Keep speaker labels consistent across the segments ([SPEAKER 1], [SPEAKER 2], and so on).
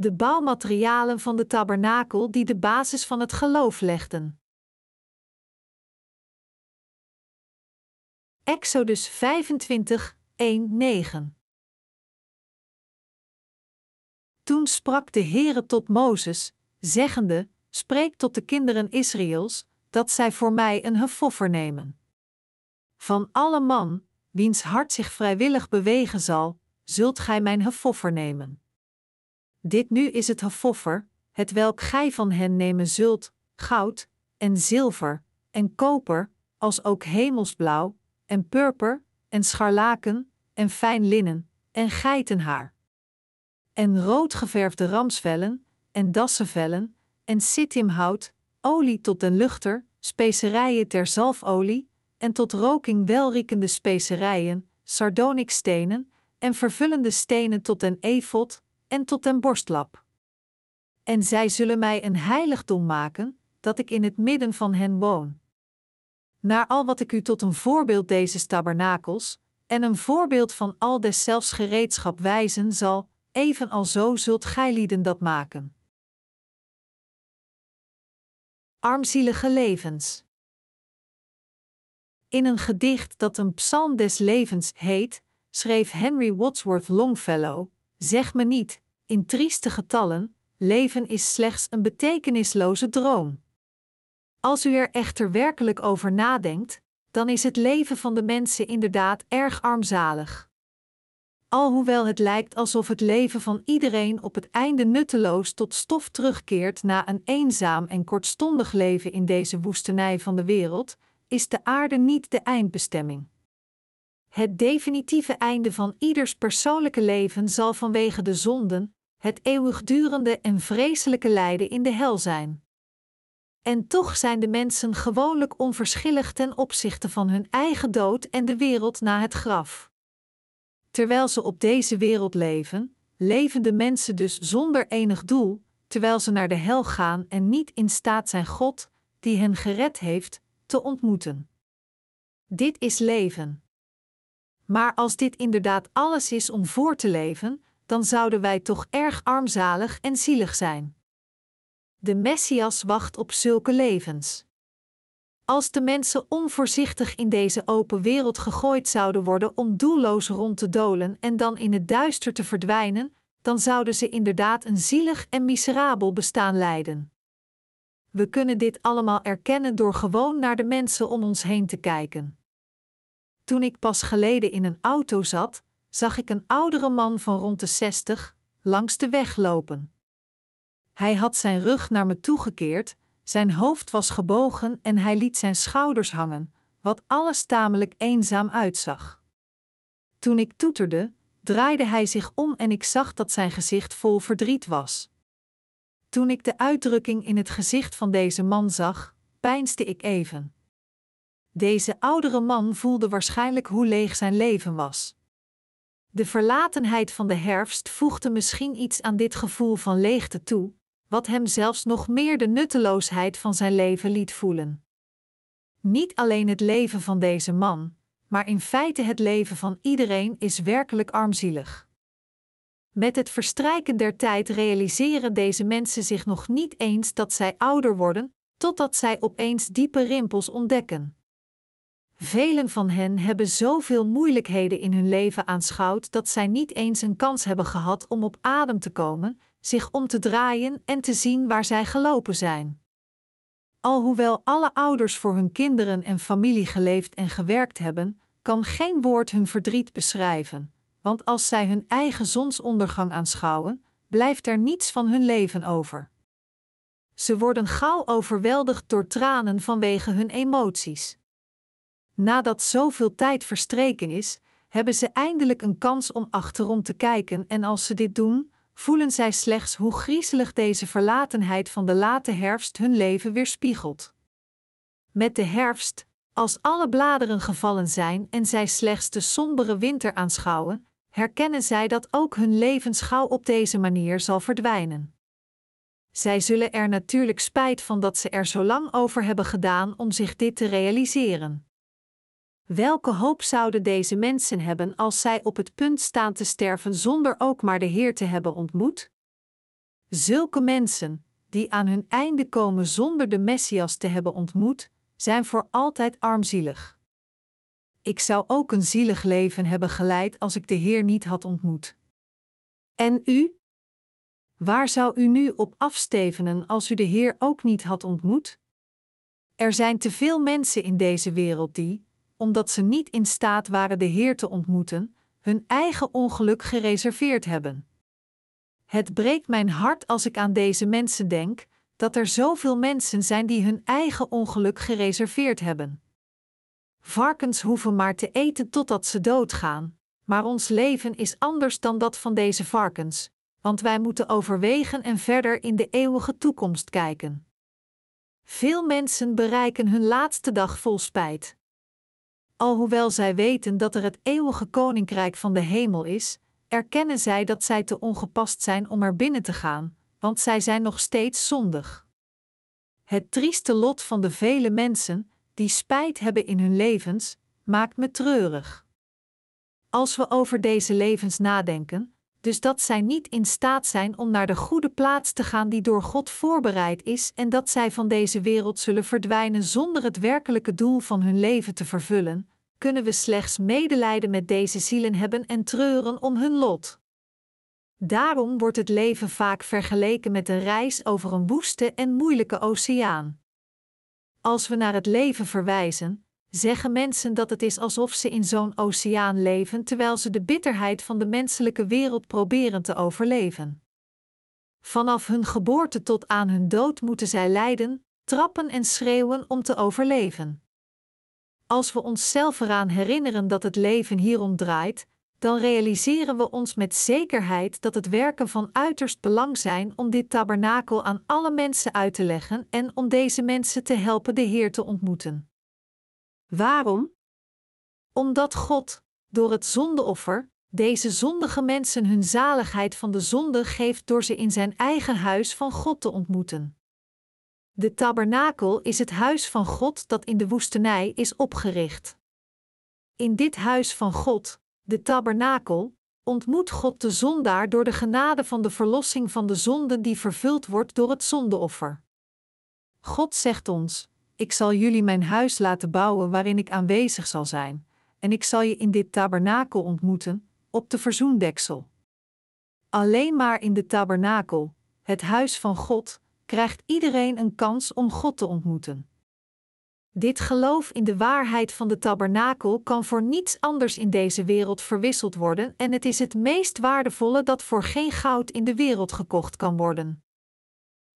[SPEAKER 1] De bouwmaterialen van de tabernakel die de basis van het geloof legden. Exodus 25, 1, 9 Toen sprak de Heere tot Mozes, zeggende: Spreek tot de kinderen Israëls, dat zij voor mij een hefoffer nemen. Van alle man, wiens hart zich vrijwillig bewegen zal, zult gij mijn hefoffer nemen. Dit nu is het hefoffer, het welk gij van hen nemen zult, goud, en zilver, en koper, als ook hemelsblauw, en purper, en scharlaken, en fijn linnen, en geitenhaar. En roodgeverfde ramsvellen, en dassenvellen, en sittimhout, olie tot den luchter, specerijen ter zalfolie, en tot roking welriekende specerijen, sardonikstenen, en vervullende stenen tot den efot, en tot den borstlap. En zij zullen mij een heiligdom maken, dat ik in het midden van hen woon. Naar al wat ik u tot een voorbeeld deze tabernakels, en een voorbeeld van al deszelfs gereedschap wijzen zal, evenal zo zult gijlieden dat maken. Armzielige levens. In een gedicht dat een psalm des levens heet, schreef Henry Wadsworth Longfellow: Zeg me niet, in trieste getallen, leven is slechts een betekenisloze droom. Als u er echter werkelijk over nadenkt, dan is het leven van de mensen inderdaad erg armzalig. Alhoewel het lijkt alsof het leven van iedereen op het einde nutteloos tot stof terugkeert na een eenzaam en kortstondig leven in deze woestenij van de wereld, is de aarde niet de eindbestemming. Het definitieve einde van ieders persoonlijke leven zal vanwege de zonden, het eeuwigdurende en vreselijke lijden in de hel zijn. En toch zijn de mensen gewoonlijk onverschillig ten opzichte van hun eigen dood en de wereld na het graf. Terwijl ze op deze wereld leven, leven de mensen dus zonder enig doel, terwijl ze naar de hel gaan en niet in staat zijn God, die hen gered heeft, te ontmoeten. Dit is leven. Maar als dit inderdaad alles is om voor te leven, dan zouden wij toch erg armzalig en zielig zijn. De Messias wacht op zulke levens. Als de mensen onvoorzichtig in deze open wereld gegooid zouden worden om doelloos rond te dolen en dan in het duister te verdwijnen, dan zouden ze inderdaad een zielig en miserabel bestaan leiden. We kunnen dit allemaal erkennen door gewoon naar de mensen om ons heen te kijken. Toen ik pas geleden in een auto zat, zag ik een oudere man van rond de zestig langs de weg lopen. Hij had zijn rug naar me toegekeerd, zijn hoofd was gebogen en hij liet zijn schouders hangen, wat alles tamelijk eenzaam uitzag. Toen ik toeterde, draaide hij zich om en ik zag dat zijn gezicht vol verdriet was. Toen ik de uitdrukking in het gezicht van deze man zag, peinsde ik even. Deze oudere man voelde waarschijnlijk hoe leeg zijn leven was. De verlatenheid van de herfst voegde misschien iets aan dit gevoel van leegte toe, wat hem zelfs nog meer de nutteloosheid van zijn leven liet voelen. Niet alleen het leven van deze man, maar in feite het leven van iedereen is werkelijk armzielig. Met het verstrijken der tijd realiseren deze mensen zich nog niet eens dat zij ouder worden, totdat zij opeens diepe rimpels ontdekken. Velen van hen hebben zoveel moeilijkheden in hun leven aanschouwd dat zij niet eens een kans hebben gehad om op adem te komen, zich om te draaien en te zien waar zij gelopen zijn. Alhoewel alle ouders voor hun kinderen en familie geleefd en gewerkt hebben, kan geen woord hun verdriet beschrijven, want als zij hun eigen zonsondergang aanschouwen, blijft er niets van hun leven over. Ze worden gauw overweldigd door tranen vanwege hun emoties. Nadat zoveel tijd verstreken is, hebben ze eindelijk een kans om achterom te kijken en als ze dit doen, voelen zij slechts hoe griezelig deze verlatenheid van de late herfst hun leven weerspiegelt. Met de herfst, als alle bladeren gevallen zijn en zij slechts de sombere winter aanschouwen, herkennen zij dat ook hun levensschouw op deze manier zal verdwijnen. Zij zullen er natuurlijk spijt van dat ze er zo lang over hebben gedaan om zich dit te realiseren. Welke hoop zouden deze mensen hebben als zij op het punt staan te sterven zonder ook maar de Heer te hebben ontmoet? Zulke mensen, die aan hun einde komen zonder de Messias te hebben ontmoet, zijn voor altijd armzielig. Ik zou ook een zielig leven hebben geleid als ik de Heer niet had ontmoet. En u? Waar zou u nu op afstevenen als u de Heer ook niet had ontmoet? Er zijn te veel mensen in deze wereld die, omdat ze niet in staat waren de Heer te ontmoeten, hun eigen ongeluk gereserveerd hebben. Het breekt mijn hart als ik aan deze mensen denk, dat er zoveel mensen zijn die hun eigen ongeluk gereserveerd hebben. Varkens hoeven maar te eten totdat ze doodgaan, maar ons leven is anders dan dat van deze varkens, want wij moeten overwegen en verder in de eeuwige toekomst kijken. Veel mensen bereiken hun laatste dag vol spijt. Alhoewel zij weten dat er het eeuwige koninkrijk van de hemel is, erkennen zij dat zij te ongepast zijn om er binnen te gaan, want zij zijn nog steeds zondig. Het trieste lot van de vele mensen die spijt hebben in hun levens, maakt me treurig. Als we over deze levens nadenken, dus dat zij niet in staat zijn om naar de goede plaats te gaan die door God voorbereid is en dat zij van deze wereld zullen verdwijnen zonder het werkelijke doel van hun leven te vervullen, kunnen we slechts medelijden met deze zielen hebben en treuren om hun lot. Daarom wordt het leven vaak vergeleken met een reis over een woeste en moeilijke oceaan. Als we naar het leven verwijzen, zeggen mensen dat het is alsof ze in zo'n oceaan leven terwijl ze de bitterheid van de menselijke wereld proberen te overleven. Vanaf hun geboorte tot aan hun dood moeten zij lijden, trappen en schreeuwen om te overleven. Als we onszelf eraan herinneren dat het leven hierom draait, dan realiseren we ons met zekerheid dat het werken van uiterst belang zijn om dit tabernakel aan alle mensen uit te leggen en om deze mensen te helpen de Heer te ontmoeten. Waarom? Omdat God, door het zondeoffer, deze zondige mensen hun zaligheid van de zonde geeft door ze in zijn eigen huis van God te ontmoeten. De tabernakel is het huis van God dat in de woestenij is opgericht. In dit huis van God, de tabernakel, ontmoet God de zondaar door de genade van de verlossing van de zonde die vervuld wordt door het zondeoffer. God zegt ons: Ik zal jullie mijn huis laten bouwen waarin ik aanwezig zal zijn, en ik zal je in dit tabernakel ontmoeten, op de verzoendeksel. Alleen maar in de tabernakel, het huis van God, krijgt iedereen een kans om God te ontmoeten. Dit geloof in de waarheid van de tabernakel kan voor niets anders in deze wereld verwisseld worden en het is het meest waardevolle dat voor geen goud in de wereld gekocht kan worden.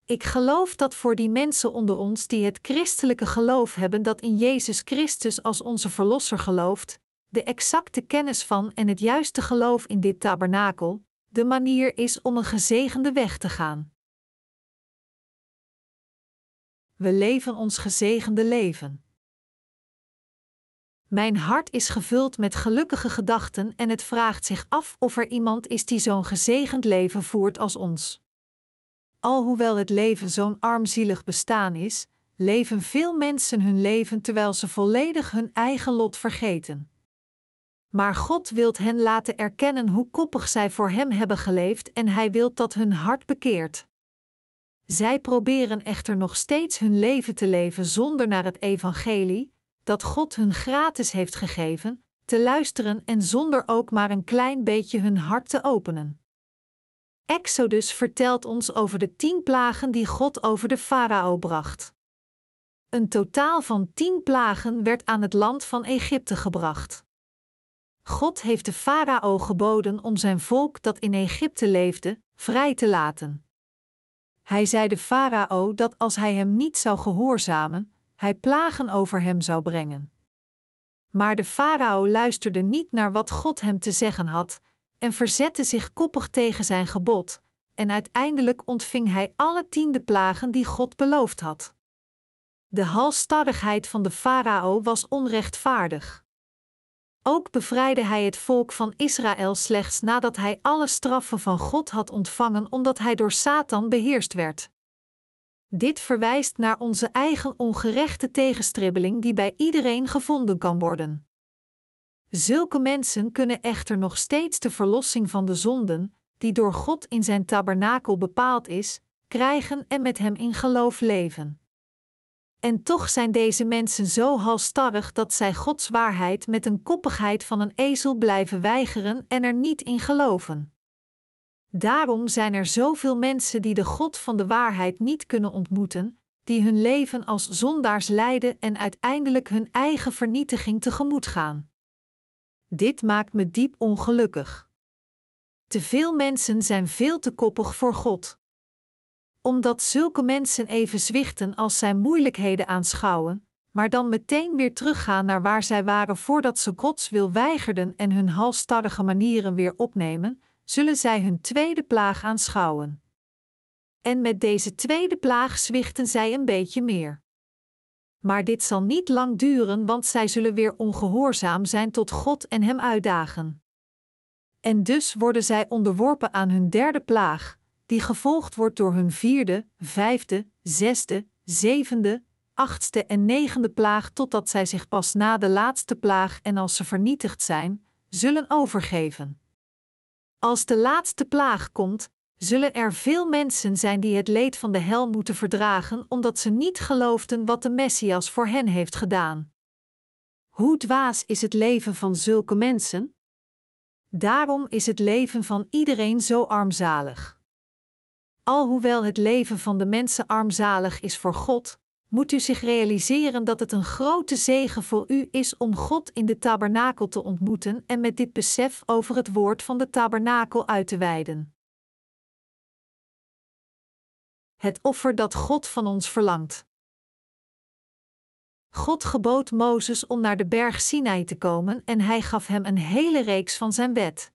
[SPEAKER 1] Ik geloof dat voor die mensen onder ons die het christelijke geloof hebben dat in Jezus Christus als onze Verlosser gelooft, de exacte kennis van en het juiste geloof in dit tabernakel, de manier is om een gezegende weg te gaan. We leven ons gezegende leven. Mijn hart is gevuld met gelukkige gedachten en het vraagt zich af of er iemand is die zo'n gezegend leven voert als ons. Alhoewel het leven zo'n armzielig bestaan is, leven veel mensen hun leven terwijl ze volledig hun eigen lot vergeten. Maar God wilt hen laten erkennen hoe koppig zij voor Hem hebben geleefd en Hij wilt dat hun hart bekeert. Zij proberen echter nog steeds hun leven te leven zonder naar het evangelie, dat God hun gratis heeft gegeven, te luisteren en zonder ook maar een klein beetje hun hart te openen. Exodus vertelt ons over de tien plagen die God over de farao bracht. Een totaal van tien plagen werd aan het land van Egypte gebracht. God heeft de farao geboden om zijn volk dat in Egypte leefde, vrij te laten. Hij zei de farao dat als hij hem niet zou gehoorzamen, hij plagen over hem zou brengen. Maar de farao luisterde niet naar wat God hem te zeggen had en verzette zich koppig tegen zijn gebod, en uiteindelijk ontving hij alle tiende plagen die God beloofd had. De halstarrigheid van de farao was onrechtvaardig. Ook bevrijdde hij het volk van Israël slechts nadat hij alle straffen van God had ontvangen omdat hij door Satan beheerst werd. Dit verwijst naar onze eigen ongerechte tegenstribbeling die bij iedereen gevonden kan worden. Zulke mensen kunnen echter nog steeds de verlossing van de zonden, die door God in zijn tabernakel bepaald is, krijgen en met hem in geloof leven. En toch zijn deze mensen zo halstarrig dat zij Gods waarheid met een koppigheid van een ezel blijven weigeren en er niet in geloven. Daarom zijn er zoveel mensen die de God van de waarheid niet kunnen ontmoeten, die hun leven als zondaars leiden en uiteindelijk hun eigen vernietiging tegemoet gaan. Dit maakt me diep ongelukkig. Te veel mensen zijn veel te koppig voor God. Omdat zulke mensen even zwichten als zij moeilijkheden aanschouwen, maar dan meteen weer teruggaan naar waar zij waren voordat ze Gods wil weigerden en hun halstarrige manieren weer opnemen, zullen zij hun tweede plaag aanschouwen. En met deze tweede plaag zwichten zij een beetje meer. Maar dit zal niet lang duren, want zij zullen weer ongehoorzaam zijn tot God en Hem uitdagen. En dus worden zij onderworpen aan hun derde plaag, die gevolgd wordt door hun vierde, vijfde, zesde, zevende, achtste en negende plaag, totdat zij zich pas na de laatste plaag en als ze vernietigd zijn, zullen overgeven. Als de laatste plaag komt, zullen er veel mensen zijn die het leed van de hel moeten verdragen omdat ze niet geloofden wat de Messias voor hen heeft gedaan. Hoe dwaas is het leven van zulke mensen? Daarom is het leven van iedereen zo armzalig. Alhoewel het leven van de mensen armzalig is voor God, moet u zich realiseren dat het een grote zegen voor u is om God in de tabernakel te ontmoeten en met dit besef over het woord van de tabernakel uit te wijden. Het offer dat God van ons verlangt. God gebood Mozes om naar de berg Sinai te komen en hij gaf hem een hele reeks van zijn wet.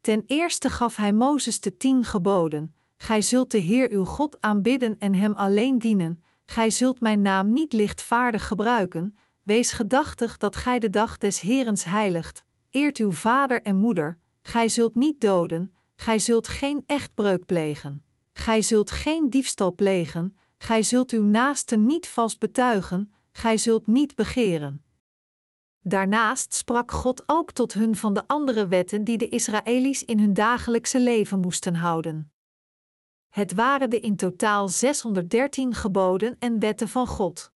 [SPEAKER 1] Ten eerste gaf hij Mozes de tien geboden: Gij zult de Heer uw God aanbidden en hem alleen dienen, Gij zult mijn naam niet lichtvaardig gebruiken, wees gedachtig dat gij de dag des Herens heiligt, eert uw vader en moeder, gij zult niet doden, gij zult geen echtbreuk plegen, gij zult geen diefstal plegen, gij zult uw naaste niet vast betuigen, gij zult niet begeren. Daarnaast sprak God ook tot hun van de andere wetten die de Israëli's in hun dagelijkse leven moesten houden. Het waren de in totaal 613 geboden en wetten van God.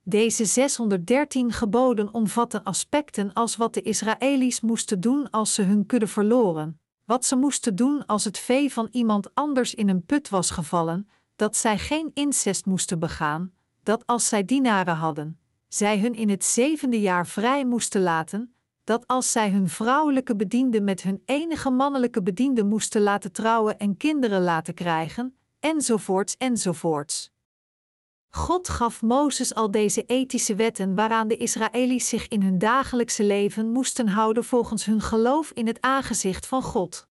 [SPEAKER 1] Deze 613 geboden omvatten aspecten als wat de Israëli's moesten doen als ze hun kudde verloren, wat ze moesten doen als het vee van iemand anders in een put was gevallen, dat zij geen incest moesten begaan, dat als zij dienaren hadden, zij hun in het zevende jaar vrij moesten laten, dat als zij hun vrouwelijke bediende met hun enige mannelijke bediende moesten laten trouwen en kinderen laten krijgen, enzovoorts enzovoorts. God gaf Mozes al deze ethische wetten waaraan de Israëli's zich in hun dagelijkse leven moesten houden volgens hun geloof in het aangezicht van God.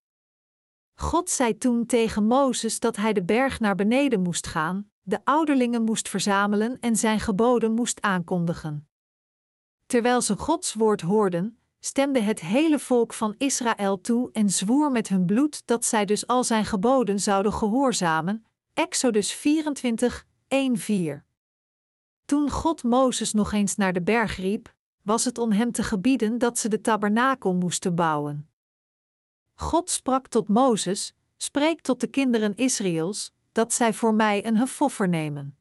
[SPEAKER 1] God zei toen tegen Mozes dat hij de berg naar beneden moest gaan, de ouderlingen moest verzamelen en zijn geboden moest aankondigen. Terwijl ze Gods woord hoorden, stemde het hele volk van Israël toe en zwoer met hun bloed dat zij dus al zijn geboden zouden gehoorzamen. Exodus 24, 1-4. Toen God Mozes nog eens naar de berg riep, was het om hem te gebieden dat ze de tabernakel moesten bouwen. God sprak tot Mozes: Spreek tot de kinderen Israëls, dat zij voor mij een hefoffer nemen.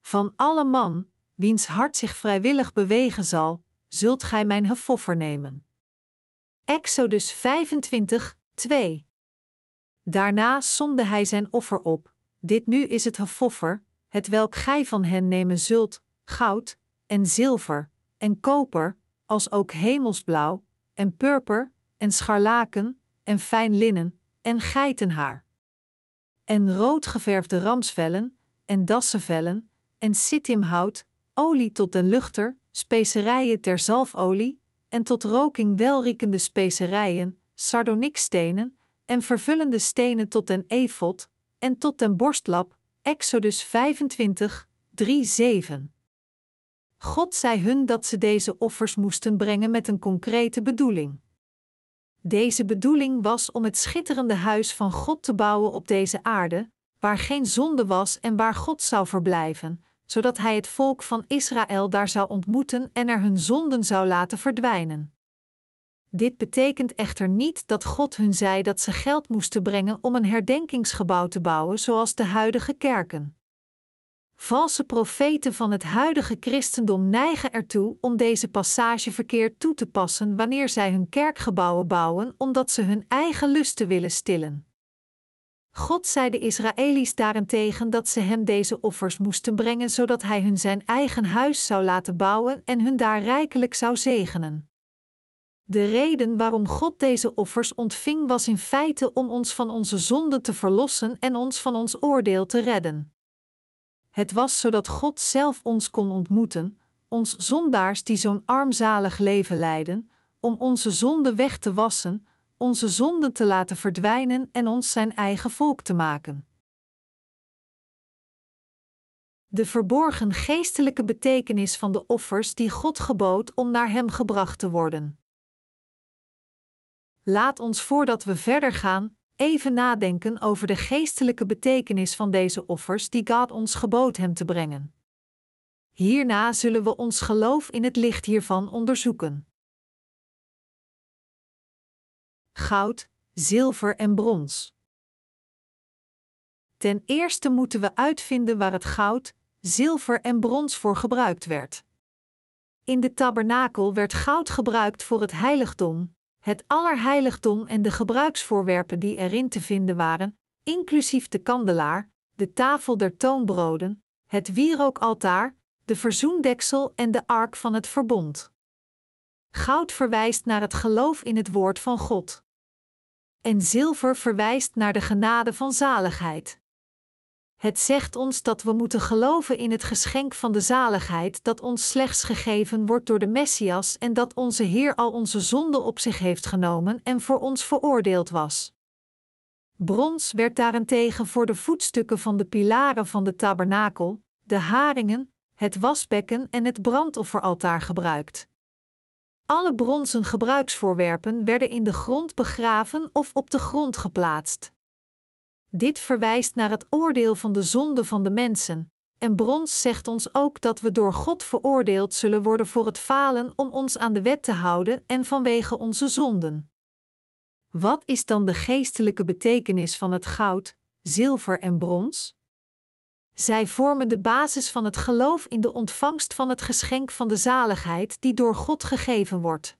[SPEAKER 1] Van alle man, wiens hart zich vrijwillig bewegen zal, zult gij mijn hefoffer nemen. Exodus 25, 2. Daarna somde hij zijn offer op. Dit nu is het hefoffer, het welk gij van hen nemen zult, goud, en zilver, en koper, als ook hemelsblauw, en purper, en scharlaken, en fijn linnen, en geitenhaar. En roodgeverfde ramsvellen, en dassenvellen, en sittimhout, olie tot den luchter, specerijen ter zalfolie, en tot roking welriekende specerijen, sardonikstenen, en vervullende stenen tot den efot, en tot den borstlap, Exodus 25, 3, 7. God zei hun dat ze deze offers moesten brengen met een concrete bedoeling. Deze bedoeling was om het schitterende huis van God te bouwen op deze aarde, waar geen zonde was en waar God zou verblijven, zodat hij het volk van Israël daar zou ontmoeten en er hun zonden zou laten verdwijnen. Dit betekent echter niet dat God hun zei dat ze geld moesten brengen om een herdenkingsgebouw te bouwen zoals de huidige kerken. Valse profeten van het huidige christendom neigen ertoe om deze passage verkeerd toe te passen wanneer zij hun kerkgebouwen bouwen omdat ze hun eigen lusten willen stillen. God zei de Israëli's daarentegen dat ze hem deze offers moesten brengen zodat hij hun zijn eigen huis zou laten bouwen en hun daar rijkelijk zou zegenen. De reden waarom God deze offers ontving was in feite om ons van onze zonden te verlossen en ons van ons oordeel te redden. Het was zodat God zelf ons kon ontmoeten, ons zondaars die zo'n armzalig leven leiden, om onze zonden weg te wassen, onze zonden te laten verdwijnen en ons zijn eigen volk te maken. De verborgen geestelijke betekenis van de offers die God gebood om naar Hem gebracht te worden. Laat ons voordat we verder gaan, even nadenken over de geestelijke betekenis van deze offers die God ons gebood Hem te brengen. Hierna zullen we ons geloof in het licht hiervan onderzoeken. goud, zilver en brons. Ten eerste moeten we uitvinden waar het goud, zilver en brons voor gebruikt werd. In de tabernakel werd goud gebruikt voor het heiligdom, het allerheiligdom en de gebruiksvoorwerpen die erin te vinden waren, inclusief de kandelaar, de tafel der toonbroden, het wierookaltaar, de verzoendeksel en de ark van het verbond. Goud verwijst naar het geloof in het woord van God en zilver verwijst naar de genade van zaligheid. Het zegt ons dat we moeten geloven in het geschenk van de zaligheid dat ons slechts gegeven wordt door de Messias en dat onze Heer al onze zonden op zich heeft genomen en voor ons veroordeeld was. Brons werd daarentegen voor de voetstukken van de pilaren van de tabernakel, de haringen, het wasbekken en het brandofferaltaar gebruikt. Alle bronzen gebruiksvoorwerpen werden in de grond begraven of op de grond geplaatst. Dit verwijst naar het oordeel van de zonde van de mensen, en brons zegt ons ook dat we door God veroordeeld zullen worden voor het falen om ons aan de wet te houden en vanwege onze zonden. Wat is dan de geestelijke betekenis van het goud, zilver en brons? Zij vormen de basis van het geloof in de ontvangst van het geschenk van de zaligheid die door God gegeven wordt.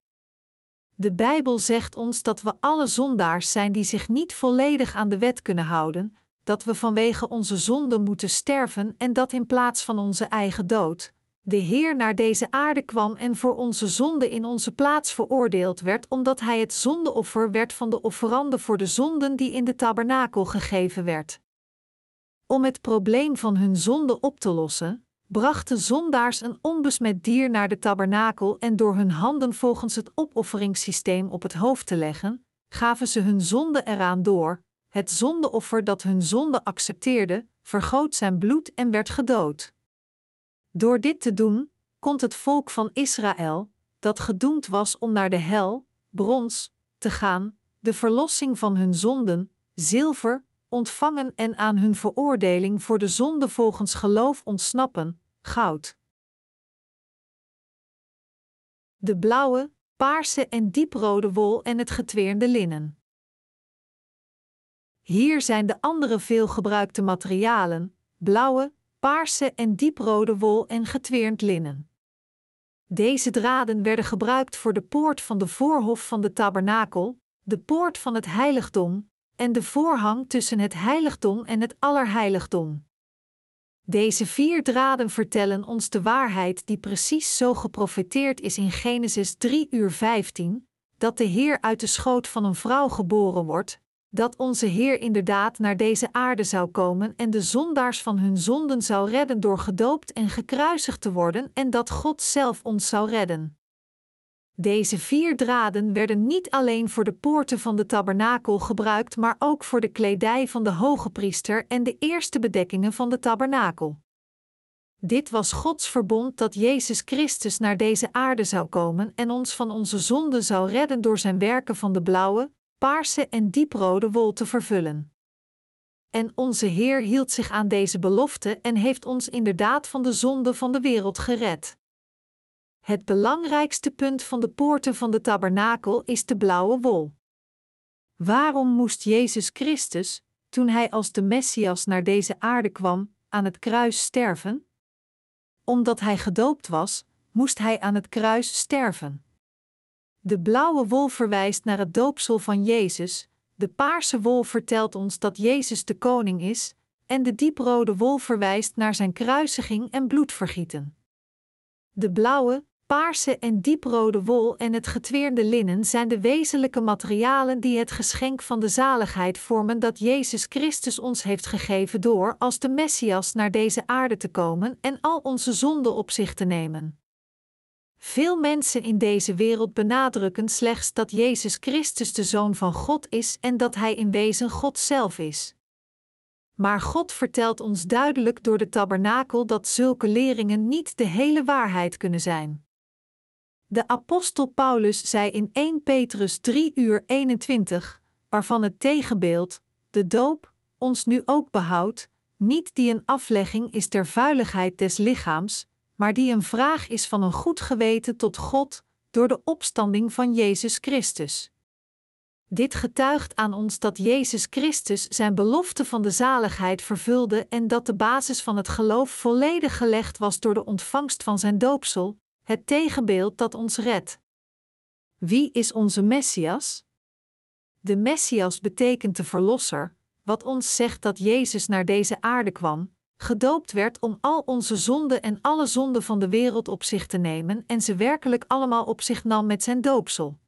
[SPEAKER 1] De Bijbel zegt ons dat we alle zondaars zijn die zich niet volledig aan de wet kunnen houden, dat we vanwege onze zonden moeten sterven en dat in plaats van onze eigen dood, de Heer naar deze aarde kwam en voor onze zonde in onze plaats veroordeeld werd, omdat Hij het zondeoffer werd van de offerande voor de zonden die in de tabernakel gegeven werd. Om het probleem van hun zonde op te lossen, brachten zondaars een onbesmet dier naar de tabernakel en door hun handen volgens het opofferingssysteem op het hoofd te leggen, gaven ze hun zonde eraan door. Het zondeoffer dat hun zonde accepteerde, vergoot zijn bloed en werd gedood. Door dit te doen, kon het volk van Israël, dat gedoemd was om naar de hel, brons, te gaan, de verlossing van hun zonden, zilver, ontvangen en aan hun veroordeling voor de zonde volgens geloof ontsnappen, goud. De blauwe, paarse en dieprode wol en het getweerde linnen. Hier zijn de andere veelgebruikte materialen: blauwe, paarse en dieprode wol en getweerd linnen. Deze draden werden gebruikt voor de poort van de voorhof van de tabernakel, de poort van het heiligdom, en de voorhang tussen het heiligdom en het allerheiligdom. Deze vier draden vertellen ons de waarheid die precies zo geprofeteerd is in Genesis 3 uur 15, dat de Heer uit de schoot van een vrouw geboren wordt, dat onze Heer inderdaad naar deze aarde zou komen en de zondaars van hun zonden zou redden door gedoopt en gekruisigd te worden en dat God zelf ons zou redden. Deze vier draden werden niet alleen voor de poorten van de tabernakel gebruikt, maar ook voor de kledij van de hoge priester en de eerste bedekkingen van de tabernakel. Dit was Gods verbond dat Jezus Christus naar deze aarde zou komen en ons van onze zonden zou redden door zijn werken van de blauwe, paarse en dieprode wol te vervullen. En onze Heer hield zich aan deze belofte en heeft ons inderdaad van de zonde van de wereld gered. Het belangrijkste punt van de poorten van de tabernakel is de blauwe wol. Waarom moest Jezus Christus, toen hij als de Messias naar deze aarde kwam, aan het kruis sterven? Omdat hij gedoopt was, moest hij aan het kruis sterven. De blauwe wol verwijst naar het doopsel van Jezus, de paarse wol vertelt ons dat Jezus de koning is, en de dieprode wol verwijst naar zijn kruisiging en bloedvergieten. De blauwe, paarse en dieprode wol en het getweerde linnen zijn de wezenlijke materialen die het geschenk van de zaligheid vormen dat Jezus Christus ons heeft gegeven door als de Messias naar deze aarde te komen en al onze zonden op zich te nemen. Veel mensen in deze wereld benadrukken slechts dat Jezus Christus de Zoon van God is en dat Hij in wezen God zelf is. Maar God vertelt ons duidelijk door de tabernakel dat zulke leringen niet de hele waarheid kunnen zijn. De apostel Paulus zei in 1 Petrus 3 uur 21, waarvan het tegenbeeld, de doop, ons nu ook behoudt, niet die een aflegging is ter vuiligheid des lichaams, maar die een vraag is van een goed geweten tot God door de opstanding van Jezus Christus. Dit getuigt aan ons dat Jezus Christus zijn belofte van de zaligheid vervulde en dat de basis van het geloof volledig gelegd was door de ontvangst van zijn doopsel, het tegenbeeld dat ons redt. Wie is onze Messias? De Messias betekent de Verlosser, wat ons zegt dat Jezus naar deze aarde kwam, gedoopt werd om al onze zonden en alle zonden van de wereld op zich te nemen en ze werkelijk allemaal op zich nam met zijn doopsel.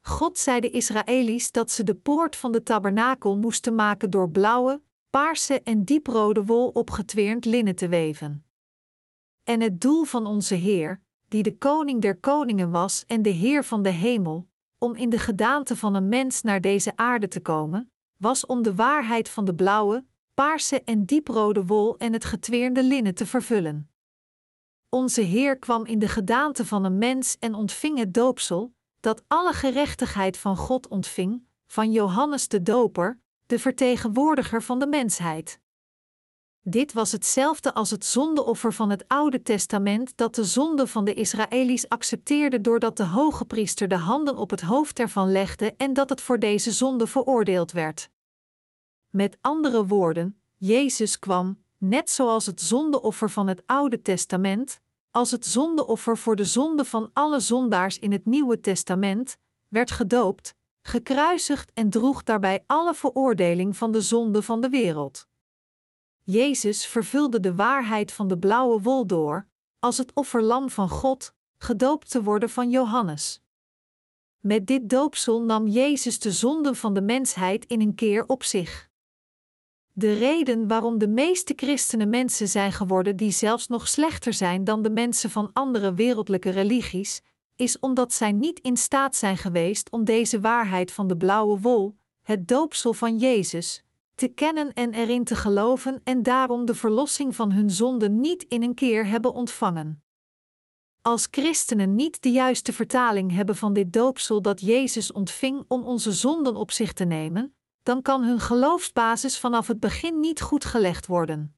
[SPEAKER 1] God zei de Israëli's dat ze de poort van de tabernakel moesten maken door blauwe, paarse en dieprode wol op getweerd linnen te weven. En het doel van onze Heer, die de koning der koningen was en de Heer van de hemel, om in de gedaante van een mens naar deze aarde te komen, was om de waarheid van de blauwe, paarse en dieprode wol en het getweerde linnen te vervullen. Onze Heer kwam in de gedaante van een mens en ontving het doopsel, dat alle gerechtigheid van God ontving, van Johannes de Doper, de vertegenwoordiger van de mensheid. Dit was hetzelfde als het zondeoffer van het Oude Testament dat de zonde van de Israëli's accepteerde doordat de hoge priester de handen op het hoofd ervan legde en dat het voor deze zonde veroordeeld werd. Met andere woorden, Jezus kwam, net zoals het zondeoffer van het Oude Testament, als het zondeoffer voor de zonde van alle zondaars in het Nieuwe Testament, werd gedoopt, gekruisigd en droeg daarbij alle veroordeling van de zonde van de wereld. Jezus vervulde de waarheid van de blauwe wol door, als het offerlam van God, gedoopt te worden van Johannes. Met dit doopsel nam Jezus de zonde van de mensheid in een keer op zich. De reden waarom de meeste christenen mensen zijn geworden die zelfs nog slechter zijn dan de mensen van andere wereldlijke religies, is omdat zij niet in staat zijn geweest om deze waarheid van de blauwe wol, het doopsel van Jezus, te kennen en erin te geloven en daarom de verlossing van hun zonden niet in een keer hebben ontvangen. Als christenen niet de juiste vertaling hebben van dit doopsel dat Jezus ontving om onze zonden op zich te nemen, dan kan hun geloofsbasis vanaf het begin niet goed gelegd worden.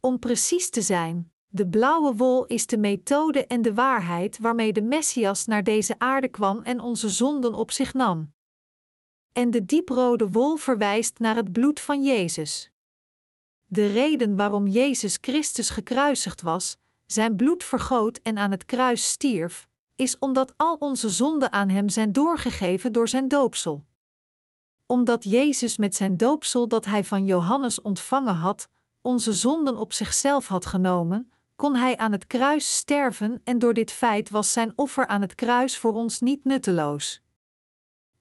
[SPEAKER 1] Om precies te zijn, de blauwe wol is de methode en de waarheid waarmee de Messias naar deze aarde kwam en onze zonden op zich nam. En de dieprode wol verwijst naar het bloed van Jezus. De reden waarom Jezus Christus gekruisigd was, zijn bloed vergoot en aan het kruis stierf, is omdat al onze zonden aan Hem zijn doorgegeven door zijn doopsel omdat Jezus met zijn doopsel dat hij van Johannes ontvangen had, onze zonden op zichzelf had genomen, kon hij aan het kruis sterven en door dit feit was zijn offer aan het kruis voor ons niet nutteloos.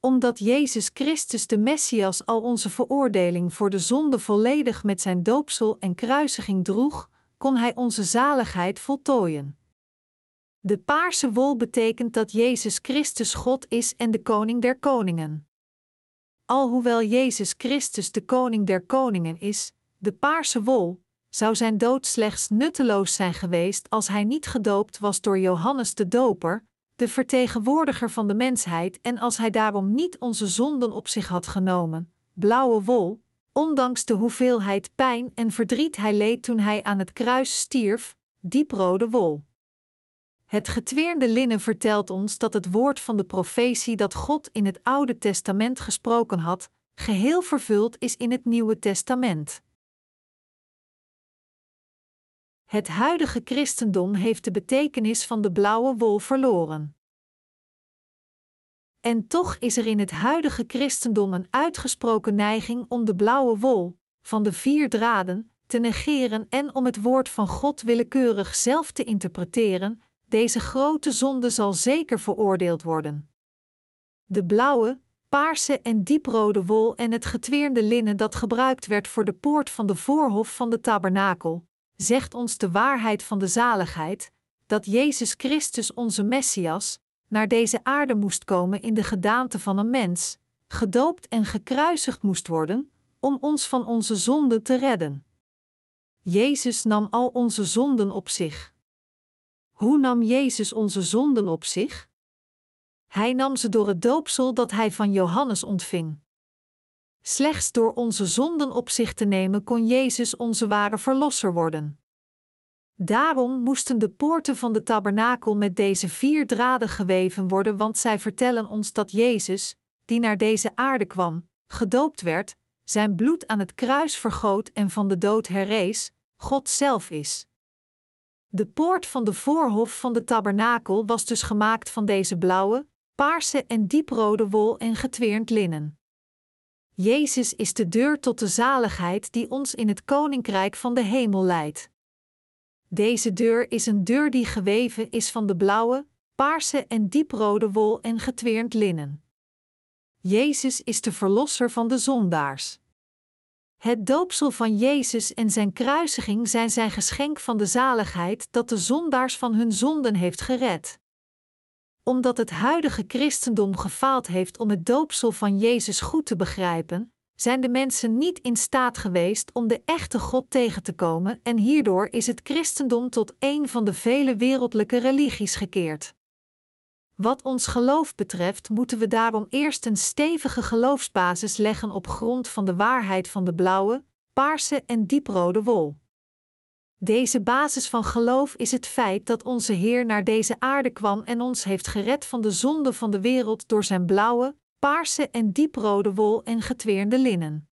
[SPEAKER 1] Omdat Jezus Christus de Messias al onze veroordeling voor de zonde volledig met zijn doopsel en kruisiging droeg, kon hij onze zaligheid voltooien. De paarse wol betekent dat Jezus Christus God is en de koning der koningen. Alhoewel Jezus Christus de koning der koningen is, de paarse wol, zou zijn dood slechts nutteloos zijn geweest als hij niet gedoopt was door Johannes de Doper, de vertegenwoordiger van de mensheid, en als hij daarom niet onze zonden op zich had genomen, blauwe wol, ondanks de hoeveelheid pijn en verdriet hij leed toen hij aan het kruis stierf, dieprode wol. Het getweerde linnen vertelt ons dat het woord van de profetie dat God in het Oude Testament gesproken had, geheel vervuld is in het Nieuwe Testament. Het huidige christendom heeft de betekenis van de blauwe wol verloren. En toch is er in het huidige christendom een uitgesproken neiging om de blauwe wol, van de vier draden, te negeren en om het woord van God willekeurig zelf te interpreteren, deze grote zonde zal zeker veroordeeld worden. De blauwe, paarse en dieprode wol en het getweerde linnen dat gebruikt werd voor de poort van de voorhof van de tabernakel, zegt ons de waarheid van de zaligheid, dat Jezus Christus onze Messias, naar deze aarde moest komen in de gedaante van een mens, gedoopt en gekruisigd moest worden, om ons van onze zonden te redden. Jezus nam al onze zonden op zich. Hoe nam Jezus onze zonden op zich? Hij nam ze door het doopsel dat hij van Johannes ontving. Slechts door onze zonden op zich te nemen kon Jezus onze ware verlosser worden. Daarom moesten de poorten van de tabernakel met deze vier draden geweven worden, want zij vertellen ons dat Jezus, die naar deze aarde kwam, gedoopt werd, zijn bloed aan het kruis vergoot en van de dood herrees, God zelf is. De poort van de voorhof van de tabernakel was dus gemaakt van deze blauwe, paarse en dieprode wol en getweerd linnen. Jezus is de deur tot de zaligheid die ons in het koninkrijk van de hemel leidt. Deze deur is een deur die geweven is van de blauwe, paarse en dieprode wol en getweerd linnen. Jezus is de verlosser van de zondaars. Het doopsel van Jezus en zijn kruisiging zijn zijn geschenk van de zaligheid dat de zondaars van hun zonden heeft gered. Omdat het huidige christendom gefaald heeft om het doopsel van Jezus goed te begrijpen, zijn de mensen niet in staat geweest om de echte God tegen te komen en hierdoor is het christendom tot een van de vele wereldlijke religies gekeerd. Wat ons geloof betreft, moeten we daarom eerst een stevige geloofsbasis leggen op grond van de waarheid van de blauwe, paarse en dieprode wol. Deze basis van geloof is het feit dat onze Heer naar deze aarde kwam en ons heeft gered van de zonde van de wereld door zijn blauwe, paarse en dieprode wol en getweerde linnen.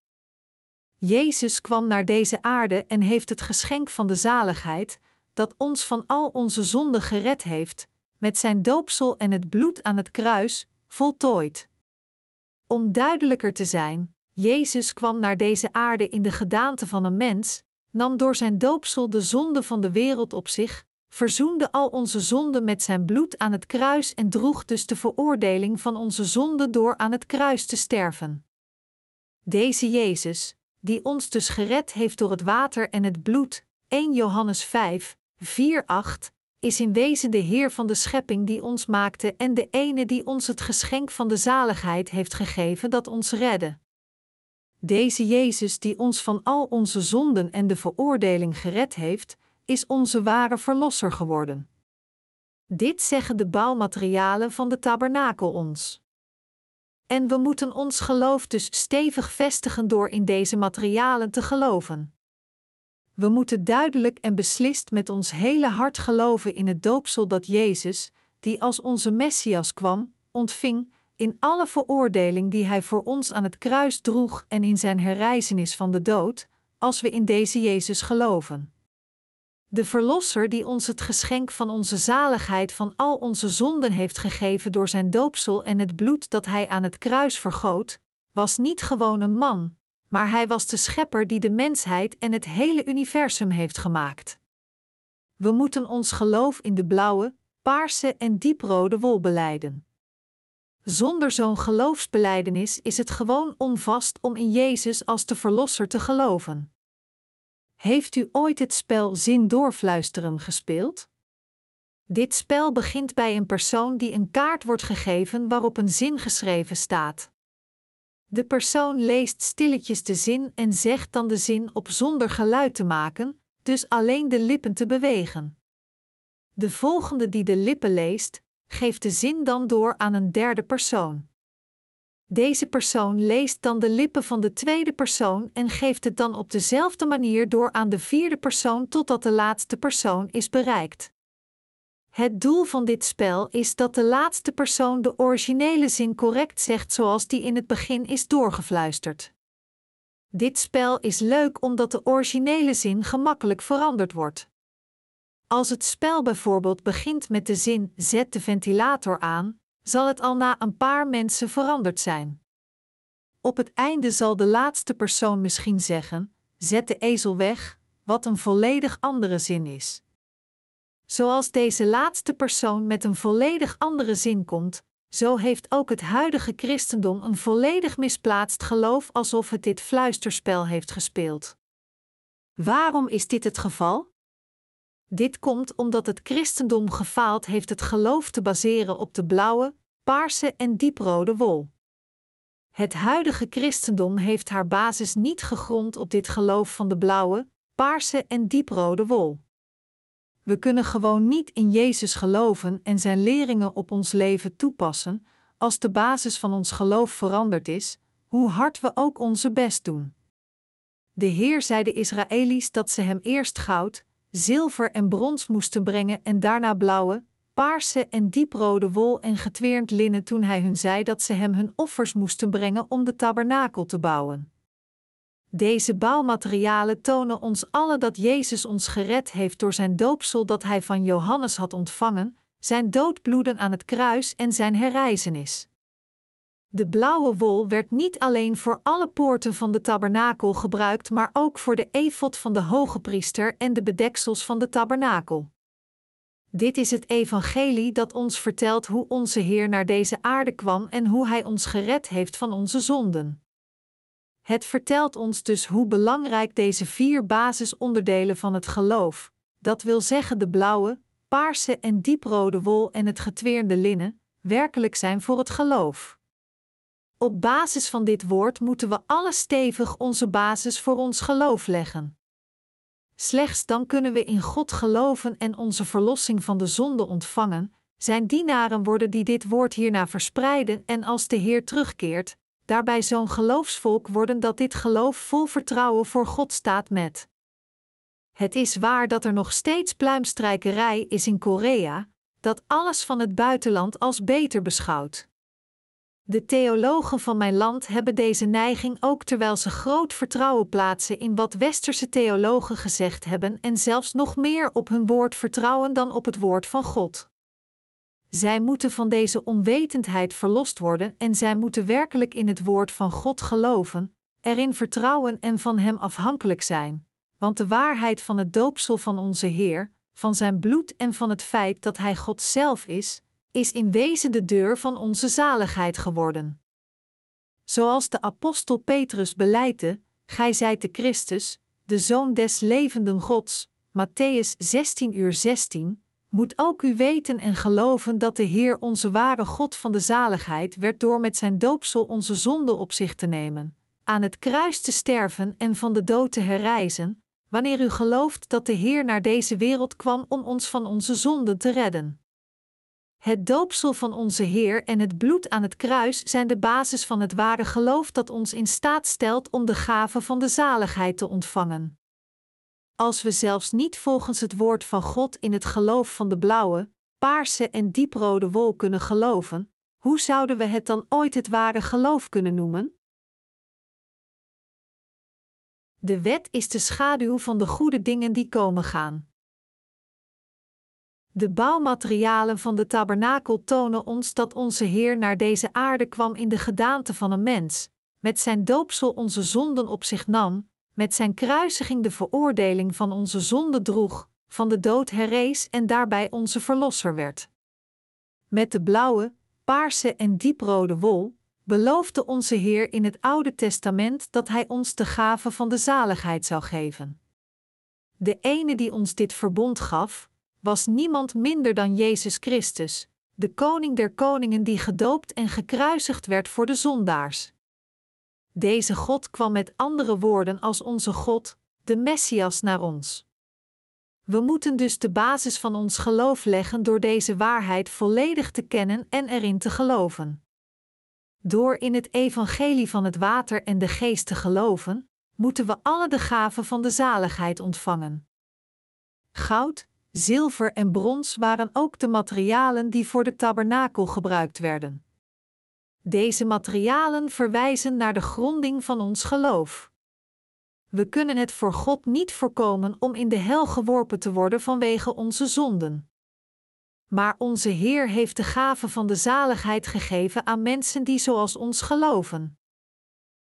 [SPEAKER 1] Jezus kwam naar deze aarde en heeft het geschenk van de zaligheid, dat ons van al onze zonden gered heeft, met zijn doopsel en het bloed aan het kruis, voltooid. Om duidelijker te zijn, Jezus kwam naar deze aarde in de gedaante van een mens, nam door zijn doopsel de zonde van de wereld op zich, verzoende al onze zonden met zijn bloed aan het kruis en droeg dus de veroordeling van onze zonden door aan het kruis te sterven. Deze Jezus, die ons dus gered heeft door het water en het bloed, 1 Johannes 5, 4, 8, is in wezen de Heer van de schepping die ons maakte en de ene die ons het geschenk van de zaligheid heeft gegeven dat ons redde. Deze Jezus die ons van al onze zonden en de veroordeling gered heeft, is onze ware verlosser geworden. Dit zeggen de bouwmaterialen van de tabernakel ons. En we moeten ons geloof dus stevig vestigen door in deze materialen te geloven. We moeten duidelijk en beslist met ons hele hart geloven in het doopsel dat Jezus, die als onze Messias kwam, ontving, in alle veroordeling die Hij voor ons aan het kruis droeg en in Zijn herrijzenis van de dood, als we in deze Jezus geloven. De Verlosser die ons het geschenk van onze zaligheid van al onze zonden heeft gegeven door Zijn doopsel en het bloed dat Hij aan het kruis vergoot, was niet gewoon een man, maar hij was de schepper die de mensheid en het hele universum heeft gemaakt. We moeten ons geloof in de blauwe, paarse en dieprode wol beleiden. Zonder zo'n geloofsbeleidenis is het gewoon onvast om in Jezus als de Verlosser te geloven. Heeft u ooit het spel Zin doorfluisteren gespeeld? Dit spel begint bij een persoon die een kaart wordt gegeven waarop een zin geschreven staat. De persoon leest stilletjes de zin en zegt dan de zin op zonder geluid te maken, dus alleen de lippen te bewegen. De volgende die de lippen leest, geeft de zin dan door aan een derde persoon. Deze persoon leest dan de lippen van de tweede persoon en geeft het dan op dezelfde manier door aan de vierde persoon totdat de laatste persoon is bereikt. Het doel van dit spel is dat de laatste persoon de originele zin correct zegt zoals die in het begin is doorgefluisterd. Dit spel is leuk omdat de originele zin gemakkelijk veranderd wordt. Als het spel bijvoorbeeld begint met de zin zet de ventilator aan, zal het al na een paar mensen veranderd zijn. Op het einde zal de laatste persoon misschien zeggen: zet de ezel weg, wat een volledig andere zin is. Zoals deze laatste persoon met een volledig andere zin komt, zo heeft ook het huidige christendom een volledig misplaatst geloof alsof het dit fluisterspel heeft gespeeld. Waarom is dit het geval? Dit komt omdat het christendom gefaald heeft het geloof te baseren op de blauwe, paarse en dieprode wol. Het huidige christendom heeft haar basis niet gegrond op dit geloof van de blauwe, paarse en dieprode wol. We kunnen gewoon niet in Jezus geloven en zijn leringen op ons leven toepassen, als de basis van ons geloof veranderd is, hoe hard we ook onze best doen. De Heer zei de Israëli's dat ze hem eerst goud, zilver en brons moesten brengen en daarna blauwe, paarse en dieprode wol en getweerd linnen toen hij hun zei dat ze hem hun offers moesten brengen om de tabernakel te bouwen. Deze bouwmaterialen tonen ons alle dat Jezus ons gered heeft door zijn doopsel dat hij van Johannes had ontvangen, zijn doodbloeden aan het kruis en zijn herrijzenis. De blauwe wol werd niet alleen voor alle poorten van de tabernakel gebruikt, maar ook voor de efot van de hoge priester en de bedeksels van de tabernakel. Dit is het evangelie dat ons vertelt hoe onze Heer naar deze aarde kwam en hoe Hij ons gered heeft van onze zonden. Het vertelt ons dus hoe belangrijk deze vier basisonderdelen van het geloof, dat wil zeggen de blauwe, paarse en dieprode wol en het getweerde linnen, werkelijk zijn voor het geloof. Op basis van dit woord moeten we alle stevig onze basis voor ons geloof leggen. Slechts dan kunnen we in God geloven en onze verlossing van de zonde ontvangen. Zijn dienaren worden die dit woord hierna verspreiden en als de Heer terugkeert, daarbij zo'n geloofsvolk worden dat dit geloof vol vertrouwen voor God staat met. Het is waar dat er nog steeds pluimstrijkerij is in Korea, dat alles van het buitenland als beter beschouwt. De theologen van mijn land hebben deze neiging ook terwijl ze groot vertrouwen plaatsen in wat westerse theologen gezegd hebben en zelfs nog meer op hun woord vertrouwen dan op het woord van God. Zij moeten van deze onwetendheid verlost worden en zij moeten werkelijk in het woord van God geloven, erin vertrouwen en van Hem afhankelijk zijn, want de waarheid van het doopsel van onze Heer, van Zijn bloed en van het feit dat Hij God zelf is, is in wezen de deur van onze zaligheid geworden. Zoals de apostel Petrus beleidde, gij zijt de Christus, de Zoon des levenden Gods, Matthäus 16 uur 16, moet ook u weten en geloven dat de Heer onze ware God van de zaligheid werd door met zijn doopsel onze zonde op zich te nemen, aan het kruis te sterven en van de dood te herrijzen, wanneer u gelooft dat de Heer naar deze wereld kwam om ons van onze zonden te redden. Het doopsel van onze Heer en het bloed aan het kruis zijn de basis van het ware geloof dat ons in staat stelt om de gave van de zaligheid te ontvangen. Als we zelfs niet volgens het woord van God in het geloof van de blauwe, paarse en dieprode wol kunnen geloven, hoe zouden we het dan ooit het ware geloof kunnen noemen? De wet is de schaduw van de goede dingen die komen gaan. De bouwmaterialen van de tabernakel tonen ons dat onze Heer naar deze aarde kwam in de gedaante van een mens, met zijn doopsel onze zonden op zich nam, met zijn kruisiging de veroordeling van onze zonde droeg, van de dood herrees en daarbij onze verlosser werd. Met de blauwe, paarse en dieprode wol beloofde onze Heer in het Oude Testament dat Hij ons de gave van de zaligheid zou geven. De ene die ons dit verbond gaf, was niemand minder dan Jezus Christus, de Koning der Koningen die gedoopt en gekruisigd werd voor de zondaars. Deze God kwam met andere woorden als onze God, de Messias, naar ons. We moeten dus de basis van ons geloof leggen door deze waarheid volledig te kennen en erin te geloven. Door in het evangelie van het water en de geest te geloven, moeten we alle de gaven van de zaligheid ontvangen. Goud, zilver en brons waren ook de materialen die voor de tabernakel gebruikt werden. Deze materialen verwijzen naar de gronding van ons geloof. We kunnen het voor God niet voorkomen om in de hel geworpen te worden vanwege onze zonden. Maar onze Heer heeft de gave van de zaligheid gegeven aan mensen die zoals ons geloven.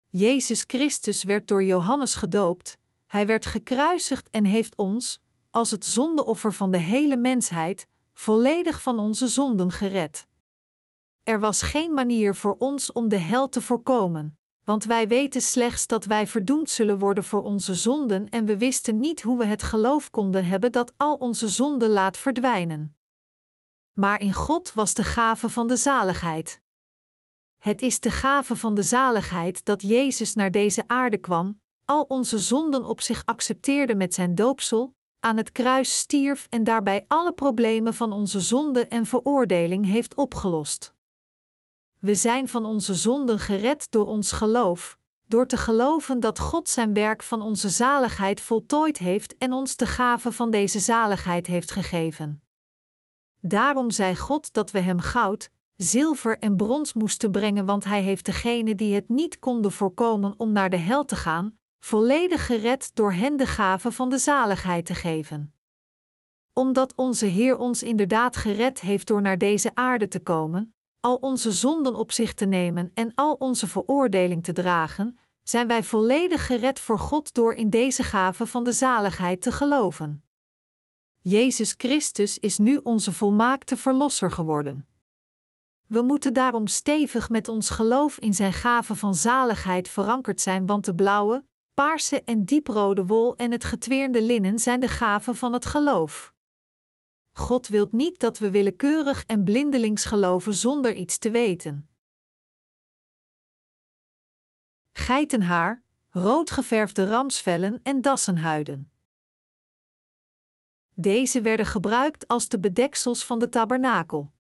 [SPEAKER 1] Jezus Christus werd door Johannes gedoopt, hij werd gekruisigd en heeft ons, als het zondeoffer van de hele mensheid, volledig van onze zonden gered. Er was geen manier voor ons om de hel te voorkomen, want wij weten slechts dat wij verdoemd zullen worden voor onze zonden en we wisten niet hoe we het geloof konden hebben dat al onze zonden laat verdwijnen. Maar in God was de gave van de zaligheid. Het is de gave van de zaligheid dat Jezus naar deze aarde kwam, al onze zonden op zich accepteerde met zijn doopsel, aan het kruis stierf en daarbij alle problemen van onze zonde en veroordeling heeft opgelost. We zijn van onze zonden gered door ons geloof, door te geloven dat God zijn werk van onze zaligheid voltooid heeft en ons de gave van deze zaligheid heeft gegeven. Daarom zei God dat we hem goud, zilver en brons moesten brengen, want hij heeft degene die het niet konden voorkomen om naar de hel te gaan, volledig gered door hen de gave van de zaligheid te geven. Omdat onze Heer ons inderdaad gered heeft door naar deze aarde te komen, al onze zonden op zich te nemen en al onze veroordeling te dragen, zijn wij volledig gered voor God door in deze gave van de zaligheid te geloven. Jezus Christus is nu onze volmaakte Verlosser geworden. We moeten daarom stevig met ons geloof in Zijn gave van zaligheid verankerd zijn, want de blauwe, paarse en dieprode wol en het getweerde linnen zijn de gaven van het geloof. God wilt niet dat we willekeurig en blindelings geloven zonder iets te weten. Geitenhaar, roodgeverfde ramsvellen en dassenhuiden. Deze werden gebruikt als de bedeksels van de tabernakel.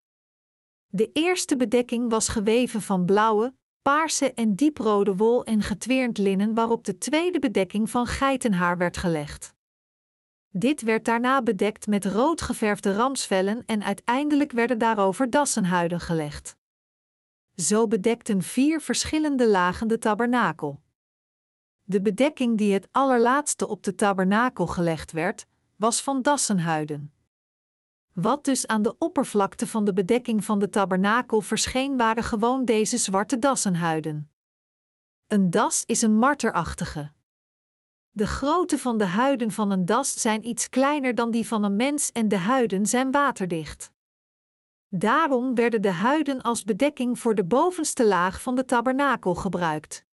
[SPEAKER 1] De eerste bedekking was geweven van blauwe, paarse en dieprode wol en getweerd linnen, waarop de tweede bedekking van geitenhaar werd gelegd. Dit werd daarna bedekt met rood geverfde ramsvellen en uiteindelijk werden daarover dassenhuiden gelegd. Zo bedekten vier verschillende lagen de tabernakel. De bedekking die het allerlaatste op de tabernakel gelegd werd, was van dassenhuiden. Wat dus aan de oppervlakte van de bedekking van de tabernakel verscheen, waren gewoon deze zwarte dassenhuiden. Een das is een marterachtige. De grootte van de huiden van een das zijn iets kleiner dan die van een mens en de huiden zijn waterdicht. Daarom werden de huiden als bedekking voor de bovenste laag van de tabernakel gebruikt.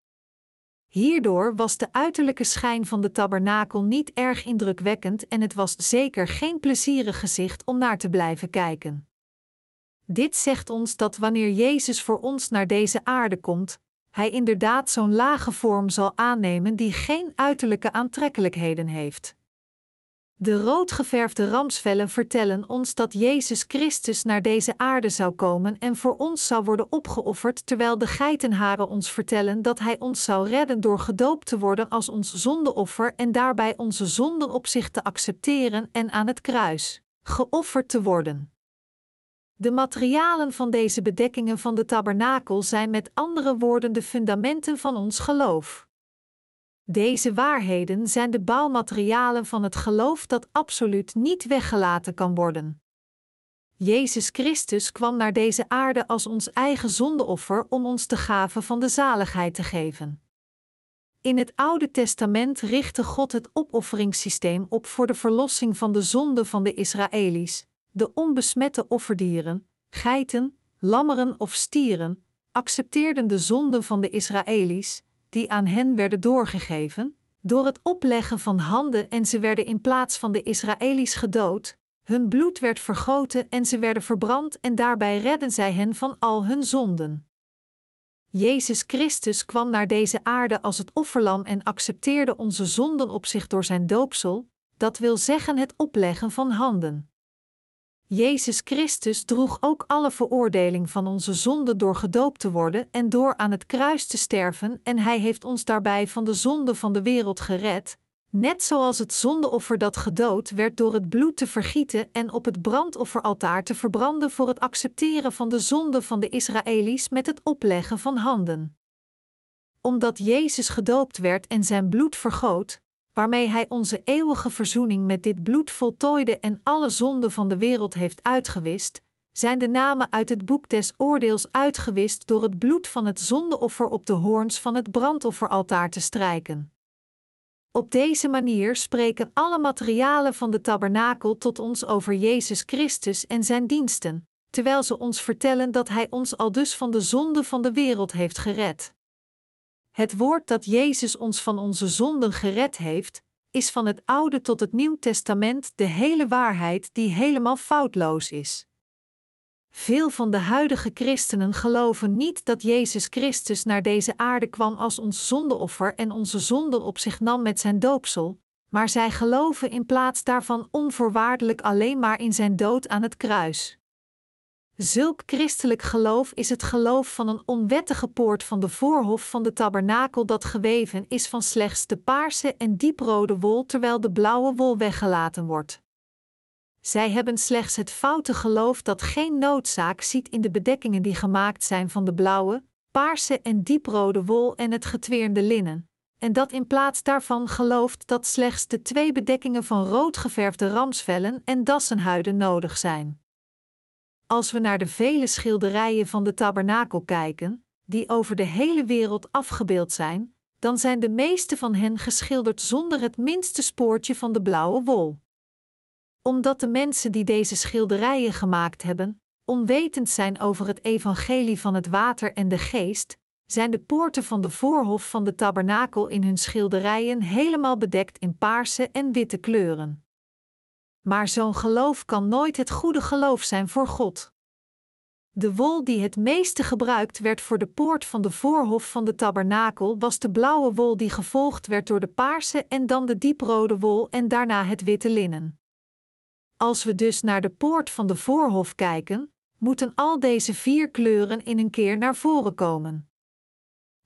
[SPEAKER 1] Hierdoor was de uiterlijke schijn van de tabernakel niet erg indrukwekkend en het was zeker geen plezierig gezicht om naar te blijven kijken. Dit zegt ons dat wanneer Jezus voor ons naar deze aarde komt, hij inderdaad zo'n lage vorm zal aannemen die geen uiterlijke aantrekkelijkheden heeft. De roodgeverfde ramsvellen vertellen ons dat Jezus Christus naar deze aarde zou komen en voor ons zou worden opgeofferd, terwijl de geitenharen ons vertellen dat Hij ons zou redden door gedoopt te worden als ons zondeoffer en daarbij onze zonden op zich te accepteren en aan het kruis geofferd te worden. De materialen van deze bedekkingen van de tabernakel zijn met andere woorden de fundamenten van ons geloof. Deze waarheden zijn de bouwmaterialen van het geloof dat absoluut niet weggelaten kan worden. Jezus Christus kwam naar deze aarde als ons eigen zondeoffer om ons de gave van de zaligheid te geven. In het Oude Testament richtte God het opofferingssysteem op voor de verlossing van de zonde van de Israëli's. De onbesmette offerdieren, geiten, lammeren of stieren, accepteerden de zonden van de Israëli's die aan hen werden doorgegeven, door het opleggen van handen en ze werden in plaats van de Israëli's gedood, hun bloed werd vergoten en ze werden verbrand en daarbij redden zij hen van al hun zonden. Jezus Christus kwam naar deze aarde als het offerlam en accepteerde onze zonden op zich door zijn doopsel, dat wil zeggen het opleggen van handen. Jezus Christus droeg ook alle veroordeling van onze zonde door gedoopt te worden en door aan het kruis te sterven, en Hij heeft ons daarbij van de zonde van de wereld gered, Net zoals het zondeoffer dat gedood werd door het bloed te vergieten en op het brandofferaltaar te verbranden voor het accepteren van de zonde van de Israëli's met het opleggen van handen. Omdat Jezus gedoopt werd en zijn bloed vergoot, waarmee hij onze eeuwige verzoening met dit bloed voltooide en alle zonden van de wereld heeft uitgewist, zijn de namen uit het boek des oordeels uitgewist door het bloed van het zondeoffer op de hoorns van het brandofferaltaar te strijken. Op deze manier spreken alle materialen van de tabernakel tot ons over Jezus Christus en zijn diensten, terwijl ze ons vertellen dat Hij ons al dus van de zonde van de wereld heeft gered. Het woord dat Jezus ons van onze zonden gered heeft, is van het Oude tot het Nieuw Testament de hele waarheid die helemaal foutloos is. Veel van de huidige christenen geloven niet dat Jezus Christus naar deze aarde kwam als ons zondeoffer en onze zonden op zich nam met zijn doopsel, maar zij geloven in plaats daarvan onvoorwaardelijk alleen maar in zijn dood aan het kruis. Zulk christelijk geloof is het geloof van een onwettige poort van de voorhof van de tabernakel dat geweven is van slechts de paarse en dieprode wol terwijl de blauwe wol weggelaten wordt. Zij hebben slechts het foute geloof dat geen noodzaak ziet in de bedekkingen die gemaakt zijn van de blauwe, paarse en dieprode wol en het getweerde linnen, en dat in plaats daarvan gelooft dat slechts de twee bedekkingen van rood geverfde ramsvellen en dassenhuiden nodig zijn. Als we naar de vele schilderijen van de tabernakel kijken, die over de hele wereld afgebeeld zijn, dan zijn de meeste van hen geschilderd zonder het minste spoortje van de blauwe wol omdat de mensen die deze schilderijen gemaakt hebben, onwetend zijn over het evangelie van het water en de geest, zijn de poorten van de voorhof van de tabernakel in hun schilderijen helemaal bedekt in paarse en witte kleuren. Maar zo'n geloof kan nooit het goede geloof zijn voor God. De wol die het meeste gebruikt werd voor de poort van de voorhof van de tabernakel was de blauwe wol die gevolgd werd door de paarse en dan de dieprode wol en daarna het witte linnen. Als we dus naar de poort van de voorhof kijken, moeten al deze vier kleuren in een keer naar voren komen.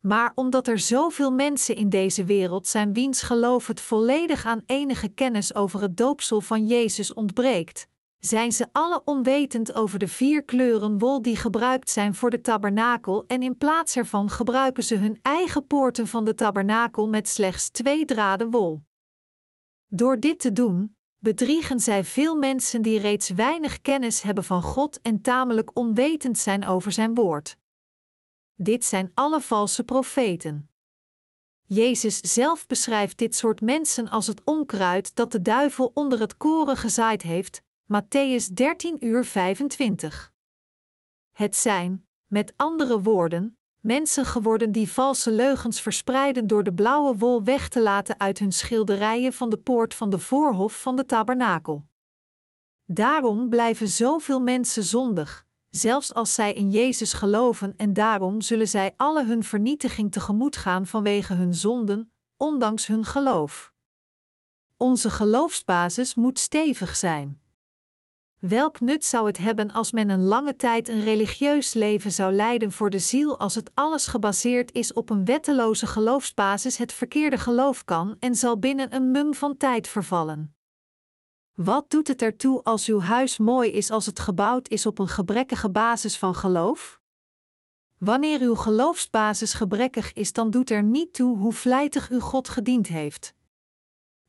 [SPEAKER 1] Maar omdat er zoveel mensen in deze wereld zijn wiens geloof het volledig aan enige kennis over het doopsel van Jezus ontbreekt, zijn ze alle onwetend over de vier kleuren wol die gebruikt zijn voor de tabernakel en in plaats ervan gebruiken ze hun eigen poorten van de tabernakel met slechts twee draden wol. Door dit te doen, bedriegen zij veel mensen die reeds weinig kennis hebben van God en tamelijk onwetend zijn over Zijn woord. Dit zijn alle valse profeten. Jezus zelf beschrijft dit soort mensen als het onkruid dat de duivel onder het koren gezaaid heeft, Matthäus 13 uur 25. Het zijn, met andere woorden, mensen geworden die valse leugens verspreiden door de blauwe wol weg te laten uit hun schilderijen van de poort van de voorhof van de tabernakel. Daarom blijven zoveel mensen zondig, zelfs als zij in Jezus geloven, en daarom zullen zij alle hun vernietiging tegemoet gaan vanwege hun zonden, ondanks hun geloof. Onze geloofsbasis moet stevig zijn. Welk nut zou het hebben als men een lange tijd een religieus leven zou leiden voor de ziel als het alles gebaseerd is op een wetteloze geloofsbasis het verkeerde geloof kan en zal binnen een mum van tijd vervallen? Wat doet het ertoe als uw huis mooi is als het gebouwd is op een gebrekkige basis van geloof? Wanneer uw geloofsbasis gebrekkig is, dan doet er niet toe hoe vlijtig u God gediend heeft.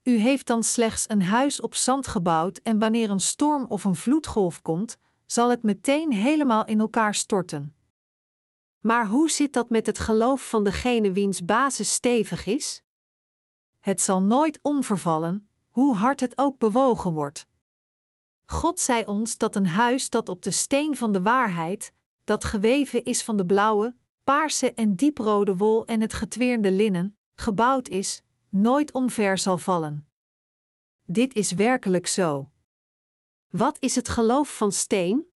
[SPEAKER 1] U heeft dan slechts een huis op zand gebouwd en wanneer een storm of een vloedgolf komt, zal het meteen helemaal in elkaar storten. Maar hoe zit dat met het geloof van degene wiens basis stevig is? Het zal nooit omvervallen, hoe hard het ook bewogen wordt. God zei ons dat een huis dat op de steen van de waarheid, dat geweven is van de blauwe, paarse en dieprode wol en het getweerde linnen, gebouwd is, nooit omver zal vallen. Dit is werkelijk zo. Wat is het geloof van steen?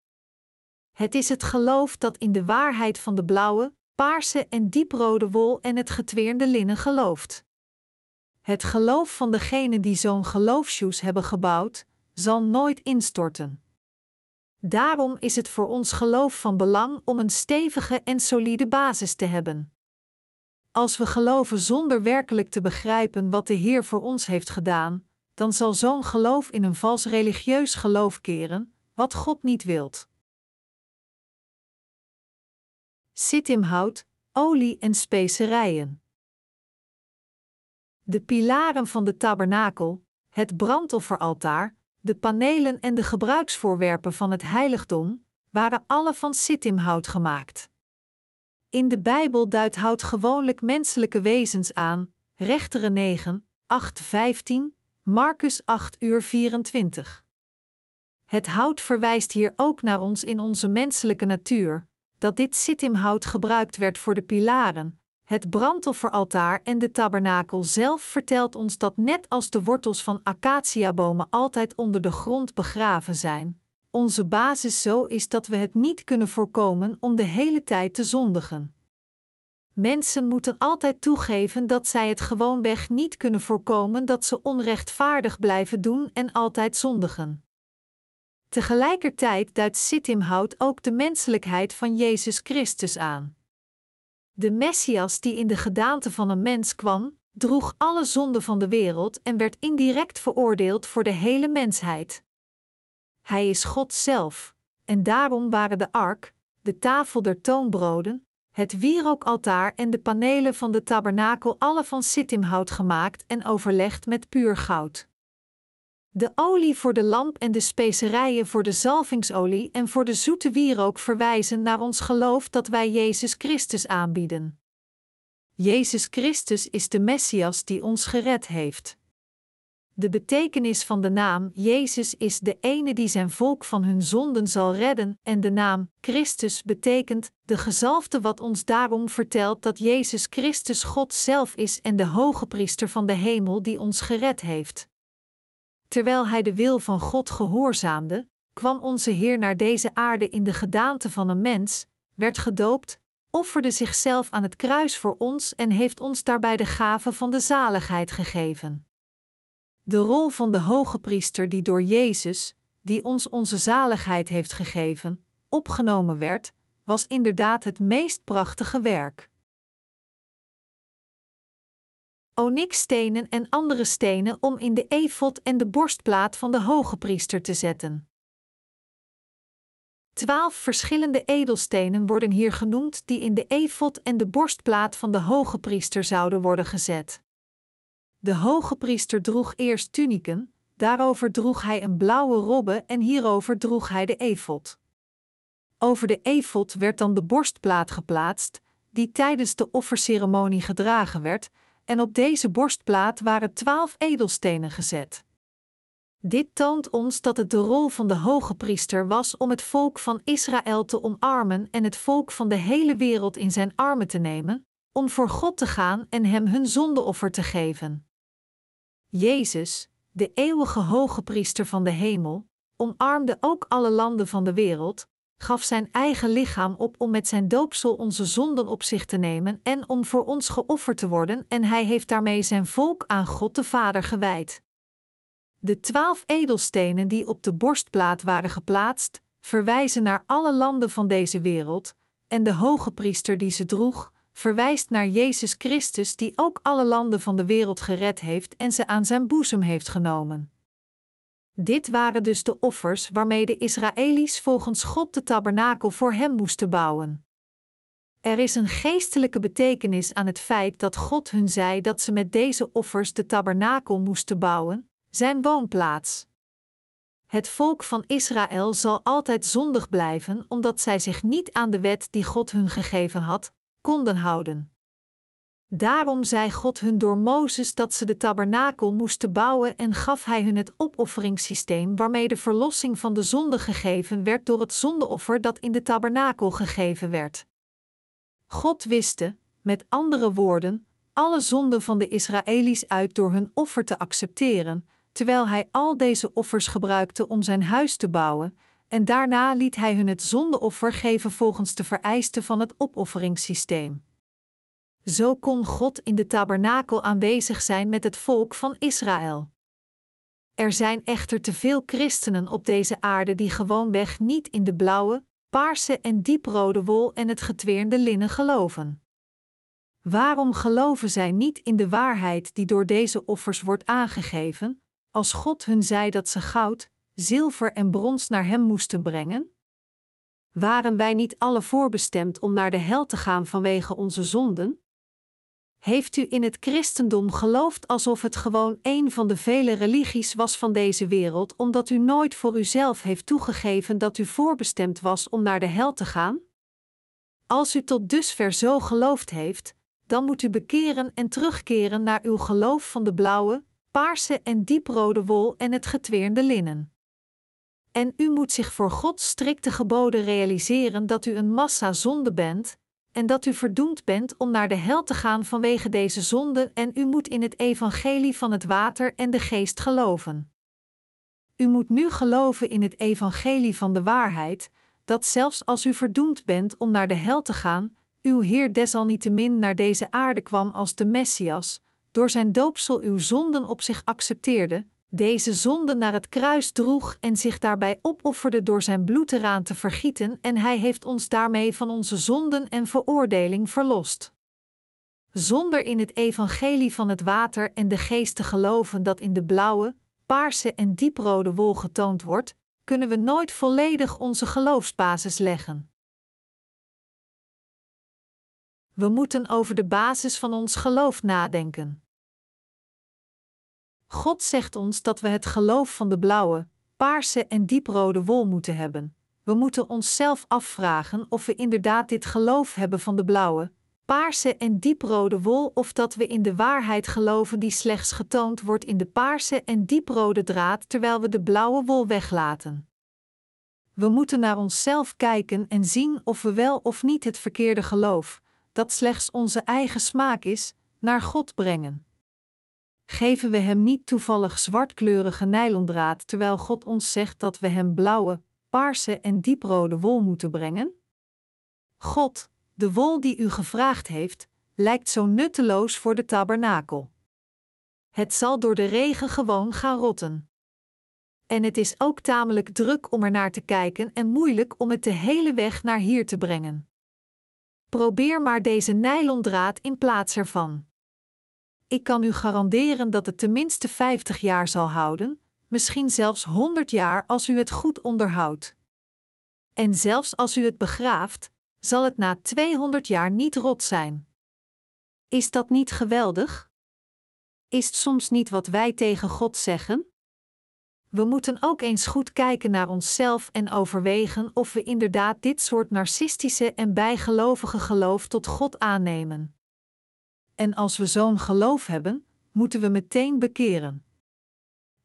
[SPEAKER 1] Het is het geloof dat in de waarheid van de blauwe, paarse en dieprode wol en het getweerde linnen gelooft. Het geloof van degenen die zo'n geloofshoes hebben gebouwd, zal nooit instorten. Daarom is het voor ons geloof van belang om een stevige en solide basis te hebben. Als we geloven zonder werkelijk te begrijpen wat de Heer voor ons heeft gedaan, dan zal zo'n geloof in een vals religieus geloof keren, wat God niet wilt. Sittimhout, olie en specerijen. De pilaren van de tabernakel, het brandofferaltaar, de panelen en de gebruiksvoorwerpen van het heiligdom waren alle van sittimhout gemaakt. In de Bijbel duidt hout gewoonlijk menselijke wezens aan, Rechteren 9, 8, 15, Marcus 8 uur 24. Het hout verwijst hier ook naar ons in onze menselijke natuur, dat dit sittimhout gebruikt werd voor de pilaren, het brandofferaltaar en de tabernakel zelf vertelt ons dat net als de wortels van acaciabomen altijd onder de grond begraven zijn, onze basis zo is dat we het niet kunnen voorkomen om de hele tijd te zondigen. Mensen moeten altijd toegeven dat zij het gewoonweg niet kunnen voorkomen dat ze onrechtvaardig blijven doen en altijd zondigen. Tegelijkertijd duidt Sittimhout ook de menselijkheid van Jezus Christus aan. De Messias die in de gedaante van een mens kwam, droeg alle zonden van de wereld en werd indirect veroordeeld voor de hele mensheid. Hij is God zelf, en daarom waren de ark, de tafel der toonbroden, het wierookaltaar en de panelen van de tabernakel alle van sittimhout gemaakt en overlegd met puur goud. De olie voor de lamp en de specerijen voor de zalvingsolie en voor de zoete wierook verwijzen naar ons geloof dat wij Jezus Christus aanbieden. Jezus Christus is de Messias die ons gered heeft. De betekenis van de naam Jezus is de ene die zijn volk van hun zonden zal redden, en de naam Christus betekent de gezalfde, wat ons daarom vertelt dat Jezus Christus God zelf is en de hoge priester van de hemel die ons gered heeft. Terwijl hij de wil van God gehoorzaamde, kwam onze Heer naar deze aarde in de gedaante van een mens, werd gedoopt, offerde zichzelf aan het kruis voor ons en heeft ons daarbij de gave van de zaligheid gegeven. De rol van de hoge priester die door Jezus, die ons onze zaligheid heeft gegeven, opgenomen werd, was inderdaad het meest prachtige werk. Onyxstenen en andere stenen om in de efot en de borstplaat van de hoge priester te zetten. Twaalf verschillende edelstenen worden hier genoemd die in de efot en de borstplaat van de hoge priester zouden worden gezet. De hoge priester droeg eerst tuniken, daarover droeg hij een blauwe robbe en hierover droeg hij de efot. Over de efot werd dan de borstplaat geplaatst, die tijdens de offerceremonie gedragen werd, en op deze borstplaat waren twaalf edelstenen gezet. Dit toont ons dat het de rol van de hoge priester was om het volk van Israël te omarmen en het volk van de hele wereld in zijn armen te nemen, om voor God te gaan en hem hun zondeoffer te geven. Jezus, de eeuwige hoge priester van de hemel, omarmde ook alle landen van de wereld, gaf zijn eigen lichaam op om met zijn doopsel onze zonden op zich te nemen en om voor ons geofferd te worden, en hij heeft daarmee zijn volk aan God de Vader gewijd. De twaalf edelstenen die op de borstplaat waren geplaatst, verwijzen naar alle landen van deze wereld, en de hoge priester die ze droeg, verwijst naar Jezus Christus die ook alle landen van de wereld gered heeft en ze aan zijn boezem heeft genomen. Dit waren dus de offers waarmee de Israëli's volgens God de tabernakel voor hem moesten bouwen. Er is een geestelijke betekenis aan het feit dat God hun zei dat ze met deze offers de tabernakel moesten bouwen, zijn woonplaats. Het volk van Israël zal altijd zondig blijven omdat zij zich niet aan de wet die God hun gegeven had, konden houden. Daarom zei God hun door Mozes dat ze de tabernakel moesten bouwen en gaf hij hun het opofferingssysteem waarmee de verlossing van de zonde gegeven werd door het zondeoffer dat in de tabernakel gegeven werd. God wiste, met andere woorden, alle zonden van de Israëli's uit door hun offer te accepteren, terwijl hij al deze offers gebruikte om zijn huis te bouwen, en daarna liet hij hun het zondeoffer geven volgens de vereisten van het opofferingssysteem. Zo kon God in de tabernakel aanwezig zijn met het volk van Israël. Er zijn echter te veel christenen op deze aarde die gewoonweg niet in de blauwe, paarse en dieprode wol en het getweerde linnen geloven. Waarom geloven zij niet in de waarheid die door deze offers wordt aangegeven, als God hun zei dat ze goud, zilver en brons naar Hem moesten brengen? Waren wij niet alle voorbestemd om naar de hel te gaan vanwege onze zonden? Heeft u in het christendom geloofd alsof het gewoon een van de vele religies was van deze wereld, omdat u nooit voor uzelf heeft toegegeven dat u voorbestemd was om naar de hel te gaan? Als u tot dusver zo geloofd heeft, dan moet u bekeren en terugkeren naar uw geloof van de blauwe, paarse en dieprode wol en het getweerde linnen. En u moet zich voor Gods strikte geboden realiseren dat u een massa zonde bent, en dat u verdoemd bent om naar de hel te gaan vanwege deze zonde, en u moet in het evangelie van het water en de geest geloven. U moet nu geloven in het evangelie van de waarheid, dat zelfs als u verdoemd bent om naar de hel te gaan, uw Heer desalniettemin naar deze aarde kwam als de Messias, door zijn doopsel uw zonden op zich accepteerde, deze zonde naar het kruis droeg en zich daarbij opofferde door zijn bloed eraan te vergieten, en hij heeft ons daarmee van onze zonden en veroordeling verlost. Zonder in het evangelie van het water en de geest te geloven dat in de blauwe, paarse en dieprode wol getoond wordt, kunnen we nooit volledig onze geloofsbasis leggen. We moeten over de basis van ons geloof nadenken. God zegt ons dat we het geloof van de blauwe, paarse en dieprode wol moeten hebben. We moeten onszelf afvragen of we inderdaad dit geloof hebben van de blauwe, paarse en dieprode wol of dat we in de waarheid geloven die slechts getoond wordt in de paarse en dieprode draad terwijl we de blauwe wol weglaten. We moeten naar onszelf kijken en zien of we wel of niet het verkeerde geloof, dat slechts onze eigen smaak is, naar God brengen geven we hem niet toevallig zwartkleurige nylondraad terwijl God ons zegt dat we hem blauwe, paarse en dieprode wol moeten brengen? God, de wol die u gevraagd heeft, lijkt zo nutteloos voor de tabernakel. Het zal door de regen gewoon gaan rotten. En het is ook tamelijk druk om er naar te kijken en moeilijk om het de hele weg naar hier te brengen. Probeer maar deze nylondraad in plaats ervan. Ik kan u garanderen dat het tenminste 50 jaar zal houden, misschien zelfs 100 jaar als u het goed onderhoudt. En zelfs als u het begraaft, zal het na 200 jaar niet rot zijn. Is dat niet geweldig? Is het soms niet wat wij tegen God zeggen? We moeten ook eens goed kijken naar onszelf en overwegen of we inderdaad dit soort narcistische en bijgelovige geloof tot God aannemen. En als we zo'n geloof hebben, moeten we meteen bekeren.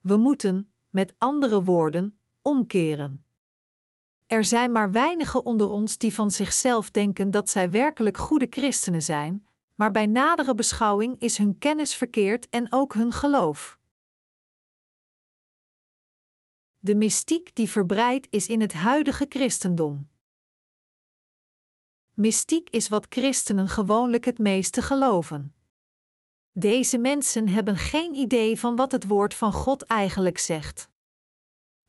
[SPEAKER 1] We moeten, met andere woorden, omkeren. Er zijn maar weinigen onder ons die van zichzelf denken dat zij werkelijk goede christenen zijn, maar bij nadere beschouwing is hun kennis verkeerd en ook hun geloof. De mystiek die verbreid is in het huidige christendom. Mystiek is wat christenen gewoonlijk het meeste geloven. Deze mensen hebben geen idee van wat het woord van God eigenlijk zegt.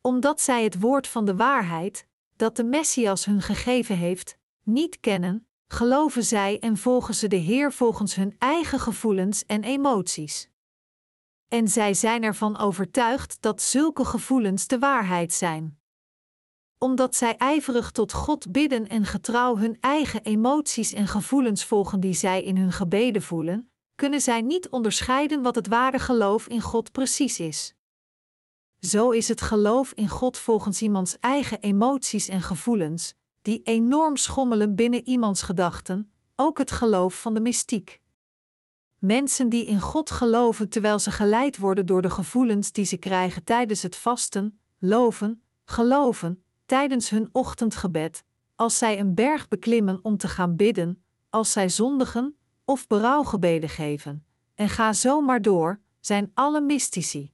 [SPEAKER 1] Omdat zij het woord van de waarheid, dat de Messias hun gegeven heeft, niet kennen, geloven zij en volgen ze de Heer volgens hun eigen gevoelens en emoties. En zij zijn ervan overtuigd dat zulke gevoelens de waarheid zijn omdat zij ijverig tot God bidden en getrouw hun eigen emoties en gevoelens volgen die zij in hun gebeden voelen, kunnen zij niet onderscheiden wat het ware geloof in God precies is. Zo is het geloof in God volgens iemands eigen emoties en gevoelens, die enorm schommelen binnen iemands gedachten, ook het geloof van de mystiek. Mensen die in God geloven terwijl ze geleid worden door de gevoelens die ze krijgen tijdens het vasten, loven, geloven, tijdens hun ochtendgebed, als zij een berg beklimmen om te gaan bidden, als zij zondigen of berouwgebeden geven, en ga zo maar door, zijn alle mystici.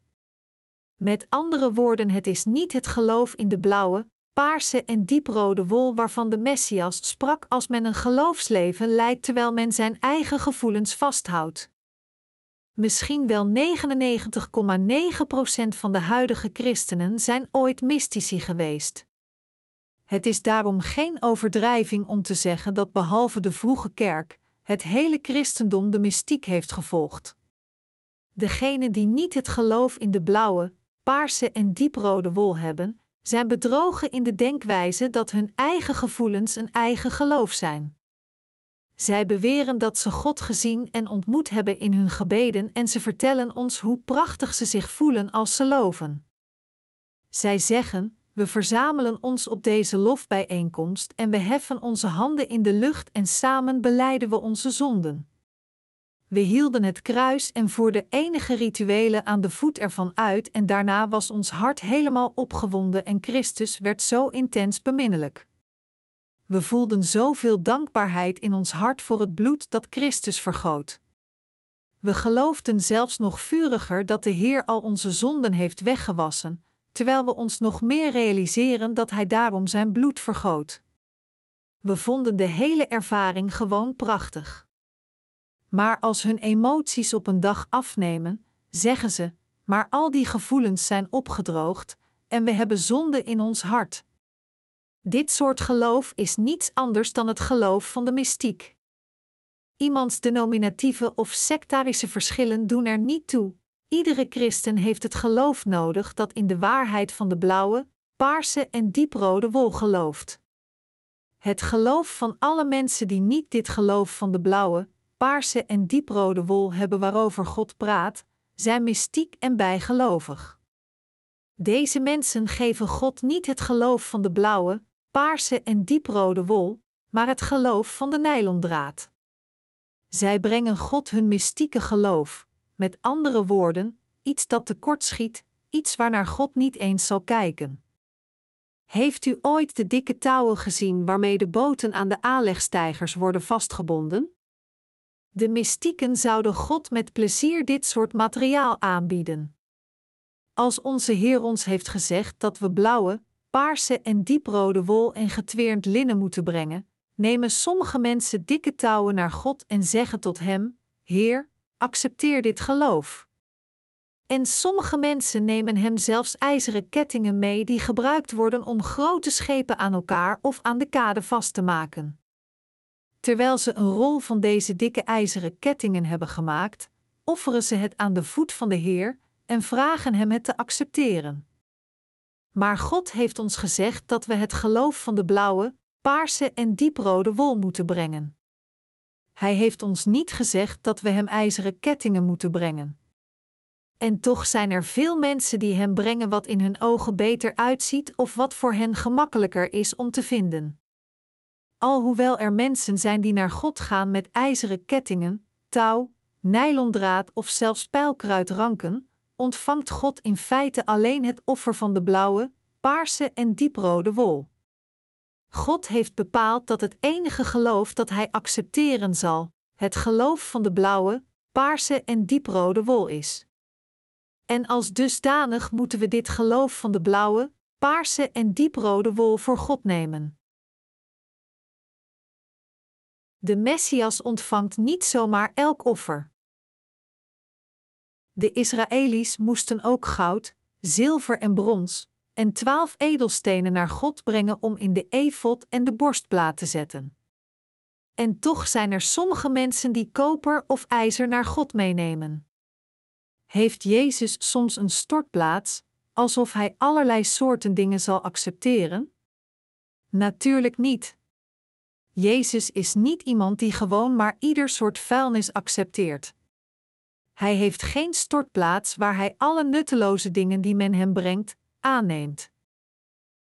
[SPEAKER 1] Met andere woorden, het is niet het geloof in de blauwe, paarse en dieprode wol waarvan de Messias sprak als men een geloofsleven leidt terwijl men zijn eigen gevoelens vasthoudt. Misschien wel 99,9% van de huidige christenen zijn ooit mystici geweest. Het is daarom geen overdrijving om te zeggen dat behalve de vroege kerk, het hele christendom de mystiek heeft gevolgd. Degenen die niet het geloof in de blauwe, paarse en dieprode wol hebben, zijn bedrogen in de denkwijze dat hun eigen gevoelens een eigen geloof zijn. Zij beweren dat ze God gezien en ontmoet hebben in hun gebeden en ze vertellen ons hoe prachtig ze zich voelen als ze loven. Zij zeggen: We verzamelen ons op deze lofbijeenkomst en we heffen onze handen in de lucht en samen beleiden we onze zonden. We hielden het kruis en voerden enige rituelen aan de voet ervan uit en daarna was ons hart helemaal opgewonden en Christus werd zo intens beminnelijk. We voelden zoveel dankbaarheid in ons hart voor het bloed dat Christus vergoot. We geloofden zelfs nog vuriger dat de Heer al onze zonden heeft weggewassen, terwijl we ons nog meer realiseren dat Hij daarom zijn bloed vergoot. We vonden de hele ervaring gewoon prachtig. Maar als hun emoties op een dag afnemen, zeggen ze: Maar al die gevoelens zijn opgedroogd en we hebben zonde in ons hart. Dit soort geloof is niets anders dan het geloof van de mystiek. Iemands denominatieve of sectarische verschillen doen er niet toe. Iedere christen heeft het geloof nodig dat in de waarheid van de blauwe, paarse en dieprode wol gelooft. Het geloof van alle mensen die niet dit geloof van de blauwe, paarse en dieprode wol hebben waarover God praat, zijn mystiek en bijgelovig. Deze mensen geven God niet het geloof van de blauwe, paarse en dieprode wol, maar het geloof van de nylondraad. Zij brengen God hun mystieke geloof, met andere woorden, iets dat tekortschiet, iets waarnaar God niet eens zal kijken. Heeft u ooit de dikke touwen gezien waarmee de boten aan de aanlegstijgers worden vastgebonden? De mystieken zouden God met plezier dit soort materiaal aanbieden. Als onze Heer ons heeft gezegd dat we blauwe, paarse en dieprode wol en getweerd linnen moeten brengen, nemen sommige mensen dikke touwen naar God en zeggen tot Hem: Heer, accepteer dit geloof. En sommige mensen nemen hem zelfs ijzeren kettingen mee die gebruikt worden om grote schepen aan elkaar of aan de kade vast te maken. Terwijl ze een rol van deze dikke ijzeren kettingen hebben gemaakt, offeren ze het aan de voet van de Heer en vragen Hem het te accepteren. Maar God heeft ons gezegd dat we het geloof van de blauwe, paarse en dieprode wol moeten brengen. Hij heeft ons niet gezegd dat we Hem ijzeren kettingen moeten brengen. En toch zijn er veel mensen die Hem brengen wat in hun ogen beter uitziet of wat voor hen gemakkelijker is om te vinden. Alhoewel er mensen zijn die naar God gaan met ijzeren kettingen, touw, nylondraad of zelfs pijlkruidranken, ontvangt God in feite alleen het offer van de blauwe, paarse en dieprode wol. God heeft bepaald dat het enige geloof dat Hij accepteren zal, het geloof van de blauwe, paarse en dieprode wol is. En als dusdanig moeten we dit geloof van de blauwe, paarse en dieprode wol voor God nemen. De Messias ontvangt niet zomaar elk offer. De Israëli's moesten ook goud, zilver en brons en twaalf edelstenen naar God brengen om in de efot en de borstplaat te zetten. En toch zijn er sommige mensen die koper of ijzer naar God meenemen. Heeft Jezus soms een stortplaats, alsof hij allerlei soorten dingen zal accepteren? Natuurlijk niet. Jezus is niet iemand die gewoon maar ieder soort vuilnis accepteert. Hij heeft geen stortplaats waar hij alle nutteloze dingen die men hem brengt, aanneemt.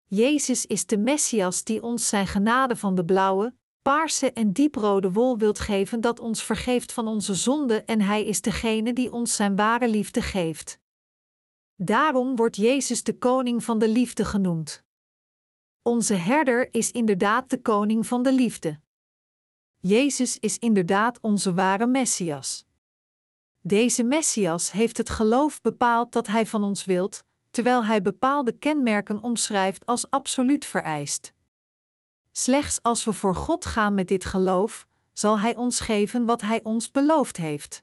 [SPEAKER 1] Jezus is de Messias die ons zijn genade van de blauwe, paarse en dieprode wol wilt geven dat ons vergeeft van onze zonden en hij is degene die ons zijn ware liefde geeft. Daarom wordt Jezus de koning van de liefde genoemd. Onze herder is inderdaad de koning van de liefde. Jezus is inderdaad onze ware Messias. Deze Messias heeft het geloof bepaald dat hij van ons wilt, terwijl hij bepaalde kenmerken omschrijft als absoluut vereist. Slechts als we voor God gaan met dit geloof, zal Hij ons geven wat Hij ons beloofd heeft.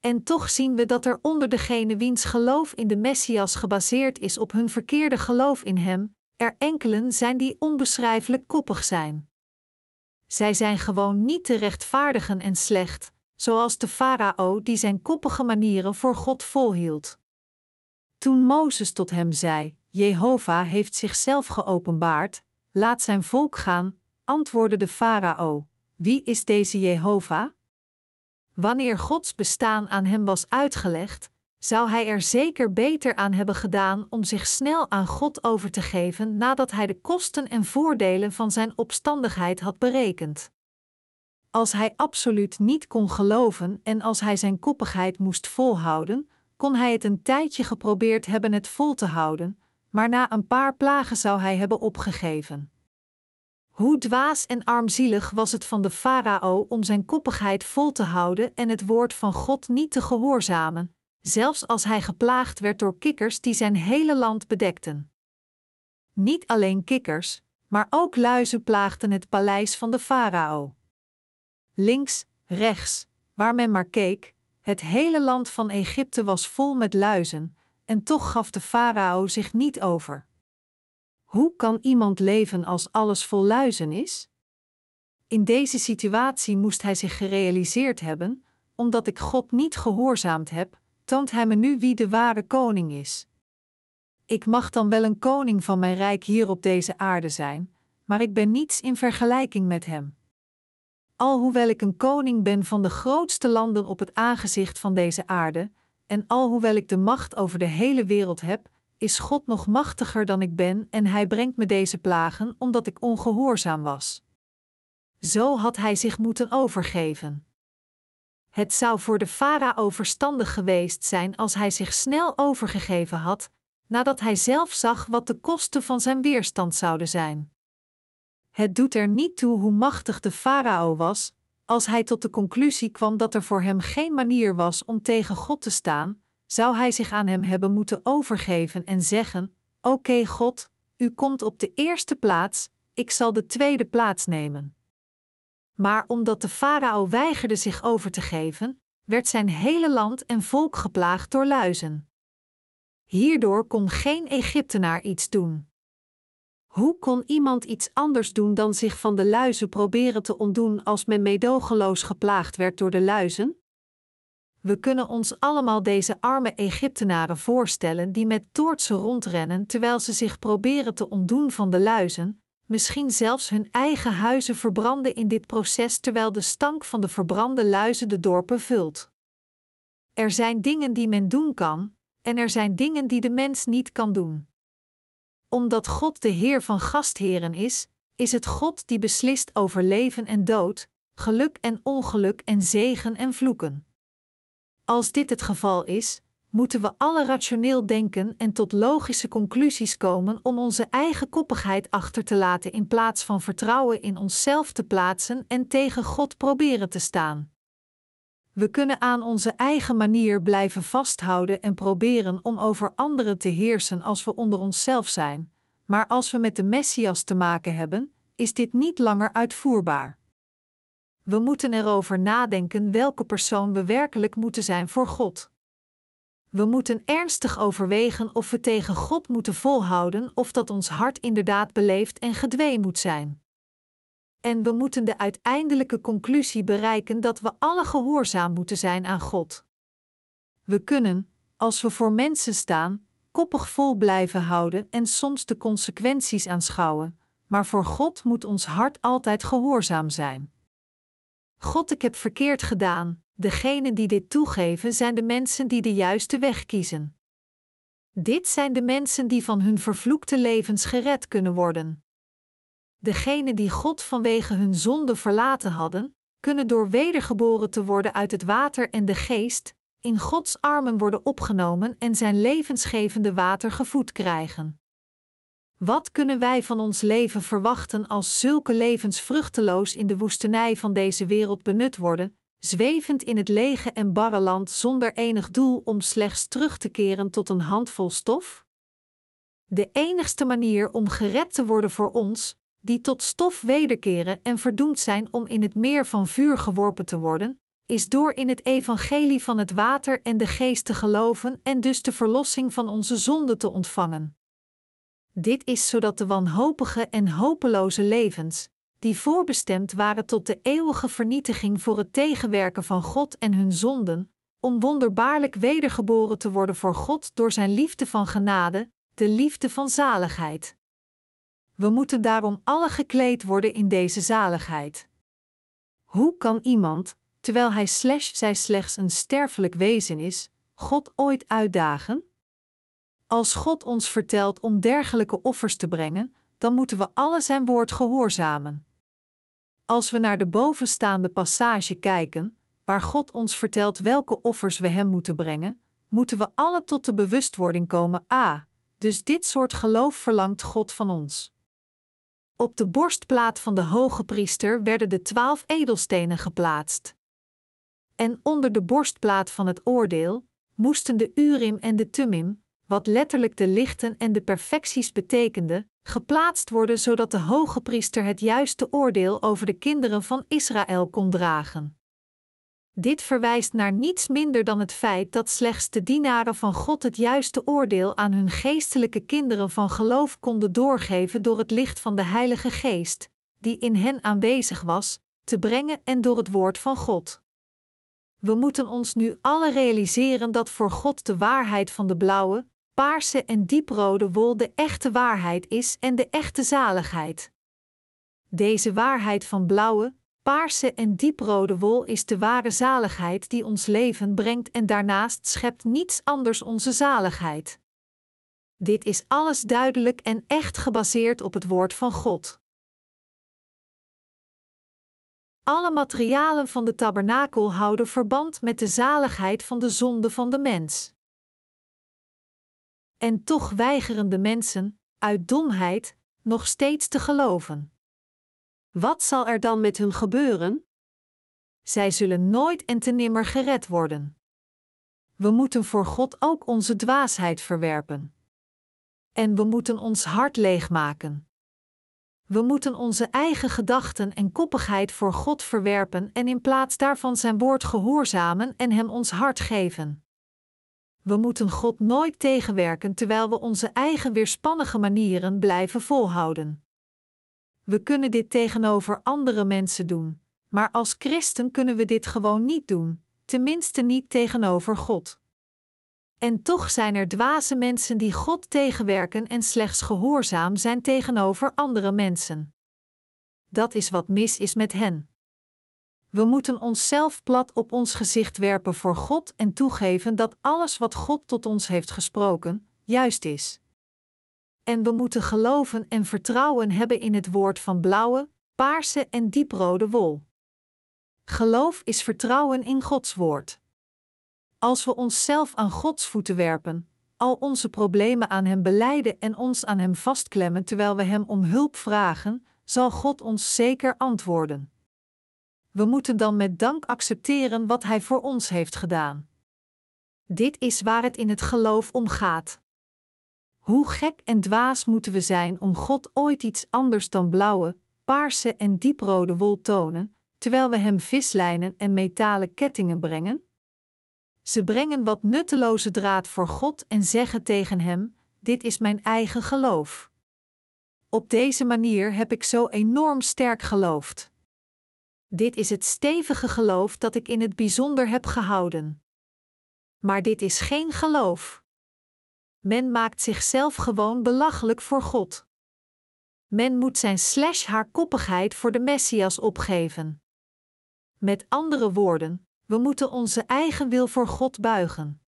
[SPEAKER 1] En toch zien we dat er onder degene wiens geloof in de Messias gebaseerd is op hun verkeerde geloof in Hem, er enkelen zijn die onbeschrijfelijk koppig zijn. zij zijn gewoon niet te rechtvaardigen en slecht, zoals de farao die zijn koppige manieren voor God volhield. Toen Mozes tot hem zei: Jehovah heeft zichzelf geopenbaard, laat zijn volk gaan, antwoordde de farao: Wie is deze Jehovah? Wanneer Gods bestaan aan hem was uitgelegd, zou hij er zeker beter aan hebben gedaan om zich snel aan God over te geven nadat hij de kosten en voordelen van zijn opstandigheid had berekend. Als hij absoluut niet kon geloven en als hij zijn koppigheid moest volhouden, kon hij het een tijdje geprobeerd hebben het vol te houden, maar na een paar plagen zou hij hebben opgegeven. Hoe dwaas en armzielig was het van de farao om zijn koppigheid vol te houden en het woord van God niet te gehoorzamen, zelfs als hij geplaagd werd door kikkers die zijn hele land bedekten. Niet alleen kikkers, maar ook luizen plaagden het paleis van de farao. Links, rechts, waar men maar keek, het hele land van Egypte was vol met luizen, en toch gaf de farao zich niet over. Hoe kan iemand leven als alles vol luizen is? In deze situatie moest hij zich gerealiseerd hebben: omdat ik God niet gehoorzaamd heb, toont hij me nu wie de ware koning is. Ik mag dan wel een koning van mijn rijk hier op deze aarde zijn, maar ik ben niets in vergelijking met hem. Alhoewel ik een koning ben van de grootste landen op het aangezicht van deze aarde, en alhoewel ik de macht over de hele wereld heb, is God nog machtiger dan ik ben en hij brengt me deze plagen omdat ik ongehoorzaam was. Zo had hij zich moeten overgeven. Het zou voor de farao verstandig geweest zijn als hij zich snel overgegeven had, nadat hij zelf zag wat de kosten van zijn weerstand zouden zijn. Het doet er niet toe hoe machtig de farao was, als hij tot de conclusie kwam dat er voor hem geen manier was om tegen God te staan, zou hij zich aan hem hebben moeten overgeven en zeggen: Oké, God, u komt op de eerste plaats, ik zal de tweede plaats nemen. Maar omdat de farao weigerde zich over te geven, werd zijn hele land en volk geplaagd door luizen. Hierdoor kon geen Egyptenaar iets doen. Hoe kon iemand iets anders doen dan zich van de luizen proberen te ontdoen als men meedogenloos geplaagd werd door de luizen? We kunnen ons allemaal deze arme Egyptenaren voorstellen die met toortsen rondrennen terwijl ze zich proberen te ontdoen van de luizen, misschien zelfs hun eigen huizen verbranden in dit proces terwijl de stank van de verbrande luizen de dorpen vult. Er zijn dingen die men doen kan, en er zijn dingen die de mens niet kan doen. Omdat God de Heer van gastheren is, is het God die beslist over leven en dood, geluk en ongeluk en zegen en vloeken. Als dit het geval is, moeten we alle rationeel denken en tot logische conclusies komen om onze eigen koppigheid achter te laten in plaats van vertrouwen in onszelf te plaatsen en tegen God proberen te staan. We kunnen aan onze eigen manier blijven vasthouden en proberen om over anderen te heersen als we onder onszelf zijn, maar als we met de Messias te maken hebben, is dit niet langer uitvoerbaar. We moeten erover nadenken welke persoon we werkelijk moeten zijn voor God. We moeten ernstig overwegen of we tegen God moeten volhouden of dat ons hart inderdaad beleefd en gedwee moet zijn. En we moeten de uiteindelijke conclusie bereiken dat we alle gehoorzaam moeten zijn aan God. We kunnen, als we voor mensen staan, koppig vol blijven houden en soms de consequenties aanschouwen, maar voor God moet ons hart altijd gehoorzaam zijn. God, ik heb verkeerd gedaan, Degenen die dit toegeven zijn de mensen die de juiste weg kiezen. Dit zijn de mensen die van hun vervloekte levens gered kunnen worden. Degenen die God vanwege hun zonde verlaten hadden, kunnen door wedergeboren te worden uit het water en de geest, in Gods armen worden opgenomen en zijn levensgevende water gevoed krijgen. Wat kunnen wij van ons leven verwachten als zulke levens vruchteloos in de woestenij van deze wereld benut worden, zwevend in het lege en barre land zonder enig doel om slechts terug te keren tot een handvol stof? De enigste manier om gered te worden voor ons, die tot stof wederkeren en verdoemd zijn om in het meer van vuur geworpen te worden, is door in het evangelie van het water en de geest te geloven en dus de verlossing van onze zonden te ontvangen. Dit is zodat de wanhopige en hopeloze levens, die voorbestemd waren tot de eeuwige vernietiging voor het tegenwerken van God en hun zonden, om wonderbaarlijk wedergeboren te worden voor God door Zijn liefde van genade, de liefde van zaligheid. We moeten daarom alle gekleed worden in deze zaligheid. Hoe kan iemand, terwijl hij slash zij slechts een sterfelijk wezen is, God ooit uitdagen? Als God ons vertelt om dergelijke offers te brengen, dan moeten we alle zijn woord gehoorzamen. Als we naar de bovenstaande passage kijken, waar God ons vertelt welke offers we Hem moeten brengen, moeten we alle tot de bewustwording komen: a. Dus dit soort geloof verlangt God van ons. Op de borstplaat van de hoge priester werden de twaalf edelstenen geplaatst. En onder de borstplaat van het oordeel moesten de Urim en de Tumim, wat letterlijk de lichten en de perfecties betekende, geplaatst worden zodat de hoge priester het juiste oordeel over de kinderen van Israël kon dragen. Dit verwijst naar niets minder dan het feit dat slechts de dienaren van God het juiste oordeel aan hun geestelijke kinderen van geloof konden doorgeven door het licht van de Heilige Geest, die in hen aanwezig was, te brengen en door het woord van God. We moeten ons nu alle realiseren dat voor God de waarheid van de blauwe, paarse en dieprode wol de echte waarheid is en de echte zaligheid. Deze waarheid van blauwe, paarse en dieprode wol is de ware zaligheid die ons leven brengt en daarnaast schept niets anders onze zaligheid. Dit is alles duidelijk en echt gebaseerd op het woord van God. Alle materialen van de tabernakel houden verband met de zaligheid van de zonde van de mens. En toch weigeren de mensen, uit domheid, nog steeds te geloven. Wat zal er dan met hun gebeuren? Zij zullen nooit en te nimmer gered worden. We moeten voor God ook onze dwaasheid verwerpen. En we moeten ons hart leegmaken. We moeten onze eigen gedachten en koppigheid voor God verwerpen en in plaats daarvan zijn woord gehoorzamen en hem ons hart geven. We moeten God nooit tegenwerken terwijl we onze eigen weerspannige manieren blijven volhouden. We kunnen dit tegenover andere mensen doen, maar als christen kunnen we dit gewoon niet doen, tenminste niet tegenover God. En toch zijn er dwaze mensen die God tegenwerken en slechts gehoorzaam zijn tegenover andere mensen. Dat is wat mis is met hen. We moeten onszelf plat op ons gezicht werpen voor God en toegeven dat alles wat God tot ons heeft gesproken, juist is. En we moeten geloven en vertrouwen hebben in het woord van blauwe, paarse en dieprode wol. Geloof is vertrouwen in Gods woord. Als we onszelf aan Gods voeten werpen, al onze problemen aan Hem beleiden en ons aan Hem vastklemmen terwijl we Hem om hulp vragen, zal God ons zeker antwoorden. We moeten dan met dank accepteren wat Hij voor ons heeft gedaan. Dit is waar het in het geloof om gaat. Hoe gek en dwaas moeten we zijn om God ooit iets anders dan blauwe, paarse en dieprode wol tonen, terwijl we Hem vislijnen en metalen kettingen brengen? Ze brengen wat nutteloze draad voor God en zeggen tegen Hem: Dit is mijn eigen geloof. Op deze manier heb ik zo enorm sterk geloofd. Dit is het stevige geloof dat ik in het bijzonder heb gehouden. Maar dit is geen geloof. Men maakt zichzelf gewoon belachelijk voor God. Men moet zijn slash haar koppigheid voor de Messias opgeven. Met andere woorden, we moeten onze eigen wil voor God buigen.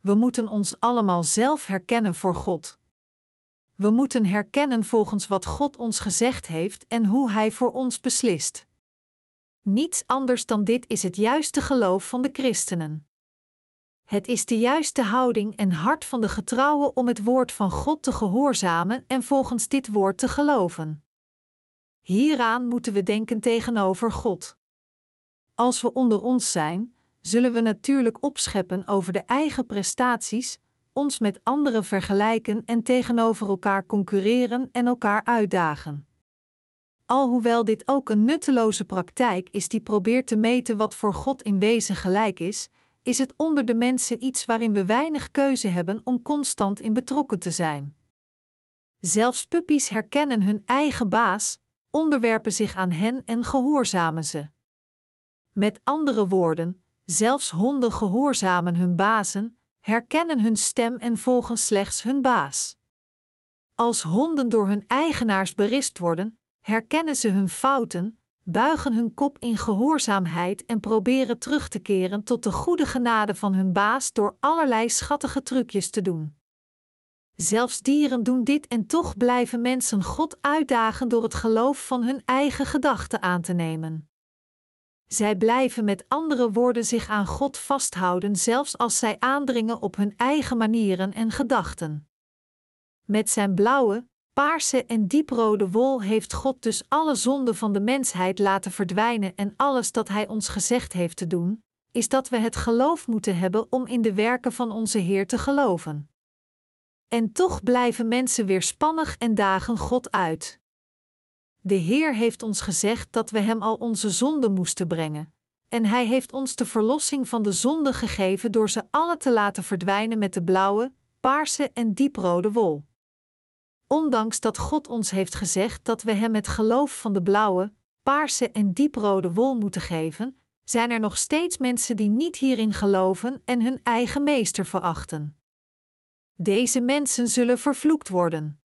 [SPEAKER 1] We moeten ons allemaal zelf herkennen voor God. We moeten herkennen volgens wat God ons gezegd heeft en hoe Hij voor ons beslist. Niets anders dan dit is het juiste geloof van de christenen. Het is de juiste houding en hart van de getrouwen om het woord van God te gehoorzamen en volgens dit woord te geloven. Hieraan moeten we denken tegenover God. Als we onder ons zijn, zullen we natuurlijk opscheppen over de eigen prestaties, ons met anderen vergelijken en tegenover elkaar concurreren en elkaar uitdagen. Alhoewel dit ook een nutteloze praktijk is die probeert te meten wat voor God in wezen gelijk is, is het onder de mensen iets waarin we weinig keuze hebben om constant in betrokken te zijn. Zelfs puppies herkennen hun eigen baas, onderwerpen zich aan hen en gehoorzamen ze. Met andere woorden, zelfs honden gehoorzamen hun bazen, herkennen hun stem en volgen slechts hun baas. Als honden door hun eigenaars berist worden, herkennen ze hun fouten, buigen hun kop in gehoorzaamheid en proberen terug te keren tot de goede genade van hun baas door allerlei schattige trucjes te doen. Zelfs dieren doen dit en toch blijven mensen God uitdagen door het geloof van hun eigen gedachten aan te nemen. Zij blijven met andere woorden zich aan God vasthouden, zelfs als zij aandringen op hun eigen manieren en gedachten. Met zijn blauwe, paarse en dieprode wol heeft God dus alle zonden van de mensheid laten verdwijnen en alles dat Hij ons gezegd heeft te doen, is dat we het geloof moeten hebben om in de werken van onze Heer te geloven. En toch blijven mensen weerspannig en dagen God uit. De Heer heeft ons gezegd dat we Hem al onze zonden moesten brengen, en Hij heeft ons de verlossing van de zonde gegeven door ze alle te laten verdwijnen met de blauwe, paarse en dieprode wol. Ondanks dat God ons heeft gezegd dat we Hem het geloof van de blauwe, paarse en dieprode wol moeten geven, zijn er nog steeds mensen die niet hierin geloven en hun eigen meester verachten. Deze mensen zullen vervloekt worden.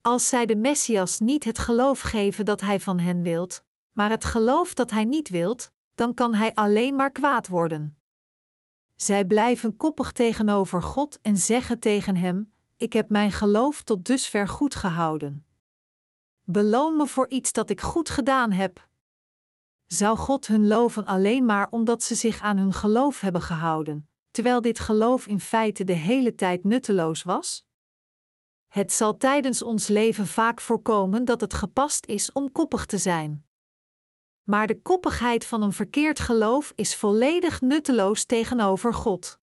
[SPEAKER 1] Als zij de Messias niet het geloof geven dat hij van hen wilt, maar het geloof dat hij niet wilt, dan kan hij alleen maar kwaad worden. Zij blijven koppig tegenover God en zeggen tegen hem: Ik heb mijn geloof tot dusver goed gehouden. Beloon me voor iets dat ik goed gedaan heb. Zou God hun loven alleen maar omdat ze zich aan hun geloof hebben gehouden, terwijl dit geloof in feite de hele tijd nutteloos was? Het zal tijdens ons leven vaak voorkomen dat het gepast is om koppig te zijn. Maar de koppigheid van een verkeerd geloof is volledig nutteloos tegenover God.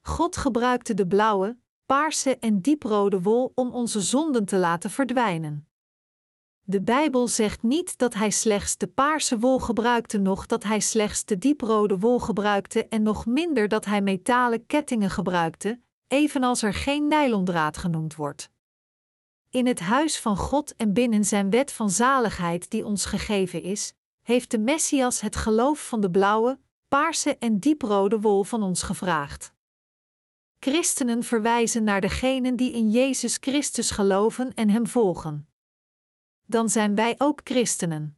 [SPEAKER 1] God gebruikte de blauwe, paarse en dieprode wol om onze zonden te laten verdwijnen. De Bijbel zegt niet dat hij slechts de paarse wol gebruikte, nog dat hij slechts de dieprode wol gebruikte en nog minder dat hij metalen kettingen gebruikte, evenals er geen nylondraad genoemd wordt. In het huis van God en binnen zijn wet van zaligheid die ons gegeven is, heeft de Messias het geloof van de blauwe, paarse en dieprode wol van ons gevraagd. Christenen verwijzen naar degenen die in Jezus Christus geloven en Hem volgen. Dan zijn wij ook christenen.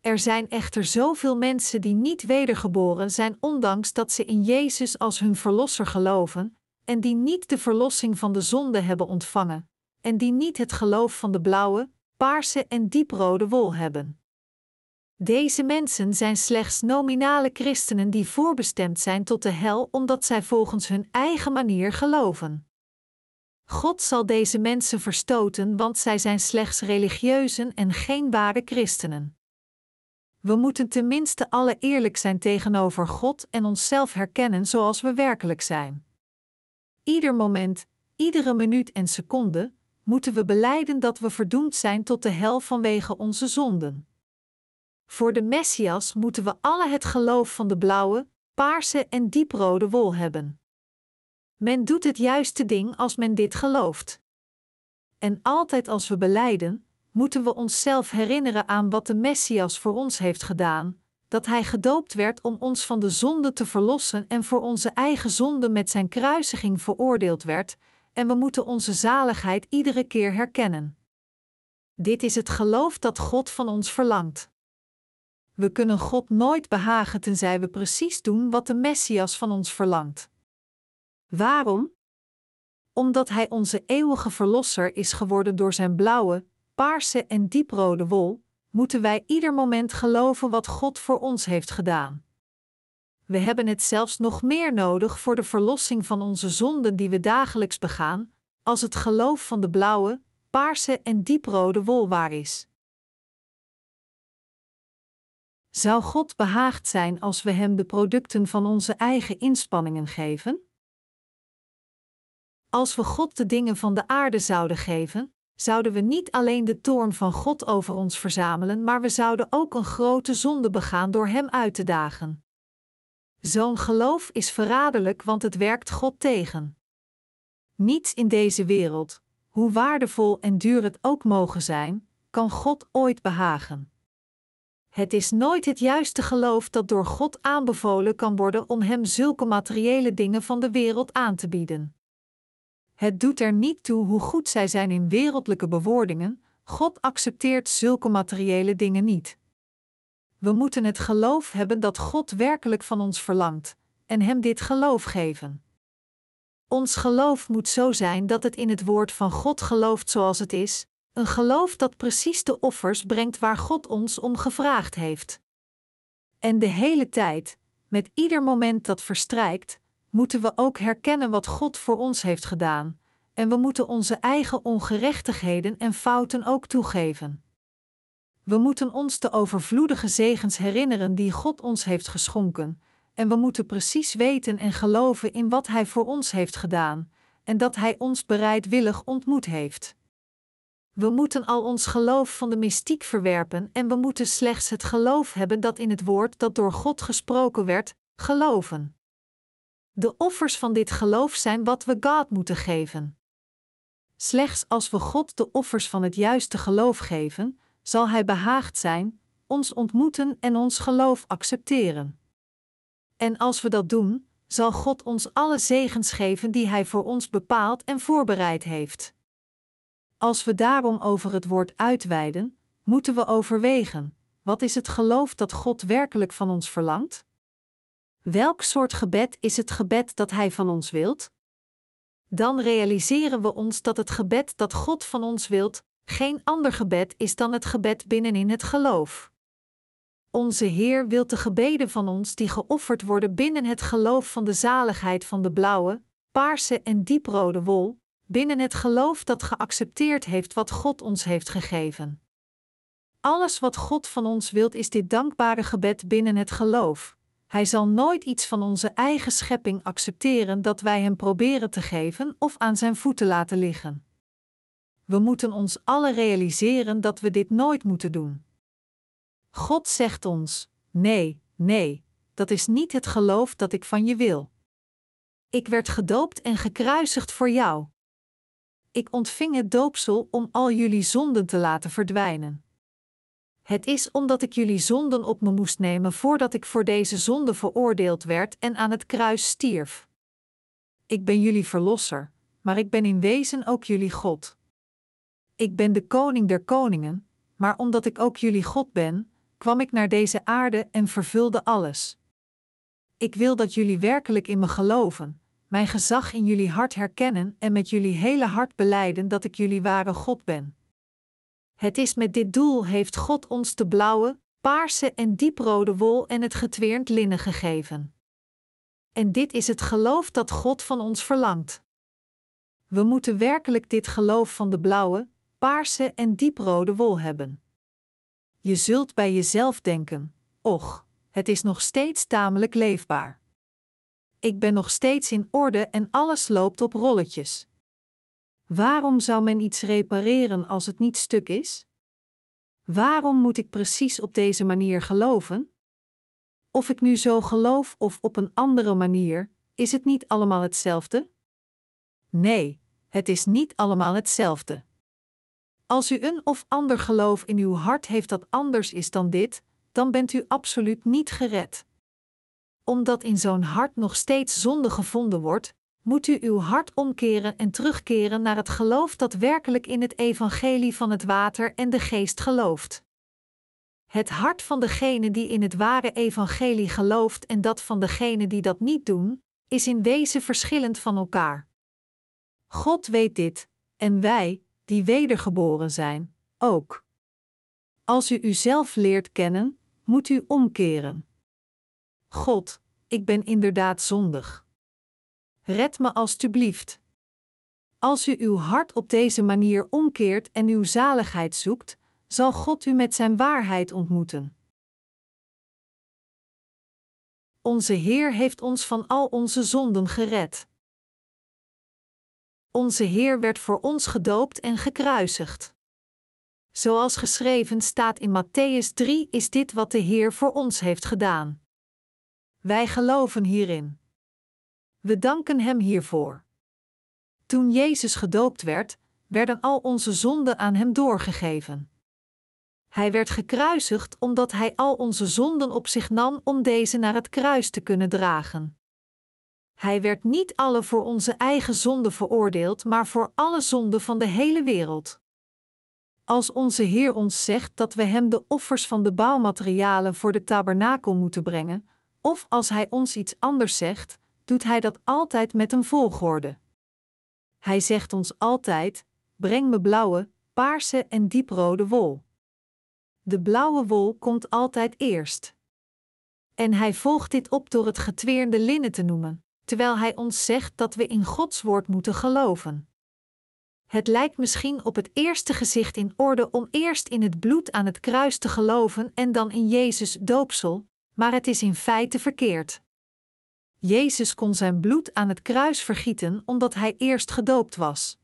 [SPEAKER 1] Er zijn echter zoveel mensen die niet wedergeboren zijn, ondanks dat ze in Jezus als hun Verlosser geloven, en die niet de verlossing van de zonde hebben ontvangen, en die niet het geloof van de blauwe, paarse en dieprode wol hebben. Deze mensen zijn slechts nominale christenen die voorbestemd zijn tot de hel omdat zij volgens hun eigen manier geloven. God zal deze mensen verstoten, want zij zijn slechts religieuzen en geen ware christenen. We moeten tenminste alle eerlijk zijn tegenover God en onszelf herkennen zoals we werkelijk zijn. Ieder moment, iedere minuut en seconde moeten we beleiden dat we verdoemd zijn tot de hel vanwege onze zonden. Voor de Messias moeten we alle het geloof van de blauwe, paarse en dieprode wol hebben. Men doet het juiste ding als men dit gelooft. En altijd als we beleiden, moeten we onszelf herinneren aan wat de Messias voor ons heeft gedaan, dat Hij gedoopt werd om ons van de zonde te verlossen en voor onze eigen zonde met Zijn kruisiging veroordeeld werd, en we moeten onze zaligheid iedere keer herkennen. Dit is het geloof dat God van ons verlangt. We kunnen God nooit behagen tenzij we precies doen wat de Messias van ons verlangt. Waarom? Omdat Hij onze eeuwige Verlosser is geworden door Zijn blauwe, paarse en dieprode wol, moeten wij ieder moment geloven wat God voor ons heeft gedaan. We hebben het zelfs nog meer nodig voor de verlossing van onze zonden die we dagelijks begaan, als het geloof van de blauwe, paarse en dieprode wol waar is. Zou God behaagd zijn als we Hem de producten van onze eigen inspanningen geven? Als we God de dingen van de aarde zouden geven, zouden we niet alleen de toorn van God over ons verzamelen, maar we zouden ook een grote zonde begaan door Hem uit te dagen. Zo'n geloof is verraderlijk, want het werkt God tegen. Niets in deze wereld, hoe waardevol en duur het ook mogen zijn, kan God ooit behagen. Het is nooit het juiste geloof dat door God aanbevolen kan worden om Hem zulke materiële dingen van de wereld aan te bieden. Het doet er niet toe hoe goed zij zijn in wereldlijke bewoordingen, God accepteert zulke materiële dingen niet. We moeten het geloof hebben dat God werkelijk van ons verlangt, en Hem dit geloof geven. Ons geloof moet zo zijn dat het in het woord van God gelooft zoals het is, een geloof dat precies de offers brengt waar God ons om gevraagd heeft. En de hele tijd, met ieder moment dat verstrijkt, moeten we ook herkennen wat God voor ons heeft gedaan, en we moeten onze eigen ongerechtigheden en fouten ook toegeven. We moeten ons de overvloedige zegens herinneren die God ons heeft geschonken, en we moeten precies weten en geloven in wat Hij voor ons heeft gedaan, en dat Hij ons bereidwillig ontmoet heeft. We moeten al ons geloof van de mystiek verwerpen en we moeten slechts het geloof hebben dat in het woord dat door God gesproken werd, geloven. De offers van dit geloof zijn wat we God moeten geven. Slechts als we God de offers van het juiste geloof geven, zal Hij behaagd zijn, ons ontmoeten en ons geloof accepteren. En als we dat doen, zal God ons alle zegens geven die Hij voor ons bepaald en voorbereid heeft. Als we daarom over het woord uitweiden, moeten we overwegen: wat is het geloof dat God werkelijk van ons verlangt? Welk soort gebed is het gebed dat Hij van ons wilt? Dan realiseren we ons dat het gebed dat God van ons wilt, geen ander gebed is dan het gebed binnenin het geloof. Onze Heer wil de gebeden van ons die geofferd worden binnen het geloof van de zaligheid van de blauwe, paarse en dieprode wol, binnen het geloof dat geaccepteerd heeft wat God ons heeft gegeven. Alles wat God van ons wilt is dit dankbare gebed binnen het geloof. Hij zal nooit iets van onze eigen schepping accepteren dat wij hem proberen te geven of aan zijn voeten laten liggen. We moeten ons alle realiseren dat we dit nooit moeten doen. God zegt ons: nee, nee, dat is niet het geloof dat ik van je wil. Ik werd gedoopt en gekruisigd voor jou ik ontving het doopsel om al jullie zonden te laten verdwijnen. Het is omdat ik jullie zonden op me moest nemen voordat ik voor deze zonde veroordeeld werd en aan het kruis stierf. Ik ben jullie verlosser, maar ik ben in wezen ook jullie God. Ik ben de koning der koningen, maar omdat ik ook jullie God ben, kwam ik naar deze aarde en vervulde alles. Ik wil dat jullie werkelijk in me geloven, mijn gezag in jullie hart herkennen en met jullie hele hart beleiden dat ik jullie ware God ben. Het is met dit doel heeft God ons de blauwe, paarse en dieprode wol en het getweerd linnen gegeven. En dit is het geloof dat God van ons verlangt. We moeten werkelijk dit geloof van de blauwe, paarse en dieprode wol hebben. Je zult bij jezelf denken: och, het is nog steeds tamelijk leefbaar ik ben nog steeds in orde en alles loopt op rolletjes. Waarom zou men iets repareren als het niet stuk is? Waarom moet ik precies op deze manier geloven? Of ik nu zo geloof of op een andere manier, is het niet allemaal hetzelfde? Nee, het is niet allemaal hetzelfde. Als u een of ander geloof in uw hart heeft dat anders is dan dit, dan bent u absoluut niet gered omdat in zo'n hart nog steeds zonde gevonden wordt, moet u uw hart omkeren en terugkeren naar het geloof dat werkelijk in het evangelie van het water en de geest gelooft. Het hart van degene die in het ware evangelie gelooft en dat van degene die dat niet doen, is in wezen verschillend van elkaar. God weet dit, en wij, die wedergeboren zijn, ook. Als u uzelf leert kennen, moet u omkeren. God, ik ben inderdaad zondig. Red me alstublieft. Als u uw hart op deze manier omkeert en uw zaligheid zoekt, zal God u met zijn waarheid ontmoeten. Onze Heer heeft ons van al onze zonden gered. Onze Heer werd voor ons gedoopt en gekruisigd. Zoals geschreven staat in Matthäus 3 is dit wat de Heer voor ons heeft gedaan. Wij geloven hierin. We danken Hem hiervoor. Toen Jezus gedoopt werd, werden al onze zonden aan Hem doorgegeven. Hij werd gekruisigd omdat hij al onze zonden op zich nam om deze naar het kruis te kunnen dragen. Hij werd niet alle voor onze eigen zonde veroordeeld, maar voor alle zonden van de hele wereld. Als onze Heer ons zegt dat we Hem de offers van de bouwmaterialen voor de tabernakel moeten brengen, of als Hij ons iets anders zegt, doet Hij dat altijd met een volgorde. Hij zegt ons altijd: breng me blauwe, paarse en dieprode wol. De blauwe wol komt altijd eerst. En hij volgt dit op door het getweerde linnen te noemen, terwijl hij ons zegt dat we in Gods woord moeten geloven. Het lijkt misschien op het eerste gezicht in orde om eerst in het bloed aan het kruis te geloven en dan in Jezus doopsel, maar het is in feite verkeerd. Jezus kon zijn bloed aan het kruis vergieten omdat hij eerst gedoopt was.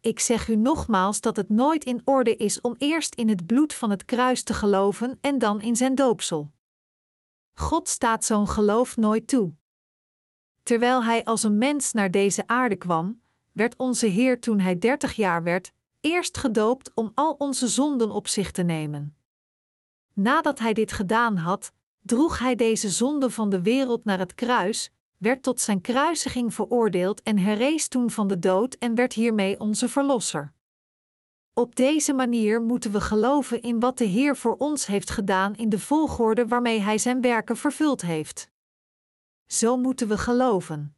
[SPEAKER 1] Ik zeg u nogmaals dat het nooit in orde is om eerst in het bloed van het kruis te geloven en dan in zijn doopsel. God staat zo'n geloof nooit toe. Terwijl hij als een mens naar deze aarde kwam, werd onze Heer toen hij dertig jaar werd, eerst gedoopt om al onze zonden op zich te nemen. Nadat hij dit gedaan had, droeg hij deze zonde van de wereld naar het kruis, werd tot zijn kruisiging veroordeeld en herrees toen van de dood en werd hiermee onze Verlosser. Op deze manier moeten we geloven in wat de Heer voor ons heeft gedaan in de volgorde waarmee Hij zijn werken vervuld heeft. Zo moeten we geloven.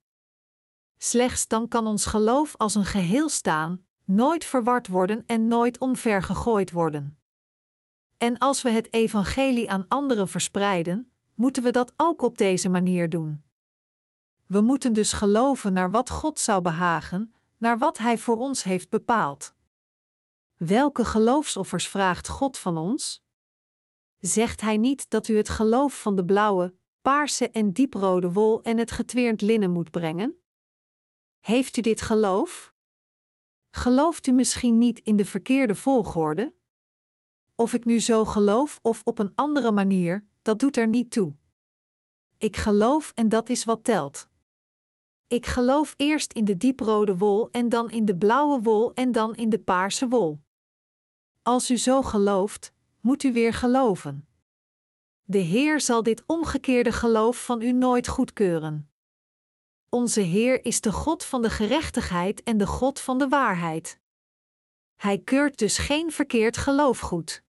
[SPEAKER 1] Slechts dan kan ons geloof als een geheel staan, nooit verward worden en nooit omvergegooid worden. En als we het evangelie aan anderen verspreiden, moeten we dat ook op deze manier doen. We moeten dus geloven naar wat God zou behagen, naar wat Hij voor ons heeft bepaald. Welke geloofsoffers vraagt God van ons? Zegt Hij niet dat u het geloof van de blauwe, paarse en dieprode wol en het getweerd linnen moet brengen? Heeft u dit geloof? Gelooft u misschien niet in de verkeerde volgorde? Of ik nu zo geloof of op een andere manier, dat doet er niet toe. Ik geloof en dat is wat telt. Ik geloof eerst in de dieprode wol en dan in de blauwe wol en dan in de paarse wol. Als u zo gelooft, moet u weer geloven. De Heer zal dit omgekeerde geloof van u nooit goedkeuren. Onze Heer is de God van de gerechtigheid en de God van de waarheid. Hij keurt dus geen verkeerd geloof goed.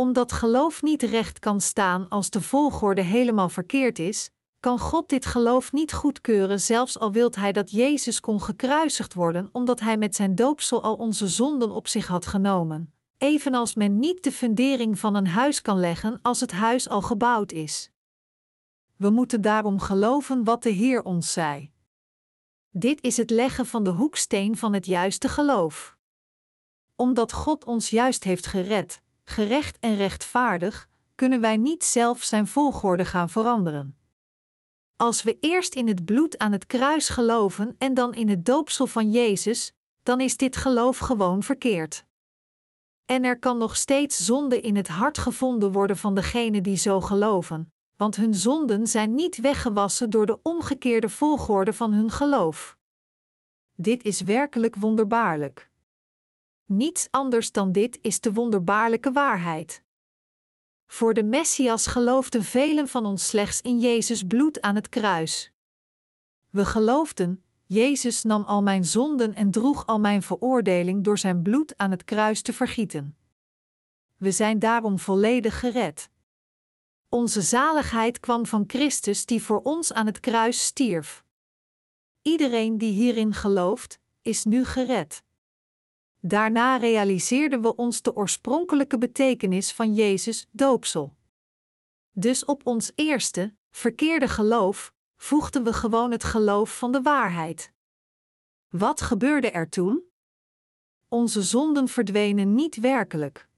[SPEAKER 1] Omdat geloof niet recht kan staan als de volgorde helemaal verkeerd is, kan God dit geloof niet goedkeuren, zelfs al wilt Hij dat Jezus kon gekruisigd worden, omdat Hij met zijn doopsel al onze zonden op zich had genomen. Evenals men niet de fundering van een huis kan leggen als het huis al gebouwd is. We moeten daarom geloven wat de Heer ons zei. Dit is het leggen van de hoeksteen van het juiste geloof. Omdat God ons juist heeft gered, gerecht en rechtvaardig, kunnen wij niet zelf zijn volgorde gaan veranderen. Als we eerst in het bloed aan het kruis geloven en dan in het doopsel van Jezus, dan is dit geloof gewoon verkeerd. En er kan nog steeds zonde in het hart gevonden worden van degenen die zo geloven, want hun zonden zijn niet weggewassen door de omgekeerde volgorde van hun geloof. Dit is werkelijk wonderbaarlijk. Niets anders dan dit is de wonderbaarlijke waarheid. Voor de Messias geloofden velen van ons slechts in Jezus bloed aan het kruis. We geloofden, Jezus nam al mijn zonden en droeg al mijn veroordeling door zijn bloed aan het kruis te vergieten. We zijn daarom volledig gered. Onze zaligheid kwam van Christus die voor ons aan het kruis stierf. Iedereen die hierin gelooft, is nu gered. Daarna realiseerden we ons de oorspronkelijke betekenis van Jezus' doopsel. Dus op ons eerste, verkeerde geloof, voegden we gewoon het geloof van de waarheid. Wat gebeurde er toen? Onze zonden verdwenen niet werkelijk.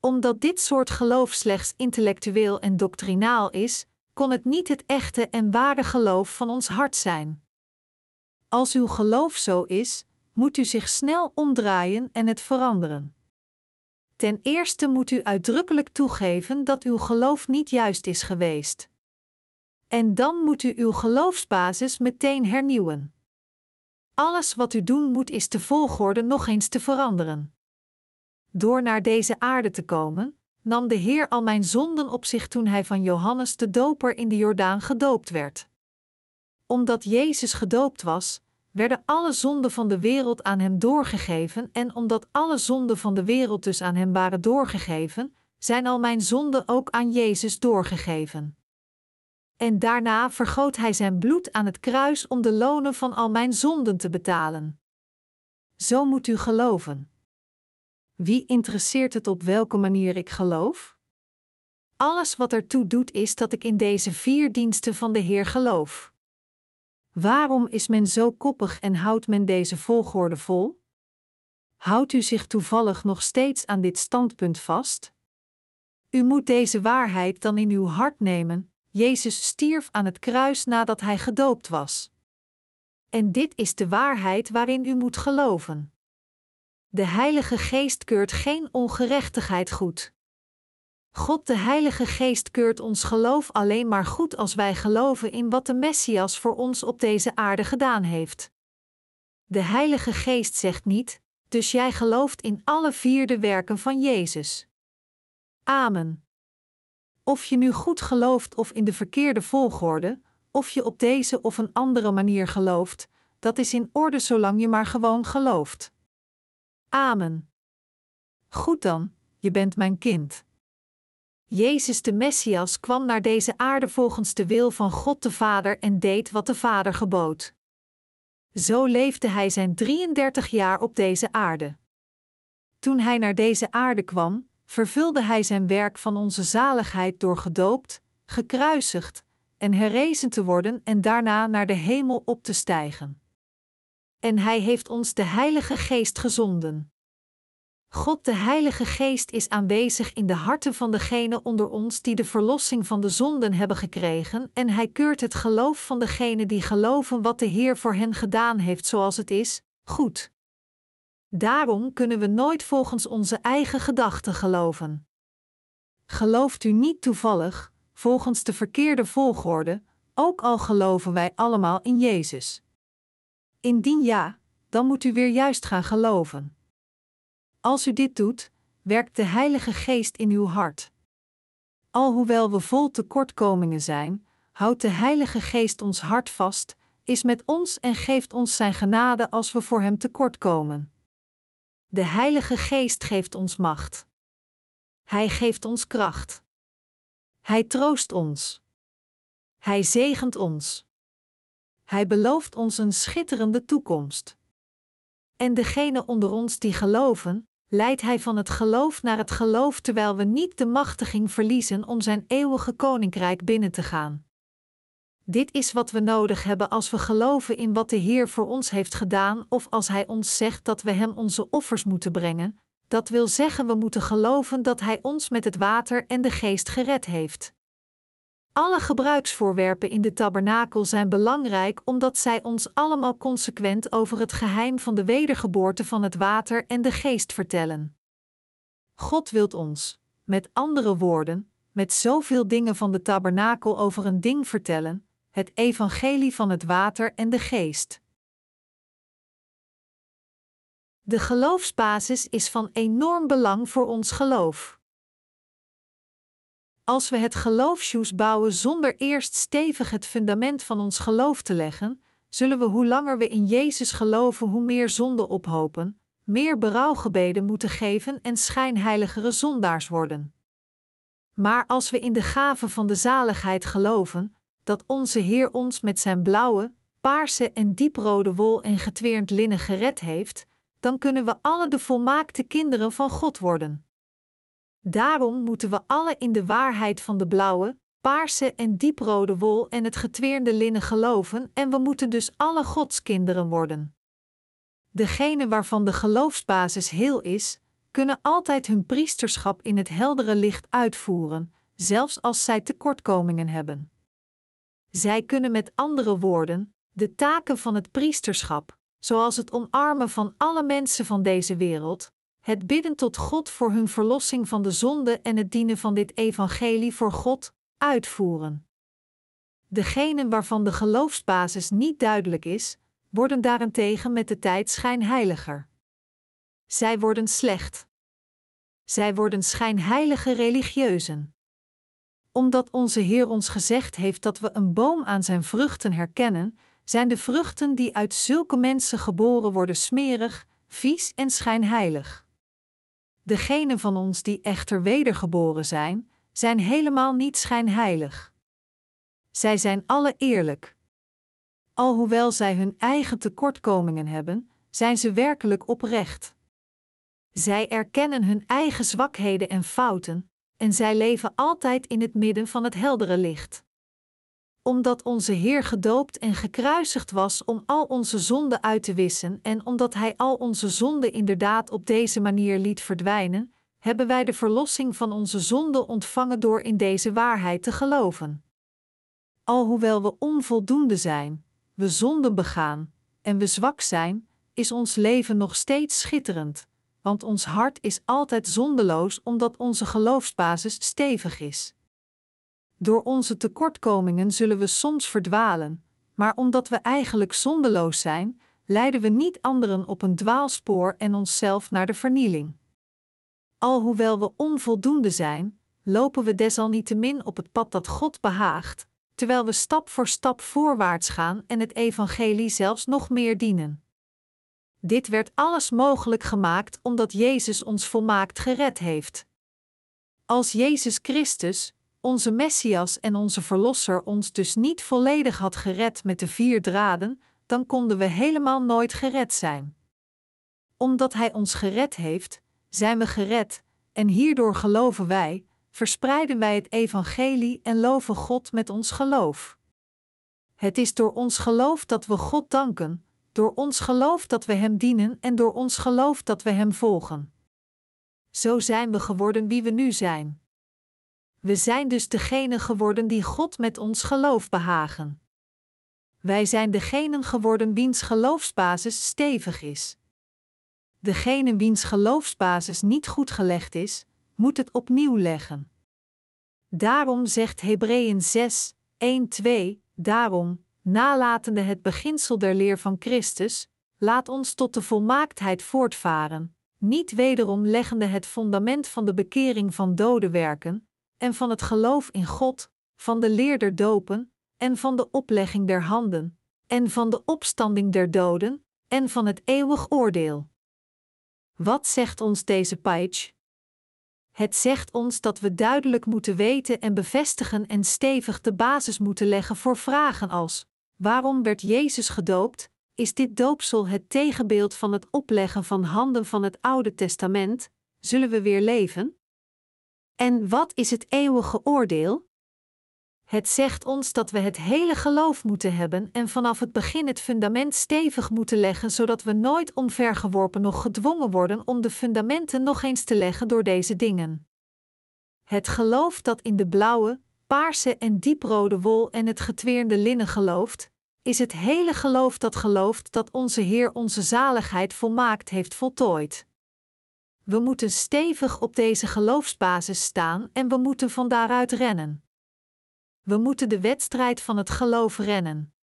[SPEAKER 1] Omdat dit soort geloof slechts intellectueel en doctrinaal is, kon het niet het echte en ware geloof van ons hart zijn. Als uw geloof zo is, moet u zich snel omdraaien en het veranderen. Ten eerste moet u uitdrukkelijk toegeven dat uw geloof niet juist is geweest. En dan moet u uw geloofsbasis meteen hernieuwen. Alles wat u doen moet is de volgorde nog eens te veranderen. Door naar deze aarde te komen, nam de Heer al mijn zonden op zich toen hij van Johannes de Doper in de Jordaan gedoopt werd. Omdat Jezus gedoopt was, werden alle zonden van de wereld aan hem doorgegeven, en omdat alle zonden van de wereld dus aan hem waren doorgegeven, zijn al mijn zonden ook aan Jezus doorgegeven. En daarna vergoot hij zijn bloed aan het kruis om de lonen van al mijn zonden te betalen. Zo moet u geloven. Wie interesseert het op welke manier ik geloof? Alles wat ertoe doet is dat ik in deze vier diensten van de Heer geloof. Waarom is men zo koppig en houdt men deze volgorde vol? Houdt u zich toevallig nog steeds aan dit standpunt vast? U moet deze waarheid dan in uw hart nemen: Jezus stierf aan het kruis nadat hij gedoopt was. En dit is de waarheid waarin u moet geloven. De Heilige Geest keurt geen ongerechtigheid goed. God de Heilige Geest keurt ons geloof alleen maar goed als wij geloven in wat de Messias voor ons op deze aarde gedaan heeft. De Heilige Geest zegt niet, dus jij gelooft in alle vier de werken van Jezus. Amen. Of je nu goed gelooft of in de verkeerde volgorde, of je op deze of een andere manier gelooft, dat is in orde zolang je maar gewoon gelooft. Amen. Goed dan, je bent mijn kind. Jezus de Messias kwam naar deze aarde volgens de wil van God de Vader en deed wat de Vader gebood. Zo leefde hij zijn 33 jaar op deze aarde. Toen hij naar deze aarde kwam, vervulde hij zijn werk van onze zaligheid door gedoopt, gekruisigd en herrezen te worden en daarna naar de hemel op te stijgen. En hij heeft ons de Heilige Geest gezonden. God de Heilige Geest is aanwezig in de harten van degenen onder ons die de verlossing van de zonden hebben gekregen, en hij keurt het geloof van degenen die geloven wat de Heer voor hen gedaan heeft zoals het is, goed. Daarom kunnen we nooit volgens onze eigen gedachten geloven. Gelooft u niet toevallig, volgens de verkeerde volgorde, ook al geloven wij allemaal in Jezus? Indien ja, dan moet u weer juist gaan geloven. Als u dit doet, werkt de Heilige Geest in uw hart. Alhoewel we vol tekortkomingen zijn, houdt de Heilige Geest ons hart vast, is met ons en geeft ons Zijn genade als we voor Hem tekortkomen. De Heilige Geest geeft ons macht. Hij geeft ons kracht. Hij troost ons. Hij zegent ons. Hij belooft ons een schitterende toekomst. En degenen onder ons die geloven, leidt Hij van het geloof naar het geloof terwijl we niet de machtiging verliezen om Zijn eeuwige koninkrijk binnen te gaan. Dit is wat we nodig hebben als we geloven in wat de Heer voor ons heeft gedaan, of als Hij ons zegt dat we Hem onze offers moeten brengen. Dat wil zeggen, we moeten geloven dat Hij ons met het water en de geest gered heeft. Alle gebruiksvoorwerpen in de tabernakel zijn belangrijk omdat zij ons allemaal consequent over het geheim van de wedergeboorte van het water en de geest vertellen. God wilt ons, met andere woorden, met zoveel dingen van de tabernakel over een ding vertellen, het evangelie van het water en de geest. De geloofsbasis is van enorm belang voor ons geloof. Als we het geloofsjoes bouwen zonder eerst stevig het fundament van ons geloof te leggen, zullen we hoe langer we in Jezus geloven, hoe meer zonde ophopen, meer berouwgebeden moeten geven en schijnheiligere zondaars worden. Maar als we in de gave van de zaligheid geloven, dat onze Heer ons met zijn blauwe, paarse en dieprode wol en getweerd linnen gered heeft, dan kunnen we alle de volmaakte kinderen van God worden. Daarom moeten we alle in de waarheid van de blauwe, paarse en dieprode wol en het getweerde linnen geloven en we moeten dus alle Godskinderen worden. Degenen waarvan de geloofsbasis heel is, kunnen altijd hun priesterschap in het heldere licht uitvoeren, zelfs als zij tekortkomingen hebben. Zij kunnen met andere woorden de taken van het priesterschap, zoals het omarmen van alle mensen van deze wereld, het bidden tot God voor hun verlossing van de zonde en het dienen van dit evangelie voor God, uitvoeren. Degenen waarvan de geloofsbasis niet duidelijk is, worden daarentegen met de tijd schijnheiliger. Zij worden slecht. Zij worden schijnheilige religieuzen. Omdat onze Heer ons gezegd heeft dat we een boom aan zijn vruchten herkennen, zijn de vruchten die uit zulke mensen geboren worden smerig, vies en schijnheilig. Degenen van ons die echter wedergeboren zijn, zijn helemaal niet schijnheilig. Zij zijn alle eerlijk. Alhoewel zij hun eigen tekortkomingen hebben, zijn ze werkelijk oprecht. Zij erkennen hun eigen zwakheden en fouten, en zij leven altijd in het midden van het heldere licht. Omdat onze Heer gedoopt en gekruisigd was om al onze zonden uit te wissen en omdat Hij al onze zonden inderdaad op deze manier liet verdwijnen, hebben wij de verlossing van onze zonden ontvangen door in deze waarheid te geloven. Alhoewel we onvoldoende zijn, we zonden begaan en we zwak zijn, is ons leven nog steeds schitterend, want ons hart is altijd zondeloos omdat onze geloofsbasis stevig is. Door onze tekortkomingen zullen we soms verdwalen, maar omdat we eigenlijk zondeloos zijn, leiden we niet anderen op een dwaalspoor en onszelf naar de vernieling. Alhoewel we onvoldoende zijn, lopen we desalniettemin op het pad dat God behaagt, terwijl we stap voor stap voorwaarts gaan en het evangelie zelfs nog meer dienen. Dit werd alles mogelijk gemaakt omdat Jezus ons volmaakt gered heeft. Als Jezus Christus, onze Messias en onze Verlosser ons dus niet volledig had gered met de vier draden, dan konden we helemaal nooit gered zijn. Omdat Hij ons gered heeft, zijn we gered, en hierdoor geloven wij, verspreiden wij het Evangelie en loven God met ons geloof. Het is door ons geloof dat we God danken, door ons geloof dat we Hem dienen en door ons geloof dat we Hem volgen. Zo zijn we geworden wie we nu zijn. We zijn dus degenen geworden die God met ons geloof behagen. Wij zijn degenen geworden wiens geloofsbasis stevig is. Degene wiens geloofsbasis niet goed gelegd is, moet het opnieuw leggen. Daarom zegt Hebreeën 6, 1, 2, daarom, nalatende het beginsel der leer van Christus, laat ons tot de volmaaktheid voortvaren, niet wederom leggende het fundament van de bekering van dode werken, en van het geloof in God, van de leer der dopen, en van de oplegging der handen, en van de opstanding der doden, en van het eeuwig oordeel. Wat zegt ons deze page? Het zegt ons dat we duidelijk moeten weten en bevestigen en stevig de basis moeten leggen voor vragen als: waarom werd Jezus gedoopt? Is dit doopsel het tegenbeeld van het opleggen van handen van het Oude Testament? Zullen we weer leven? En wat is het eeuwige oordeel? Het zegt ons dat we het hele geloof moeten hebben en vanaf het begin het fundament stevig moeten leggen, zodat we nooit omvergeworpen nog gedwongen worden om de fundamenten nog eens te leggen door deze dingen. Het geloof dat in de blauwe, paarse en dieprode wol en het getweerde linnen gelooft, is het hele geloof dat gelooft dat onze Heer onze zaligheid volmaakt heeft voltooid. We moeten stevig op deze geloofsbasis staan en we moeten van daaruit rennen. We moeten de wedstrijd van het geloof rennen.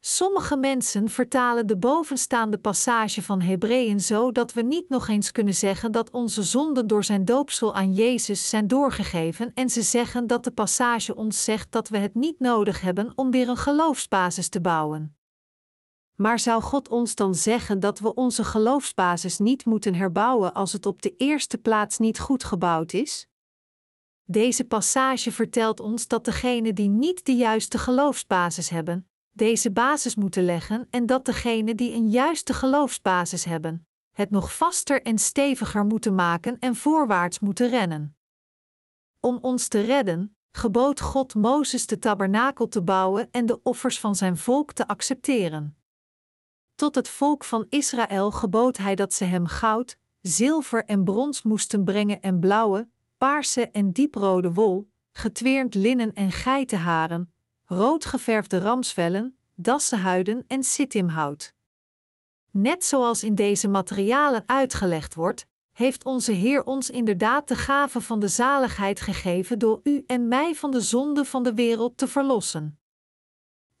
[SPEAKER 1] Sommige mensen vertalen de bovenstaande passage van Hebreeën zo dat we niet nog eens kunnen zeggen dat onze zonden door zijn doopsel aan Jezus zijn doorgegeven en ze zeggen dat de passage ons zegt dat we het niet nodig hebben om weer een geloofsbasis te bouwen. Maar zou God ons dan zeggen dat we onze geloofsbasis niet moeten herbouwen als het op de eerste plaats niet goed gebouwd is? Deze passage vertelt ons dat degenen die niet de juiste geloofsbasis hebben, deze basis moeten leggen en dat degenen die een juiste geloofsbasis hebben, het nog vaster en steviger moeten maken en voorwaarts moeten rennen. Om ons te redden, gebood God Mozes de tabernakel te bouwen en de offers van zijn volk te accepteren. Tot het volk van Israël gebood hij dat ze hem goud, zilver en brons moesten brengen en blauwe, paarse en dieprode wol, getweerd linnen en geitenharen, roodgeverfde ramsvellen, dassenhuiden en sitimhout. Net zoals in deze materialen uitgelegd wordt, heeft onze Heer ons inderdaad de gave van de zaligheid gegeven door u en mij van de zonde van de wereld te verlossen.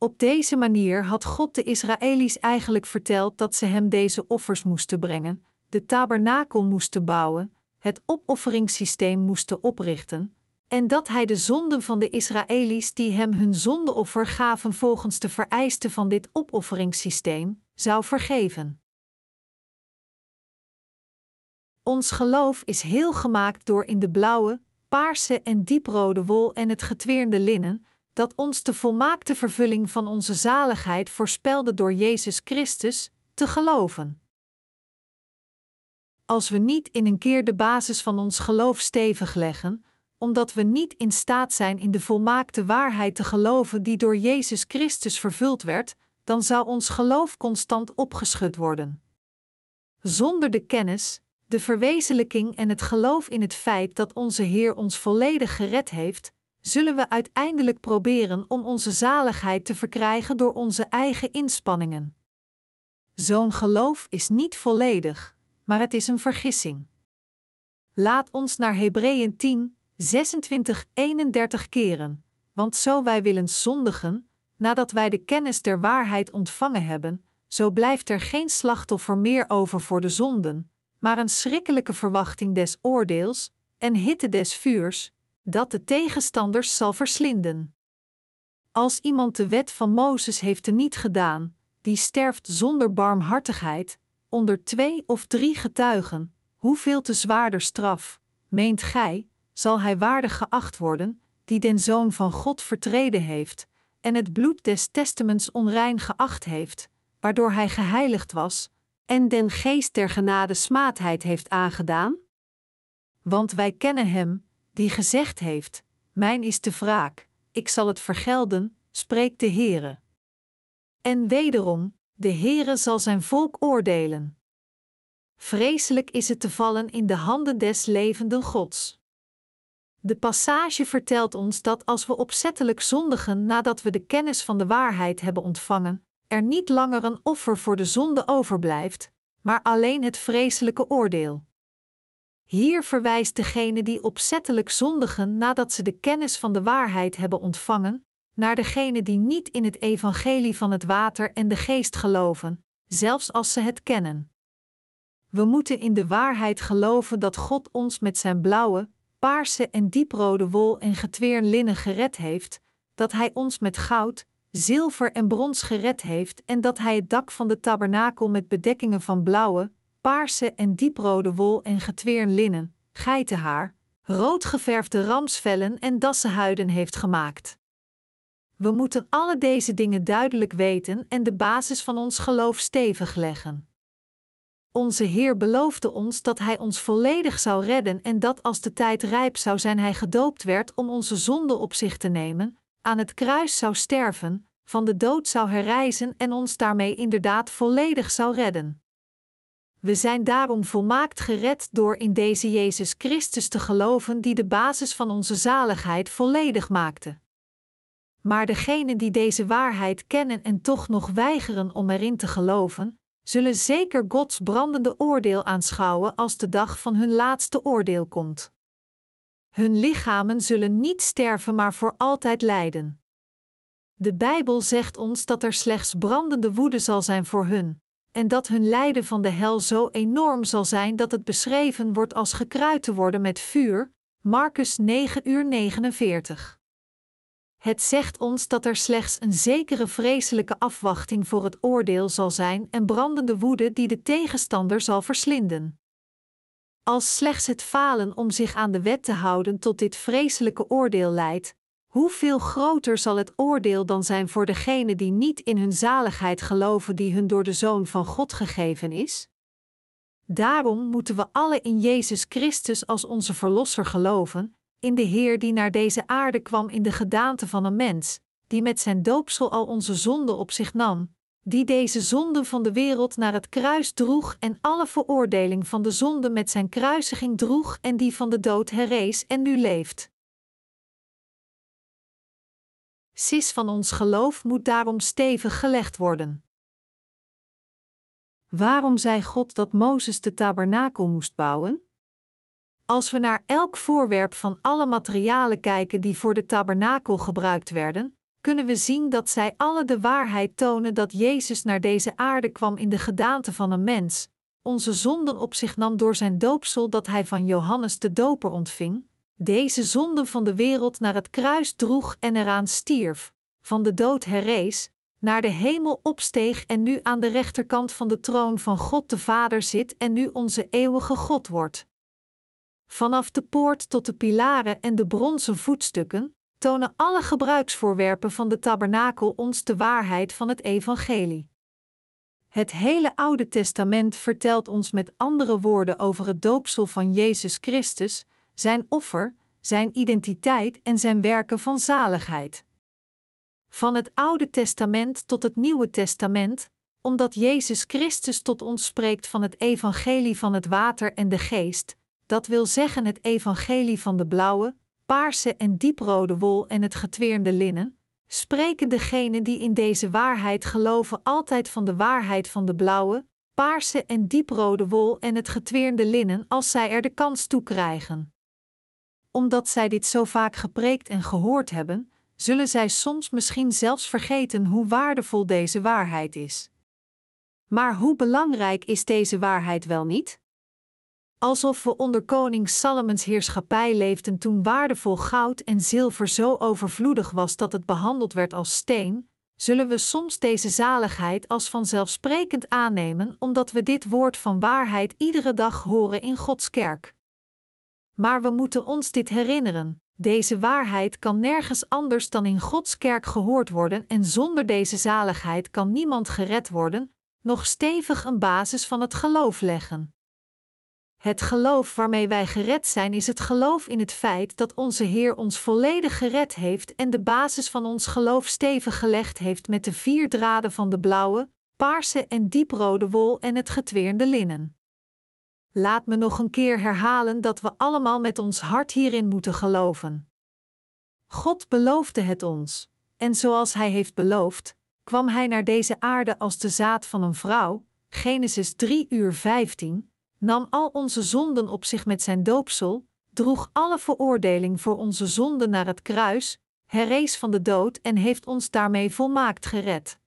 [SPEAKER 1] Op deze manier had God de Israëli's eigenlijk verteld dat ze hem deze offers moesten brengen, de tabernakel moesten bouwen, het opofferingssysteem moesten oprichten, en dat hij de zonden van de Israëli's die hem hun zondeoffer gaven volgens de vereisten van dit opofferingssysteem, zou vergeven. Ons geloof is heel gemaakt door in de blauwe, paarse en dieprode wol en het getweerde linnen, dat ons de volmaakte vervulling van onze zaligheid voorspelde door Jezus Christus, te geloven. Als we niet in een keer de basis van ons geloof stevig leggen, omdat we niet in staat zijn in de volmaakte waarheid te geloven die door Jezus Christus vervuld werd, dan zou ons geloof constant opgeschud worden. Zonder de kennis, de verwezenlijking en het geloof in het feit dat onze Heer ons volledig gered heeft, zullen we uiteindelijk proberen om onze zaligheid te verkrijgen door onze eigen inspanningen. Zo'n geloof is niet volledig, maar het is een vergissing. Laat ons naar Hebreeën 10, 26, 31 keren, want zo wij willen zondigen, nadat wij de kennis der waarheid ontvangen hebben, zo blijft er geen slachtoffer meer over voor de zonden, maar een schrikkelijke verwachting des oordeels en hitte des vuurs, dat de tegenstanders zal verslinden. Als iemand de wet van Mozes heeft niet gedaan, die sterft zonder barmhartigheid, onder twee of drie getuigen, hoeveel te zwaarder straf, meent gij, zal hij waardig geacht worden, die den Zoon van God vertreden heeft, en het bloed des testaments onrein geacht heeft, waardoor hij geheiligd was, en den geest der genade smaadheid heeft aangedaan? Want wij kennen hem, die gezegd heeft: Mijn is de wraak, ik zal het vergelden, spreekt de Heere. En wederom, de Heere zal zijn volk oordelen. Vreselijk is het te vallen in de handen des levenden Gods. De passage vertelt ons dat als we opzettelijk zondigen nadat we de kennis van de waarheid hebben ontvangen, er niet langer een offer voor de zonde overblijft, maar alleen het vreselijke oordeel. Hier verwijst degene die opzettelijk zondigen nadat ze de kennis van de waarheid hebben ontvangen, naar degene die niet in het evangelie van het water en de geest geloven, zelfs als ze het kennen. We moeten in de waarheid geloven dat God ons met zijn blauwe, paarse en dieprode wol en getweer linnen gered heeft, dat Hij ons met goud, zilver en brons gered heeft en dat Hij het dak van de tabernakel met bedekkingen van blauwe, paarse en dieprode wol en getweer linnen, geitenhaar, roodgeverfde ramsvellen en dassenhuiden heeft gemaakt. We moeten alle deze dingen duidelijk weten en de basis van ons geloof stevig leggen. Onze Heer beloofde ons dat Hij ons volledig zou redden en dat als de tijd rijp zou zijn Hij gedoopt werd om onze zonde op zich te nemen, aan het kruis zou sterven, van de dood zou herrijzen en ons daarmee inderdaad volledig zou redden. We zijn daarom volmaakt gered door in deze Jezus Christus te geloven, die de basis van onze zaligheid volledig maakte. Maar degenen die deze waarheid kennen en toch nog weigeren om erin te geloven, zullen zeker Gods brandende oordeel aanschouwen als de dag van hun laatste oordeel komt. Hun lichamen zullen niet sterven, maar voor altijd lijden. De Bijbel zegt ons dat er slechts brandende woede zal zijn voor hun, en dat hun lijden van de hel zo enorm zal zijn dat het beschreven wordt als gekruid te worden met vuur. Marcus 9 uur 49. Het zegt ons dat er slechts een zekere vreselijke afwachting voor het oordeel zal zijn en brandende woede die de tegenstander zal verslinden. Als slechts het falen om zich aan de wet te houden tot dit vreselijke oordeel leidt, hoeveel groter zal het oordeel dan zijn voor degenen die niet in hun zaligheid geloven die hun door de Zoon van God gegeven is? Daarom moeten we alle in Jezus Christus als onze Verlosser geloven, in de Heer die naar deze aarde kwam in de gedaante van een mens, die met zijn doopsel al onze zonden op zich nam, die deze zonden van de wereld naar het kruis droeg en alle veroordeling van de zonde met zijn kruisiging droeg en die van de dood herrees en nu leeft. Sis van ons geloof moet daarom stevig gelegd worden. Waarom zei God dat Mozes de tabernakel moest bouwen? Als we naar elk voorwerp van alle materialen kijken die voor de tabernakel gebruikt werden, kunnen we zien dat zij alle de waarheid tonen dat Jezus naar deze aarde kwam in de gedaante van een mens, onze zonden op zich nam door zijn doopsel dat hij van Johannes de Doper ontving, deze zonden van de wereld naar het kruis droeg en eraan stierf, van de dood herrees, naar de hemel opsteeg en nu aan de rechterkant van de troon van God de Vader zit en nu onze eeuwige God wordt. Vanaf de poort tot de pilaren en de bronzen voetstukken tonen alle gebruiksvoorwerpen van de tabernakel ons de waarheid van het evangelie. Het hele Oude Testament vertelt ons met andere woorden over het doopsel van Jezus Christus, zijn offer, zijn identiteit en zijn werken van zaligheid. Van het Oude Testament tot het Nieuwe Testament, omdat Jezus Christus tot ons spreekt van het evangelie van het water en de geest, dat wil zeggen het evangelie van de blauwe, paarse en dieprode wol en het getweerde linnen, spreken degenen die in deze waarheid geloven altijd van de waarheid van de blauwe, paarse en dieprode wol en het getweerde linnen als zij er de kans toe krijgen. Omdat zij dit zo vaak gepreekt en gehoord hebben, zullen zij soms misschien zelfs vergeten hoe waardevol deze waarheid is. Maar hoe belangrijk is deze waarheid wel niet? Alsof we onder koning Salomons heerschappij leefden toen waardevol goud en zilver zo overvloedig was dat het behandeld werd als steen, zullen we soms deze zaligheid als vanzelfsprekend aannemen omdat we dit woord van waarheid iedere dag horen in Gods kerk. Maar we moeten ons dit herinneren. Deze waarheid kan nergens anders dan in Gods kerk gehoord worden en zonder deze zaligheid kan niemand gered worden, nog stevig een basis van het geloof leggen. Het geloof waarmee wij gered zijn is het geloof in het feit dat onze Heer ons volledig gered heeft en de basis van ons geloof stevig gelegd heeft met de vier draden van de blauwe, paarse en dieprode wol en het getweerde linnen. Laat me nog een keer herhalen dat we allemaal met ons hart hierin moeten geloven. God beloofde het ons, en zoals Hij heeft beloofd, kwam Hij naar deze aarde als de zaad van een vrouw, Genesis 3 uur 15, nam al onze zonden op zich met zijn doopsel, droeg alle veroordeling voor onze zonden naar het kruis, herrees van de dood en heeft ons daarmee volmaakt gered.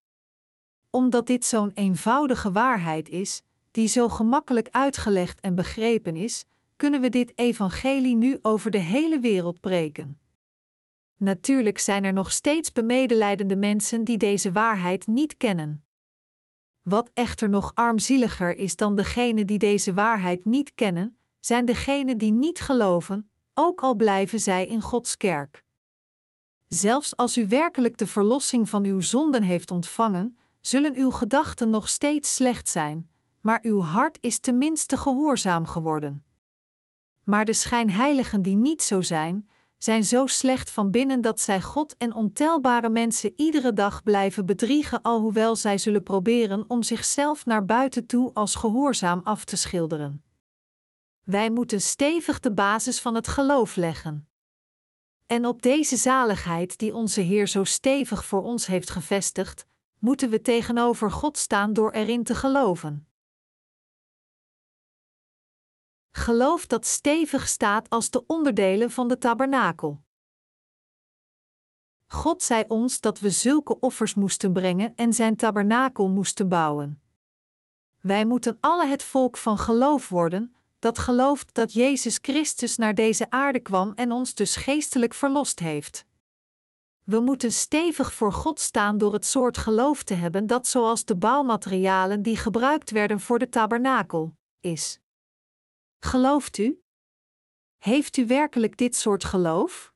[SPEAKER 1] Omdat dit zo'n eenvoudige waarheid is, die zo gemakkelijk uitgelegd en begrepen is, kunnen we dit evangelie nu over de hele wereld preken. Natuurlijk zijn er nog steeds bemedelijdende mensen die deze waarheid niet kennen. Wat echter nog armzieliger is dan degenen die deze waarheid niet kennen, zijn degenen die niet geloven, ook al blijven zij in Gods kerk. Zelfs als u werkelijk de verlossing van uw zonden heeft ontvangen, zullen uw gedachten nog steeds slecht zijn, maar uw hart is tenminste gehoorzaam geworden. Maar de schijnheiligen die niet zo zijn, zijn zo slecht van binnen dat zij God en ontelbare mensen iedere dag blijven bedriegen, alhoewel zij zullen proberen om zichzelf naar buiten toe als gehoorzaam af te schilderen. Wij moeten stevig de basis van het geloof leggen. En op deze zaligheid die onze Heer zo stevig voor ons heeft gevestigd, moeten we tegenover God staan door erin te geloven. Geloof dat stevig staat als de onderdelen van de tabernakel. God zei ons dat we zulke offers moesten brengen en zijn tabernakel moesten bouwen. Wij moeten alle het volk van geloof worden, dat gelooft dat Jezus Christus naar deze aarde kwam en ons dus geestelijk verlost heeft. We moeten stevig voor God staan door het soort geloof te hebben dat, zoals de bouwmaterialen die gebruikt werden voor de tabernakel, is. Gelooft u? Heeft u werkelijk dit soort geloof?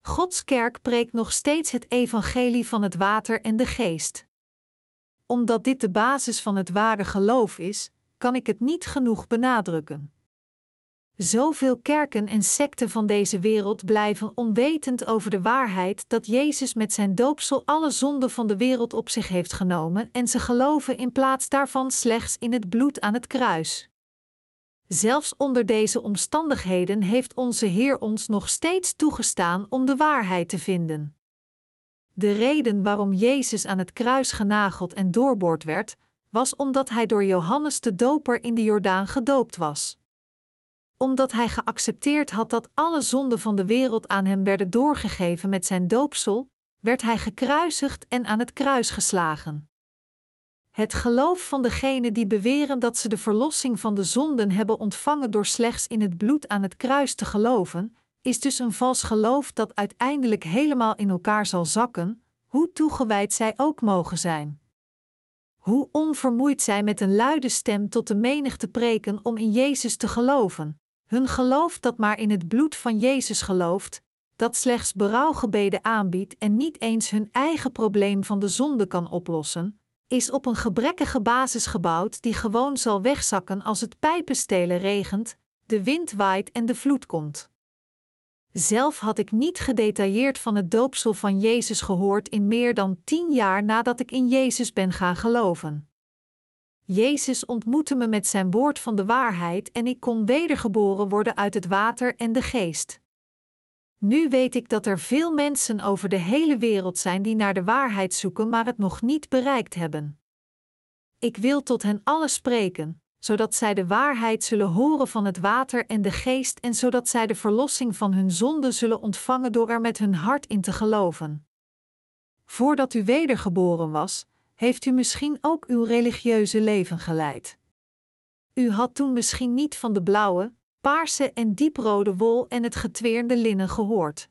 [SPEAKER 1] Gods kerk preekt nog steeds het evangelie van het water en de geest. Omdat dit de basis van het ware geloof is, kan ik het niet genoeg benadrukken. Zoveel kerken en secten van deze wereld blijven onwetend over de waarheid dat Jezus met zijn doopsel alle zonden van de wereld op zich heeft genomen en ze geloven in plaats daarvan slechts in het bloed aan het kruis. Zelfs onder deze omstandigheden heeft onze Heer ons nog steeds toegestaan om de waarheid te vinden. De reden waarom Jezus aan het kruis genageld en doorboord werd, was omdat hij door Johannes de Doper in de Jordaan gedoopt was. Omdat hij geaccepteerd had dat alle zonden van de wereld aan hem werden doorgegeven met zijn doopsel, werd hij gekruisigd en aan het kruis geslagen. Het geloof van degenen die beweren dat ze de verlossing van de zonden hebben ontvangen door slechts in het bloed aan het kruis te geloven, is dus een vals geloof dat uiteindelijk helemaal in elkaar zal zakken, hoe toegewijd zij ook mogen zijn. Hoe onvermoeid zij met een luide stem tot de menigte preken om in Jezus te geloven, hun geloof dat maar in het bloed van Jezus gelooft, dat slechts berouwgebeden aanbiedt en niet eens hun eigen probleem van de zonde kan oplossen, is op een gebrekkige basis gebouwd die gewoon zal wegzakken als het pijpenstelen regent, de wind waait en de vloed komt. Zelf had ik niet gedetailleerd van het doopsel van Jezus gehoord in meer dan tien jaar nadat ik in Jezus ben gaan geloven. Jezus ontmoette me met zijn woord van de waarheid en ik kon wedergeboren worden uit het water en de geest. Nu weet ik dat er veel mensen over de hele wereld zijn die naar de waarheid zoeken, maar het nog niet bereikt hebben. Ik wil tot hen allen spreken, zodat zij de waarheid zullen horen van het water en de geest en zodat zij de verlossing van hun zonde zullen ontvangen door er met hun hart in te geloven. Voordat u wedergeboren was, heeft u misschien ook uw religieuze leven geleid. U had toen misschien niet van de blauwe, paarse en dieprode wol en het getweerde linnen gehoord.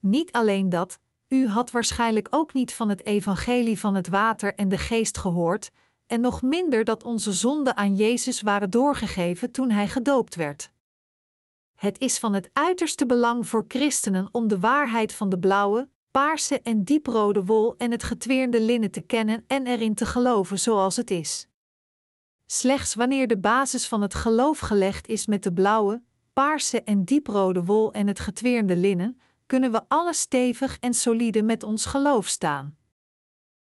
[SPEAKER 1] Niet alleen dat, u had waarschijnlijk ook niet van het evangelie van het water en de geest gehoord, en nog minder dat onze zonden aan Jezus waren doorgegeven toen hij gedoopt werd. Het is van het uiterste belang voor christenen om de waarheid van de blauwe, paarse en dieprode wol en het getweerde linnen te kennen en erin te geloven zoals het is. Slechts wanneer de basis van het geloof gelegd is met de blauwe, paarse en dieprode wol en het getweerde linnen, kunnen we alles stevig en solide met ons geloof staan.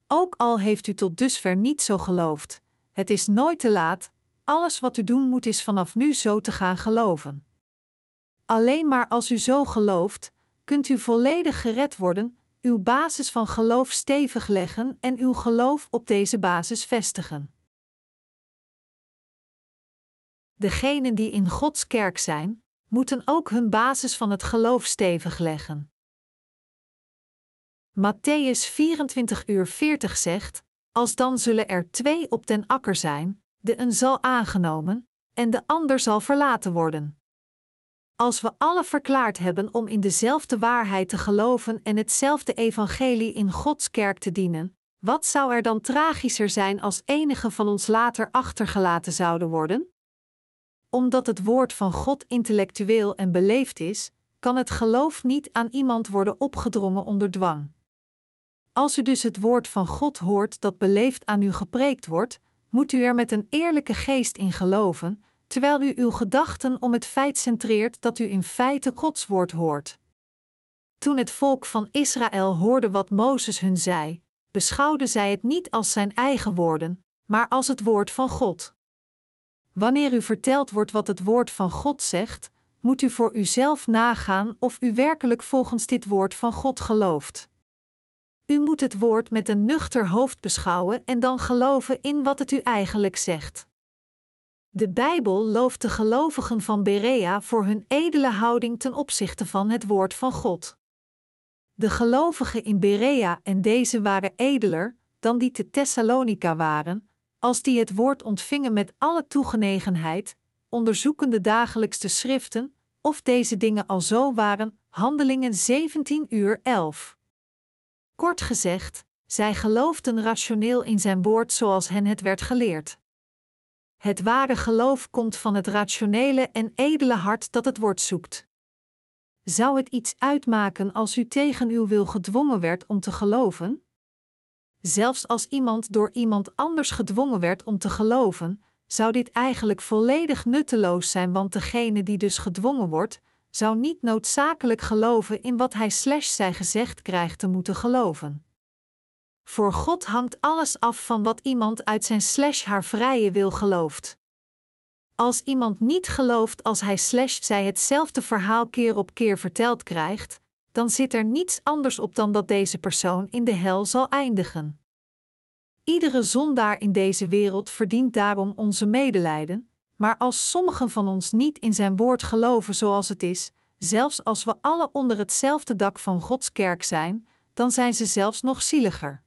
[SPEAKER 1] Ook al heeft u tot dusver niet zo geloofd, het is nooit te laat, alles wat u doen moet is vanaf nu zo te gaan geloven. Alleen maar als u zo gelooft, kunt u volledig gered worden, uw basis van geloof stevig leggen en uw geloof op deze basis vestigen. Degenen die in Gods kerk zijn, moeten ook hun basis van het geloof stevig leggen. Matthäus 24 uur 40 zegt: Als dan zullen er twee op den akker zijn, de een zal aangenomen, en de ander zal verlaten worden. Als we alle verklaard hebben om in dezelfde waarheid te geloven en hetzelfde evangelie in Gods kerk te dienen, wat zou er dan tragischer zijn als enige van ons later achtergelaten zouden worden? Omdat het woord van God intellectueel en beleefd is, kan het geloof niet aan iemand worden opgedrongen onder dwang. Als u dus het woord van God hoort dat beleefd aan u gepreekt wordt, moet u er met een eerlijke geest in geloven, terwijl u uw gedachten om het feit centreert dat u in feite Gods woord hoort. Toen het volk van Israël hoorde wat Mozes hun zei, beschouwden zij het niet als zijn eigen woorden, maar als het woord van God. Wanneer u verteld wordt wat het woord van God zegt, moet u voor uzelf nagaan of u werkelijk volgens dit woord van God gelooft. U moet het woord met een nuchter hoofd beschouwen en dan geloven in wat het u eigenlijk zegt. De Bijbel looft de gelovigen van Berea voor hun edele houding ten opzichte van het woord van God. De gelovigen in Berea en deze waren edeler dan die te Thessalonica waren, als die het woord ontvingen met alle toegenegenheid, onderzoekende dagelijks de schriften, of deze dingen al zo waren, Handelingen 17 uur 11. Kort gezegd, zij geloofden rationeel in zijn woord zoals hen het werd geleerd. Het ware geloof komt van het rationele en edele hart dat het woord zoekt. Zou het iets uitmaken als u tegen uw wil gedwongen werd om te geloven? Zelfs als iemand door iemand anders gedwongen werd om te geloven, zou dit eigenlijk volledig nutteloos zijn, want degene die dus gedwongen wordt, zou niet noodzakelijk geloven in wat hij slash zij gezegd krijgt te moeten geloven. Voor God hangt alles af van wat iemand uit zijn slash haar vrije wil gelooft. Als iemand niet gelooft als hij slash zij hetzelfde verhaal keer op keer verteld krijgt, dan zit er niets anders op dan dat deze persoon in de hel zal eindigen. Iedere zondaar in deze wereld verdient daarom onze medelijden, maar als sommigen van ons niet in zijn woord geloven zoals het is, zelfs als we alle onder hetzelfde dak van Gods kerk zijn, dan zijn ze zelfs nog zieliger.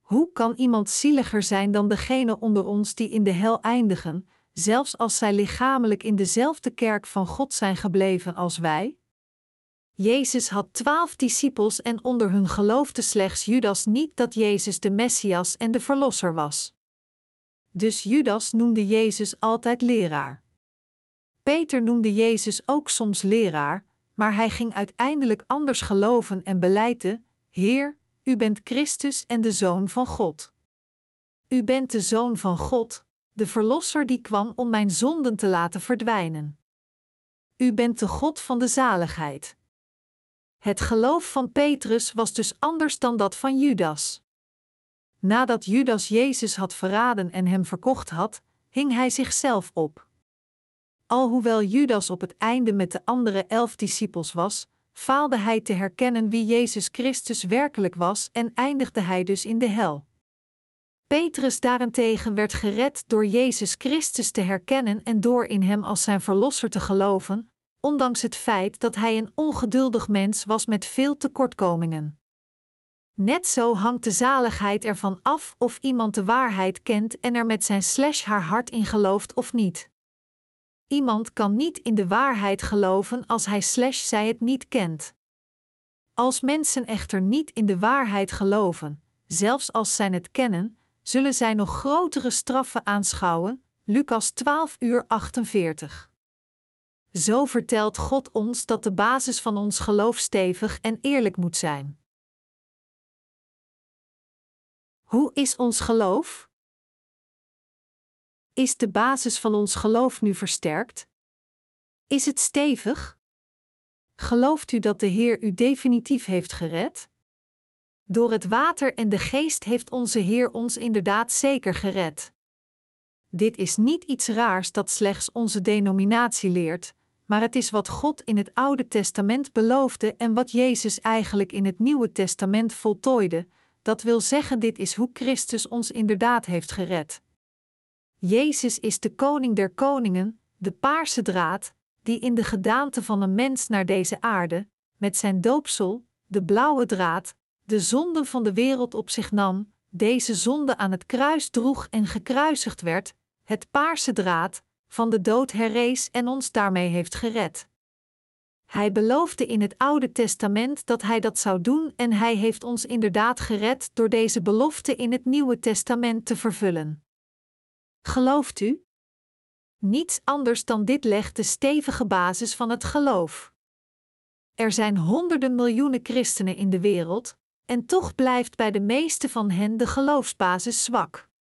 [SPEAKER 1] Hoe kan iemand zieliger zijn dan degene onder ons die in de hel eindigen, zelfs als zij lichamelijk in dezelfde kerk van God zijn gebleven als wij? Jezus had twaalf discipels en onder hun geloofde slechts Judas niet dat Jezus de Messias en de Verlosser was. Dus Judas noemde Jezus altijd leraar. Peter noemde Jezus ook soms leraar, maar hij ging uiteindelijk anders geloven en beleidde: Heer, u bent Christus en de Zoon van God. U bent de Zoon van God, de Verlosser die kwam om mijn zonden te laten verdwijnen. U bent de God van de zaligheid. Het geloof van Petrus was dus anders dan dat van Judas. Nadat Judas Jezus had verraden en hem verkocht had, hing hij zichzelf op. Alhoewel Judas op het einde met de andere elf discipels was, faalde hij te herkennen wie Jezus Christus werkelijk was en eindigde hij dus in de hel. Petrus daarentegen werd gered door Jezus Christus te herkennen en door in hem als zijn verlosser te geloven, ondanks het feit dat hij een ongeduldig mens was met veel tekortkomingen. Net zo hangt de zaligheid ervan af of iemand de waarheid kent en er met zijn slash haar hart in gelooft of niet. Iemand kan niet in de waarheid geloven als hij slash zij het niet kent. Als mensen echter niet in de waarheid geloven, zelfs als zij het kennen, zullen zij nog grotere straffen aanschouwen. Lucas 12 uur 48. Zo vertelt God ons dat de basis van ons geloof stevig en eerlijk moet zijn. Hoe is ons geloof? Is de basis van ons geloof nu versterkt? Is het stevig? Gelooft u dat de Heer u definitief heeft gered? Door het water en de geest heeft onze Heer ons inderdaad zeker gered. Dit is niet iets raars dat slechts onze denominatie leert, maar het is wat God in het Oude Testament beloofde en wat Jezus eigenlijk in het Nieuwe Testament voltooide. Dat wil zeggen, dit is hoe Christus ons inderdaad heeft gered. Jezus is de koning der koningen, de paarse draad, die in de gedaante van een mens naar deze aarde, met zijn doopsel, de blauwe draad, de zonde van de wereld op zich nam, deze zonde aan het kruis droeg en gekruisigd werd, het paarse draad, van de dood herrees en ons daarmee heeft gered. Hij beloofde in het Oude Testament dat hij dat zou doen en hij heeft ons inderdaad gered door deze belofte in het Nieuwe Testament te vervullen. Gelooft u? Niets anders dan dit legt de stevige basis van het geloof. Er zijn honderden miljoenen christenen in de wereld, en toch blijft bij de meeste van hen de geloofsbasis zwak.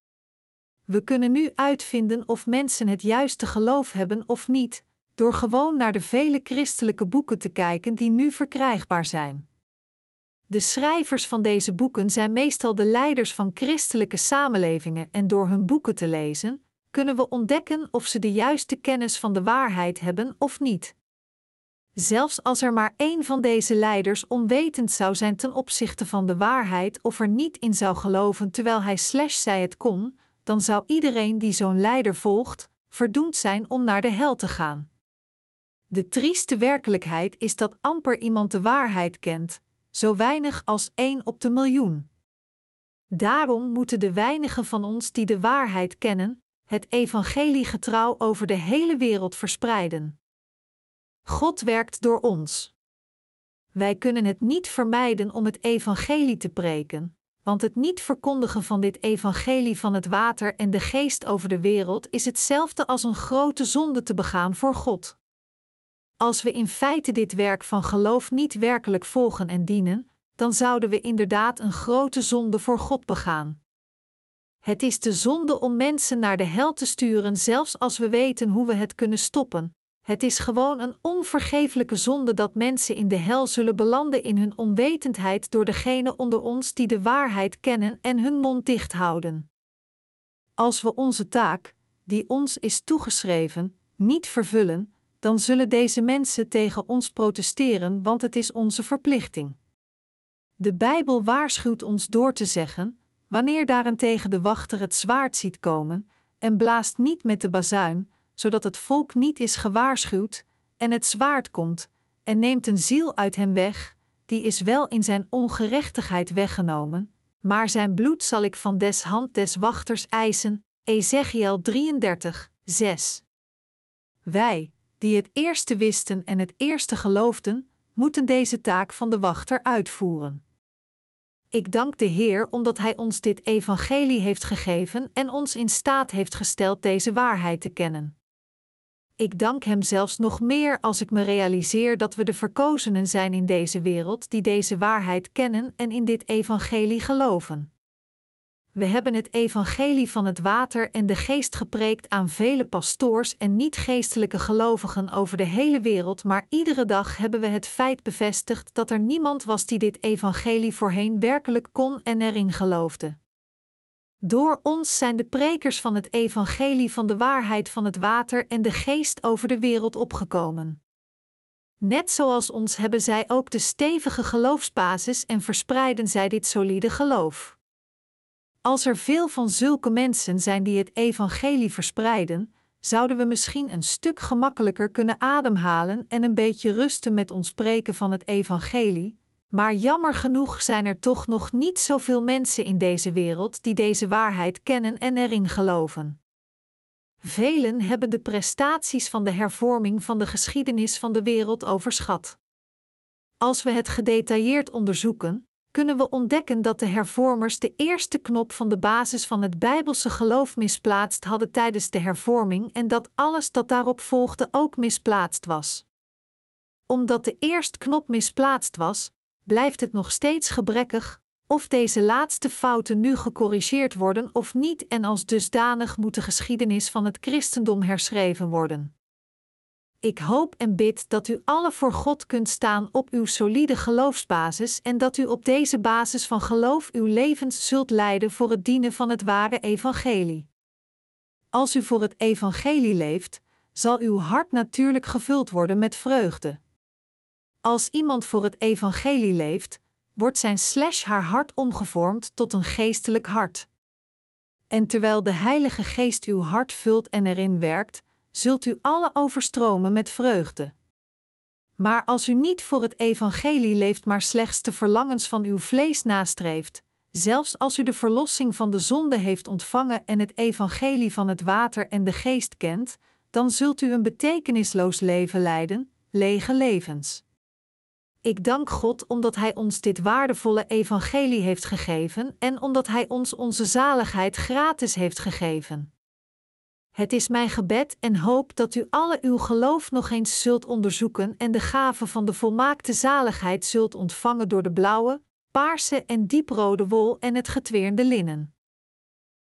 [SPEAKER 1] We kunnen nu uitvinden of mensen het juiste geloof hebben of niet, door gewoon naar de vele christelijke boeken te kijken die nu verkrijgbaar zijn. De schrijvers van deze boeken zijn meestal de leiders van christelijke samenlevingen en door hun boeken te lezen, kunnen we ontdekken of ze de juiste kennis van de waarheid hebben of niet. Zelfs als er maar één van deze leiders onwetend zou zijn ten opzichte van de waarheid of er niet in zou geloven terwijl hij slash zij het kon, dan zou iedereen die zo'n leider volgt, verdoemd zijn om naar de hel te gaan. De trieste werkelijkheid is dat amper iemand de waarheid kent, zo weinig als één op de miljoen. Daarom moeten de weinigen van ons die de waarheid kennen, het evangelie getrouw over de hele wereld verspreiden. God werkt door ons. Wij kunnen het niet vermijden om het evangelie te preken, want het niet verkondigen van dit evangelie van het water en de geest over de wereld is hetzelfde als een grote zonde te begaan voor God. Als we in feite dit werk van geloof niet werkelijk volgen en dienen, dan zouden we inderdaad een grote zonde voor God begaan. Het is de zonde om mensen naar de hel te sturen, zelfs als we weten hoe we het kunnen stoppen. Het is gewoon een onvergeeflijke zonde dat mensen in de hel zullen belanden in hun onwetendheid door degene onder ons die de waarheid kennen en hun mond dicht houden. Als we onze taak, die ons is toegeschreven, niet vervullen, dan zullen deze mensen tegen ons protesteren, want het is onze verplichting. De Bijbel waarschuwt ons door te zeggen: wanneer daarentegen de wachter het zwaard ziet komen, en blaast niet met de bazuin, zodat het volk niet is gewaarschuwd, en het zwaard komt, en neemt een ziel uit hem weg, die is wel in zijn ongerechtigheid weggenomen, Maar zijn bloed zal ik van des hand des wachters eisen. Ezekiel 33, 6. Wij, die het eerste wisten en het eerste geloofden, moeten deze taak van de wachter uitvoeren. Ik dank de Heer omdat Hij ons dit evangelie heeft gegeven en ons in staat heeft gesteld deze waarheid te kennen. Ik dank Hem zelfs nog meer als ik me realiseer dat we de verkozenen zijn in deze wereld die deze waarheid kennen en in dit evangelie geloven. We hebben het evangelie van het water en de geest gepreekt aan vele pastoors en niet-geestelijke gelovigen over de hele wereld, maar iedere dag hebben we het feit bevestigd dat er niemand was die dit evangelie voorheen werkelijk kon en erin geloofde. Door ons zijn de prekers van het evangelie van de waarheid van het water en de geest over de wereld opgekomen. Net zoals ons hebben zij ook de stevige geloofsbasis en verspreiden zij dit solide geloof. Als er veel van zulke mensen zijn die het evangelie verspreiden, zouden we misschien een stuk gemakkelijker kunnen ademhalen en een beetje rusten met ons spreken van het evangelie, maar jammer genoeg zijn er toch nog niet zoveel mensen in deze wereld die deze waarheid kennen en erin geloven. Velen hebben de prestaties van de hervorming van de geschiedenis van de wereld overschat. Als we het gedetailleerd onderzoeken, kunnen we ontdekken dat de hervormers de eerste knop van de basis van het Bijbelse geloof misplaatst hadden tijdens de hervorming en dat alles dat daarop volgde ook misplaatst was. Omdat de eerste knop misplaatst was, blijft het nog steeds gebrekkig, of deze laatste fouten nu gecorrigeerd worden of niet, en als dusdanig moet de geschiedenis van het christendom herschreven worden. Ik hoop en bid dat u alle voor God kunt staan op uw solide geloofsbasis en dat u op deze basis van geloof uw levens zult leiden voor het dienen van het ware evangelie. Als u voor het evangelie leeft, zal uw hart natuurlijk gevuld worden met vreugde. Als iemand voor het evangelie leeft, wordt zijn slash haar hart omgevormd tot een geestelijk hart. En terwijl de Heilige Geest uw hart vult en erin werkt, zult u alle overstromen met vreugde. Maar als u niet voor het evangelie leeft, maar slechts de verlangens van uw vlees nastreeft, zelfs als u de verlossing van de zonde heeft ontvangen en het evangelie van het water en de geest kent, dan zult u een betekenisloos leven leiden, lege levens. Ik dank God omdat Hij ons dit waardevolle evangelie heeft gegeven en omdat Hij ons onze zaligheid gratis heeft gegeven. Het is mijn gebed en hoop dat u alle uw geloof nog eens zult onderzoeken en de gave van de volmaakte zaligheid zult ontvangen door de blauwe, paarse en dieprode wol en het getweerde linnen.